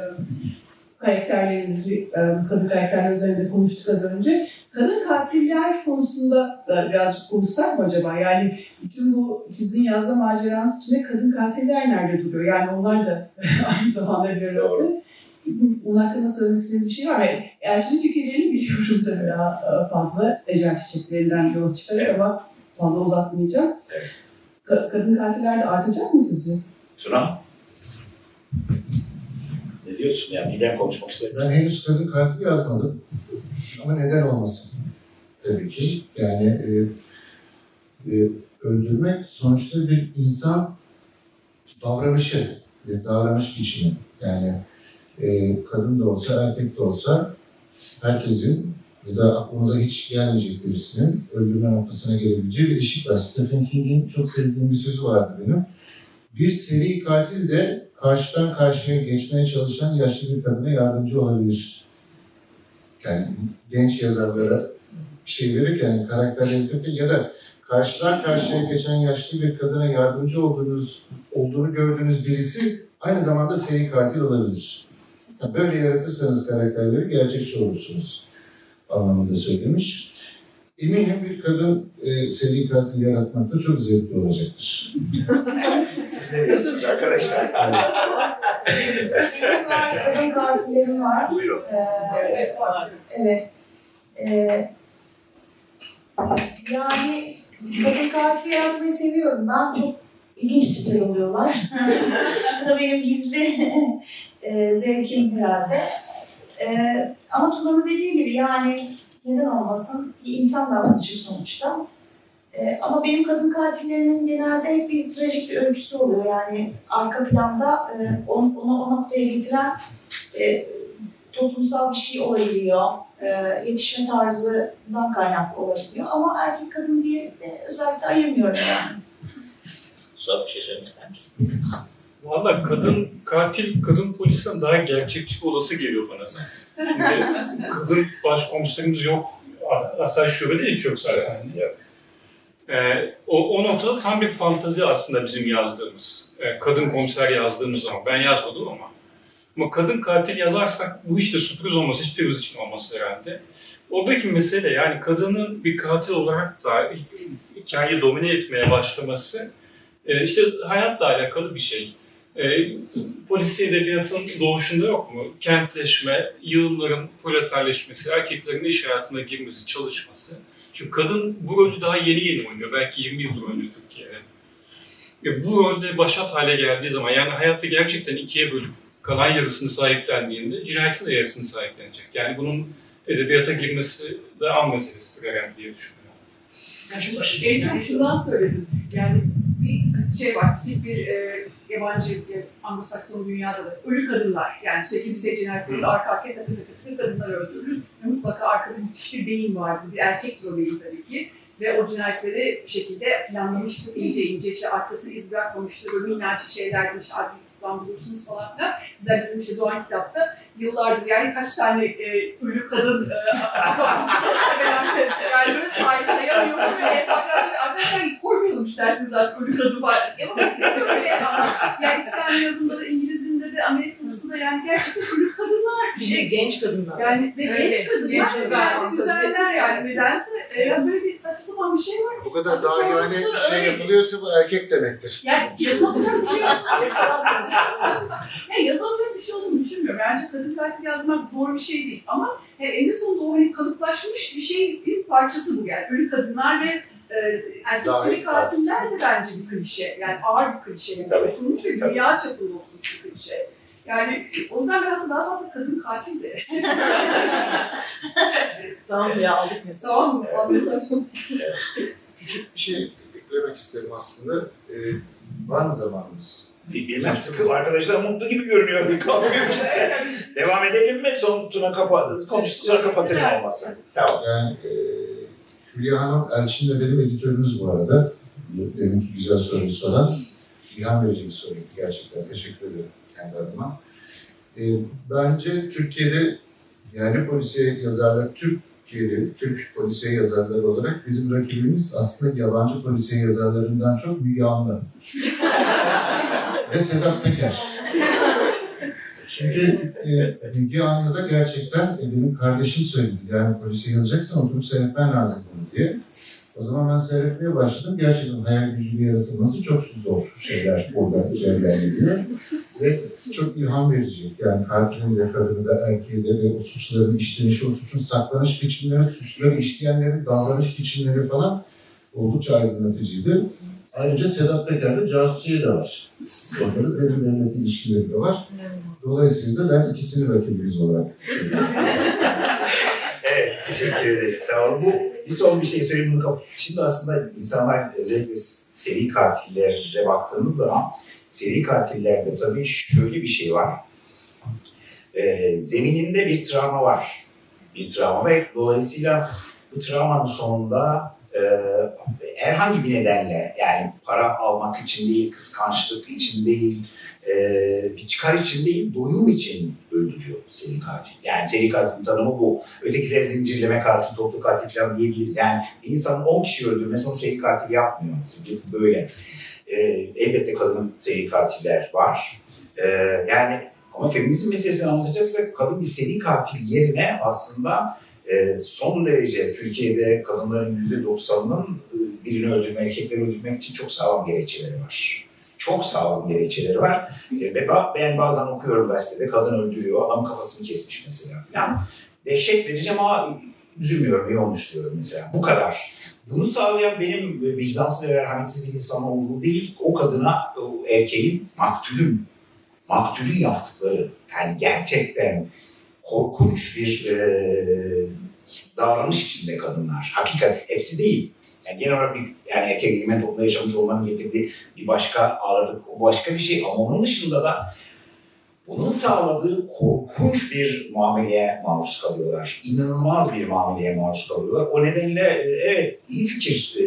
[SPEAKER 8] karakterlerimizi, e, kadın karakterler üzerinde konuştuk az önce. Kadın katiller konusunda da birazcık konuşsak mı acaba? Yani bütün bu sizin yazda maceranız içinde kadın katiller nerede duruyor? Yani onlar da *laughs* aynı zamanda bir arası. Bunun hakkında söylemek istediğiniz bir şey var mı? Elçinin fikirlerini biliyorum tabii daha e, fazla. Ecel çiçeklerinden yola çıkarak ama fazla uzatmayacağım.
[SPEAKER 1] Evet.
[SPEAKER 8] Ka- kadın katiller de artacak mı sizce?
[SPEAKER 1] Tuna. Ne diyorsun yani? Ben konuşmak istedim.
[SPEAKER 4] Ben henüz kadın katil yazmadım. Ama neden olmasın? Tabii ki. Yani e, e, öldürmek sonuçta bir insan davranışı, bir davranış biçimi. Yani e, kadın da olsa, erkek de olsa herkesin ya da aklınıza hiç gelmeyecek birisinin öldürme noktasına gelebileceği bir eşik var. Stephen King'in çok sevdiğim bir sözü vardı benim. Bir seri katil de karşıdan karşıya geçmeye çalışan yaşlı bir kadına yardımcı olabilir. Yani genç yazarlara bir şey verirken karakterleri ya da karşıdan karşıya geçen yaşlı bir kadına yardımcı olduğunuz olduğunu gördüğünüz birisi aynı zamanda seri katil olabilir. Yani böyle yaratırsanız karakterleri gerçekçi olursunuz anlamında söylemiş. Eminim bir kadın e, seri katil yaratmak da çok zevkli olacaktır. *laughs*
[SPEAKER 6] Siz ne diyorsunuz arkadaşlar?
[SPEAKER 5] Benim var, kadın katillerim var.
[SPEAKER 6] Buyurun.
[SPEAKER 5] Ee, evet. Ee, yani kadın katil yaratmayı seviyorum ben. Çok ilginç tipler oluyorlar. Bu da benim gizli *laughs* e, zevkim herhalde. E, ama Tuna'nın dediği gibi yani neden olmasın bir insan davranışı sonuçta. E, ama benim kadın katillerimin genelde hep bir trajik bir öyküsü oluyor. Yani arka planda e, onu, onu o noktaya getiren e, toplumsal bir şey olabiliyor. E, yetişme tarzından kaynaklı olabiliyor. Ama erkek kadın diye de özellikle ayırmıyorum yani.
[SPEAKER 6] Suat bir şey söylemek ister misin?
[SPEAKER 3] Valla kadın katil, kadın polisten daha gerçekçi olası geliyor bana zaten. Şimdi kadın başkomiserimiz yok. Asayiş şubede hiç yok zaten.
[SPEAKER 6] Yok.
[SPEAKER 3] Ee, o, o noktada tam bir fantazi aslında bizim yazdığımız. Ee, kadın komiser yazdığımız zaman. Ben yazmadım ama. Ama kadın katil yazarsak bu işte sürpriz olması hiçbirimiz için olması herhalde. Oradaki mesele yani kadının bir katil olarak da hikayeyi domine etmeye başlaması e, işte hayatla alakalı bir şey. E, polisi edebiyatın doğuşunda yok mu? Kentleşme, yığınların proleterleşmesi, erkeklerin iş hayatına girmesi, çalışması. Çünkü kadın bu rolü daha yeni yeni oynuyor. Belki 20 yıldır oynuyor Türkiye'de. E, bu rolde başat hale geldiği zaman yani hayatı gerçekten ikiye bölüp kalan yarısını sahiplendiğinde cinayetin de yarısını sahiplenecek. Yani bunun edebiyata girmesi de an meselesidir herhalde diye düşünüyorum.
[SPEAKER 8] Yani en çok şundan söyledim. Yani bir şey var, tipik bir e, yabancı, Anglo-Sakson dünyada da ölü kadınlar. Yani sürekli bir cinayetleri arka arkaya takı takı takı kadınlar öldürülür. Ve mutlaka arkada müthiş bir beyin vardır. Bir erkektir o beyin tabii ki. Ve o cinayetleri bir şekilde planlamıştır ince ince. işte arkasına iz bırakmamıştır. Böyle minnacık şeylerdir. işte adli tıklan bulursunuz falan filan. Güzel bizim işte Doğan kitapta yıllardır yani kaç tane e, ölü kadın e, *laughs* yani böyle say sayamıyorum ve hesaplar arkadaşlar koymayalım isterseniz artık ölü kadın var. Öyle yani İspanyol'da da İngiliz'inde de Amerika'sında yani gerçekten ölü kadınlar.
[SPEAKER 2] Bir de genç kadınlar.
[SPEAKER 8] Yani ve
[SPEAKER 2] Evet,
[SPEAKER 8] genç kadınlar
[SPEAKER 2] genç
[SPEAKER 8] yani
[SPEAKER 2] fantezi.
[SPEAKER 8] güzeller yani nedense e, yani böyle bir saçma sapan bir şey var.
[SPEAKER 4] Bu kadar daha yani bir şey yapılıyorsa bu erkek demektir.
[SPEAKER 8] Yani yazılacak bir şey yani yazılacak bir şey olduğunu düşünmüyorum. Bence kadın katil yazmak zor bir şey değil ama e, en sonunda o hani kalıplaşmış bir şey bir parçası bu yani. Ölü kadınlar ve e, erkek
[SPEAKER 4] iyi
[SPEAKER 8] katiller de bence bir klişe. Yani ağır bir klişe. Yani
[SPEAKER 6] Tabii,
[SPEAKER 8] oturmuş ve dünya çapında oturmuş bir klişe. Yani o yüzden biraz daha fazla kadın katil de. *laughs*
[SPEAKER 2] Tamam ya aldık mesela.
[SPEAKER 8] tamam mı?
[SPEAKER 4] Küçük bir şey eklemek isterim aslında. Ee, var mı zamanımız?
[SPEAKER 6] Bilmem sıkı arkadaşlar mutlu gibi görünüyor. Bir kalmıyor kimse. Devam edelim mi? Son tuna kapat. Konuştuk sonra kapatırım olmazsa. Tamam.
[SPEAKER 4] Yani e, Hülya Hanım Elçin de benim editörümüz bu arada. Deminki güzel soruyu soran. İlham verici bir soruydu gerçekten. Teşekkür ederim kendi adıma. E, bence Türkiye'de yerli polisiye yazarlar, Türkiye'de Türk polisiye yazarları olarak bizim rakibimiz aslında yabancı polisiye yazarlarından çok Müge Anlı. Ve Sedat Peker. Çünkü e, Müge Anlı'da gerçekten e, benim kardeşim söyledi. Yani polisiye yazacaksan oturup seyretmen lazım bunu diye. O zaman ben seyretmeye başladım. Gerçekten hayal gücünü yaratılması çok zor şeyler burada cereyan Ve çok ilham verici. Yani katilin de, kadını da, erkeği de ve o suçların işlenişi, o suçun saklanış biçimleri, suçları işleyenlerin davranış biçimleri falan oldukça aydınlatıcıydı. Ayrıca Sedat Peker'de casusiye de var. Da derin devlet ilişkileri de var. Dolayısıyla ben ikisini rakibimiz olarak
[SPEAKER 6] teşekkür ederiz. Sağ olun. Bu bir son bir şey söyleyeyim. Bunu kap- Şimdi aslında insanlar özellikle seri katillere baktığımız zaman seri katillerde tabii şöyle bir şey var. Ee, zemininde bir travma var.
[SPEAKER 1] bir travma ve dolayısıyla bu travmanın sonunda e, herhangi bir nedenle yani para almak için değil, kıskançlık için değil, e, bir çıkar için değil, doyum için öldürüyor seri katil. Yani seri katilin tanımı bu. Ötekiler zincirleme katil, toplu katil falan diyebiliriz. Yani bir insanın 10 kişi öldürmesi onu seri katil yapmıyor. Böyle. E, elbette kadının seri katiller var. E, yani ama feminizm meselesini anlatacaksak kadın bir seri katil yerine aslında e, son derece Türkiye'de kadınların yüzde doksanının e, birini öldürmek, erkekleri öldürmek için çok sağlam gerekçeleri var. Çok sağlam gerekçeleri var. E, ve ben bazen okuyorum gazetede kadın öldürüyor, adam kafasını kesmiş mesela falan. Dehşet verici ama üzülmüyorum, iyi olmuş diyorum mesela. Bu kadar. Bunu sağlayan benim vicdansız ve merhametsiz bir insan olduğu değil, o kadına, o erkeğin maktulün, maktulün yaptıkları. Yani gerçekten korkunç bir e, davranış içinde kadınlar. Hakikat, hepsi değil. Yani genel olarak bir yani erkek egemen toplumda yaşamış olmanın getirdiği bir başka ağırlık, o başka bir şey. Ama onun dışında da bunun sağladığı korkunç bir muameleye maruz kalıyorlar. İnanılmaz bir muameleye maruz kalıyorlar. O nedenle e, evet iyi fikir e,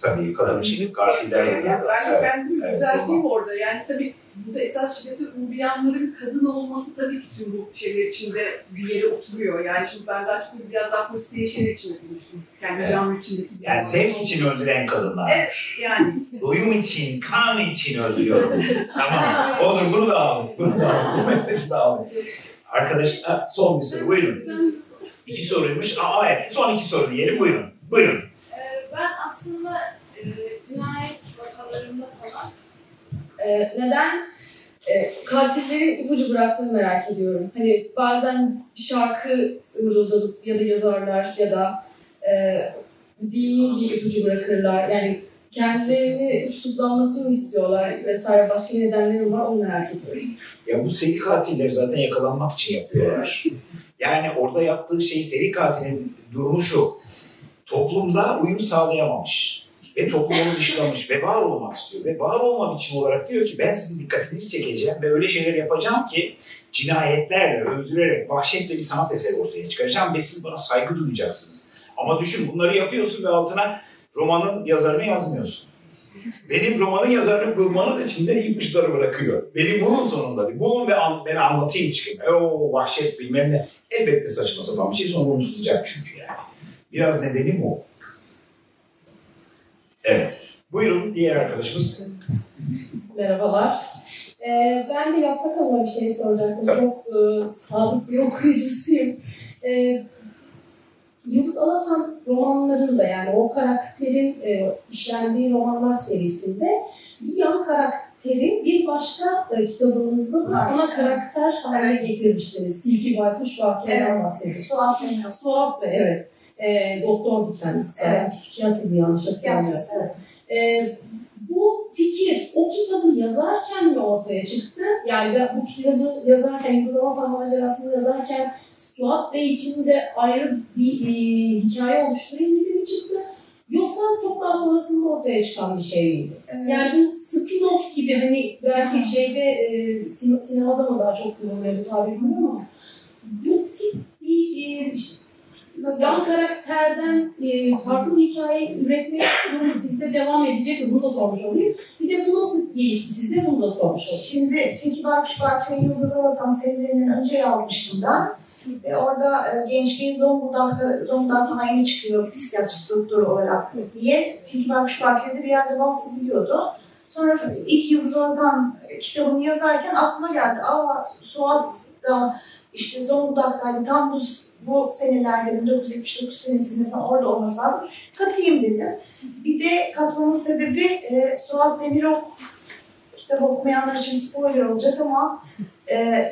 [SPEAKER 1] tabii kadın için katiller.
[SPEAKER 8] Yani ben
[SPEAKER 1] Evet,
[SPEAKER 8] kendimi
[SPEAKER 1] evet,
[SPEAKER 8] düzelteyim orada. Yani tabii burada esas şiddete uğrayanların kadın olması tabii ki tüm bu şeyler içinde bir yere oturuyor. Yani şimdi ben daha çok biraz daha polisiye şeyler içinde konuştum. Kendi
[SPEAKER 1] Evet.
[SPEAKER 8] canlı içindeki.
[SPEAKER 1] Yani zevk için öldüren kadınlar.
[SPEAKER 8] Evet, yani.
[SPEAKER 1] Doyum için, kan için öldürüyorum. *laughs* tamam. Olur bunu da aldık. Bunu da aldık. Bu mesajı da aldık. Arkadaşlar son bir soru. Buyurun. İki soruymuş. Aa, evet. Son iki soru diyelim. Buyurun. Buyurun.
[SPEAKER 9] E, neden e, katillerin ipucu bıraktığını merak ediyorum. Hani bazen bir şarkı mırıldanıp ya da yazarlar ya da e, dini bir ipucu bırakırlar. Yani kendilerini tutuklanmasını istiyorlar vesaire başka nedenleri var onu merak ediyorum.
[SPEAKER 1] Ya bu seri katilleri zaten yakalanmak için yapıyorlar. Yani orada yaptığı şey seri katilin durumu şu. Toplumda uyum sağlayamamış. Ve toplumu dışlamış ve var olmak istiyor. Ve var olma biçimi olarak diyor ki ben sizin dikkatinizi çekeceğim ve öyle şeyler yapacağım ki cinayetlerle, öldürerek, vahşetle bir sanat eseri ortaya çıkaracağım ve siz bana saygı duyacaksınız. Ama düşün bunları yapıyorsun ve altına romanın yazarını yazmıyorsun. Benim romanın yazarını bulmanız için de ipuçları bırakıyor. Benim bunun sonunda değil. Bulun ve an, beni anlatayım çıkayım. E, O vahşet bilmem ne. Elbette saçma sapan bir şey sonra unutulacak çünkü yani. Biraz nedeni bu. Evet. Buyurun diğer arkadaşımız.
[SPEAKER 10] Merhabalar. Ee, ben de yaprak alma bir şey soracaktım.
[SPEAKER 1] Tabii.
[SPEAKER 10] Çok e, sadık bir okuyucusuyum. Ee, Yıldız Alatan romanlarında yani o karakterin e, işlendiği romanlar serisinde bir yan karakteri bir başka e, kitabınızda da ana karakter haline getirmiştiniz. Tilki Baykuş Vakia'dan
[SPEAKER 5] Evet.
[SPEAKER 10] bahsediyorsunuz.
[SPEAKER 5] Suat Memnun.
[SPEAKER 10] Suat Bey, evet. E, doktordu kendisi.
[SPEAKER 5] Evet.
[SPEAKER 10] Psikiyatrdı yanlış hatırlamıyorsam.
[SPEAKER 5] Psikiyatrist,
[SPEAKER 10] Ee, bu fikir o kitabı yazarken mi ortaya çıktı? Yani ben bu kitabı yazarken, Yıldız Alatan Macerası'nı yazarken Suat Bey için de ayrı bir e, hikaye oluşturayım gibi mi çıktı? Yoksa çok daha sonrasında ortaya çıkan bir şey miydi? Yani bu spin-off gibi hani belki şeyde e, sin- sinemada mı daha çok kullanılıyor bu tabir bilmiyorum ama bu tip bir e, yan karakterden e, farklı bir hikaye üretmek durumu sizde devam edecek mi? Bunu da sormuş olayım. Bir de bu nasıl gelişti sizde? Bunu da sormuş olayım.
[SPEAKER 5] Şimdi Tilki Baykuş ve Yıldız Alatan serilerinden önce yazmıştım ben. Ve orada e, gençliği Zonguldak'ta, Zonguldak tayini çıkıyor psikiyatrist doktoru olarak diye Tilki Baykuş Barkı'da bir yerde bahsediliyordu. Sonra ilk Yıldız Alatan kitabını yazarken aklıma geldi. Aa Suat da işte Zonguldak'taydı tam bu, bu senelerde 1979 senesinde falan orada olması lazım. Katayım dedim. Bir de katmamın sebebi e, Suat Demirok kitap okumayanlar için spoiler olacak ama e,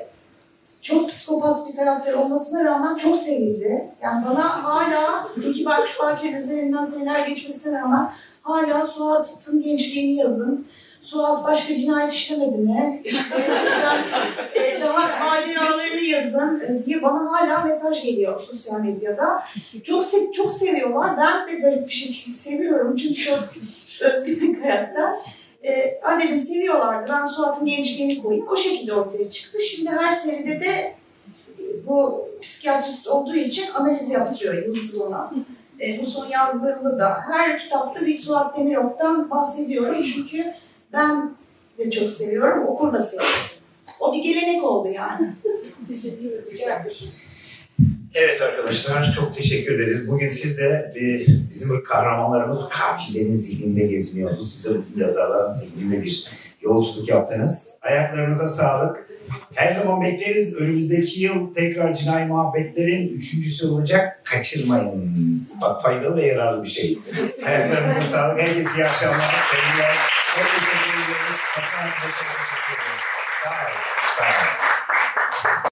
[SPEAKER 5] çok psikopat bir karakter olmasına rağmen çok sevildi. Yani bana hala Tilki Baykuş Bakir üzerinden seneler geçmesine rağmen hala Suat'ın gençliğini yazın. Suat başka cinayet işlemedi mi? İşte o yüzden, e, daha maceralarını yazın e, diye bana hala mesaj geliyor sosyal medyada. Çok se- çok seviyorlar. Ben de garip bir şekilde seviyorum çünkü özgür bir karakter. E, ha dedim seviyorlardı. Ben Suat'ın gençliğini koyayım. O şekilde ortaya çıktı. Şimdi her seride de e, bu psikiyatrist olduğu için analiz yaptırıyor Yıldız ona. E, bu son yazdığımda da her kitapta bir Suat Demirov'dan bahsediyorum çünkü ben de çok seviyorum, okur da seviyorum. O bir gelenek oldu yani. *laughs*
[SPEAKER 11] Teşekkür ederim.
[SPEAKER 1] Evet arkadaşlar çok teşekkür ederiz. Bugün siz de bizim kahramanlarımız katillerin zihninde geziniyordu. Siz de yazarların zihninde bir yolculuk yaptınız. Ayaklarınıza sağlık. Her zaman bekleriz. Önümüzdeki yıl tekrar Cinayi Muhabbetler'in üçüncüsü olacak. Kaçırmayın. Bak faydalı ve yararlı bir şey. Ayaklarınıza sağlık. Herkese iyi akşamlar. Sevgiler. Thank you for being here.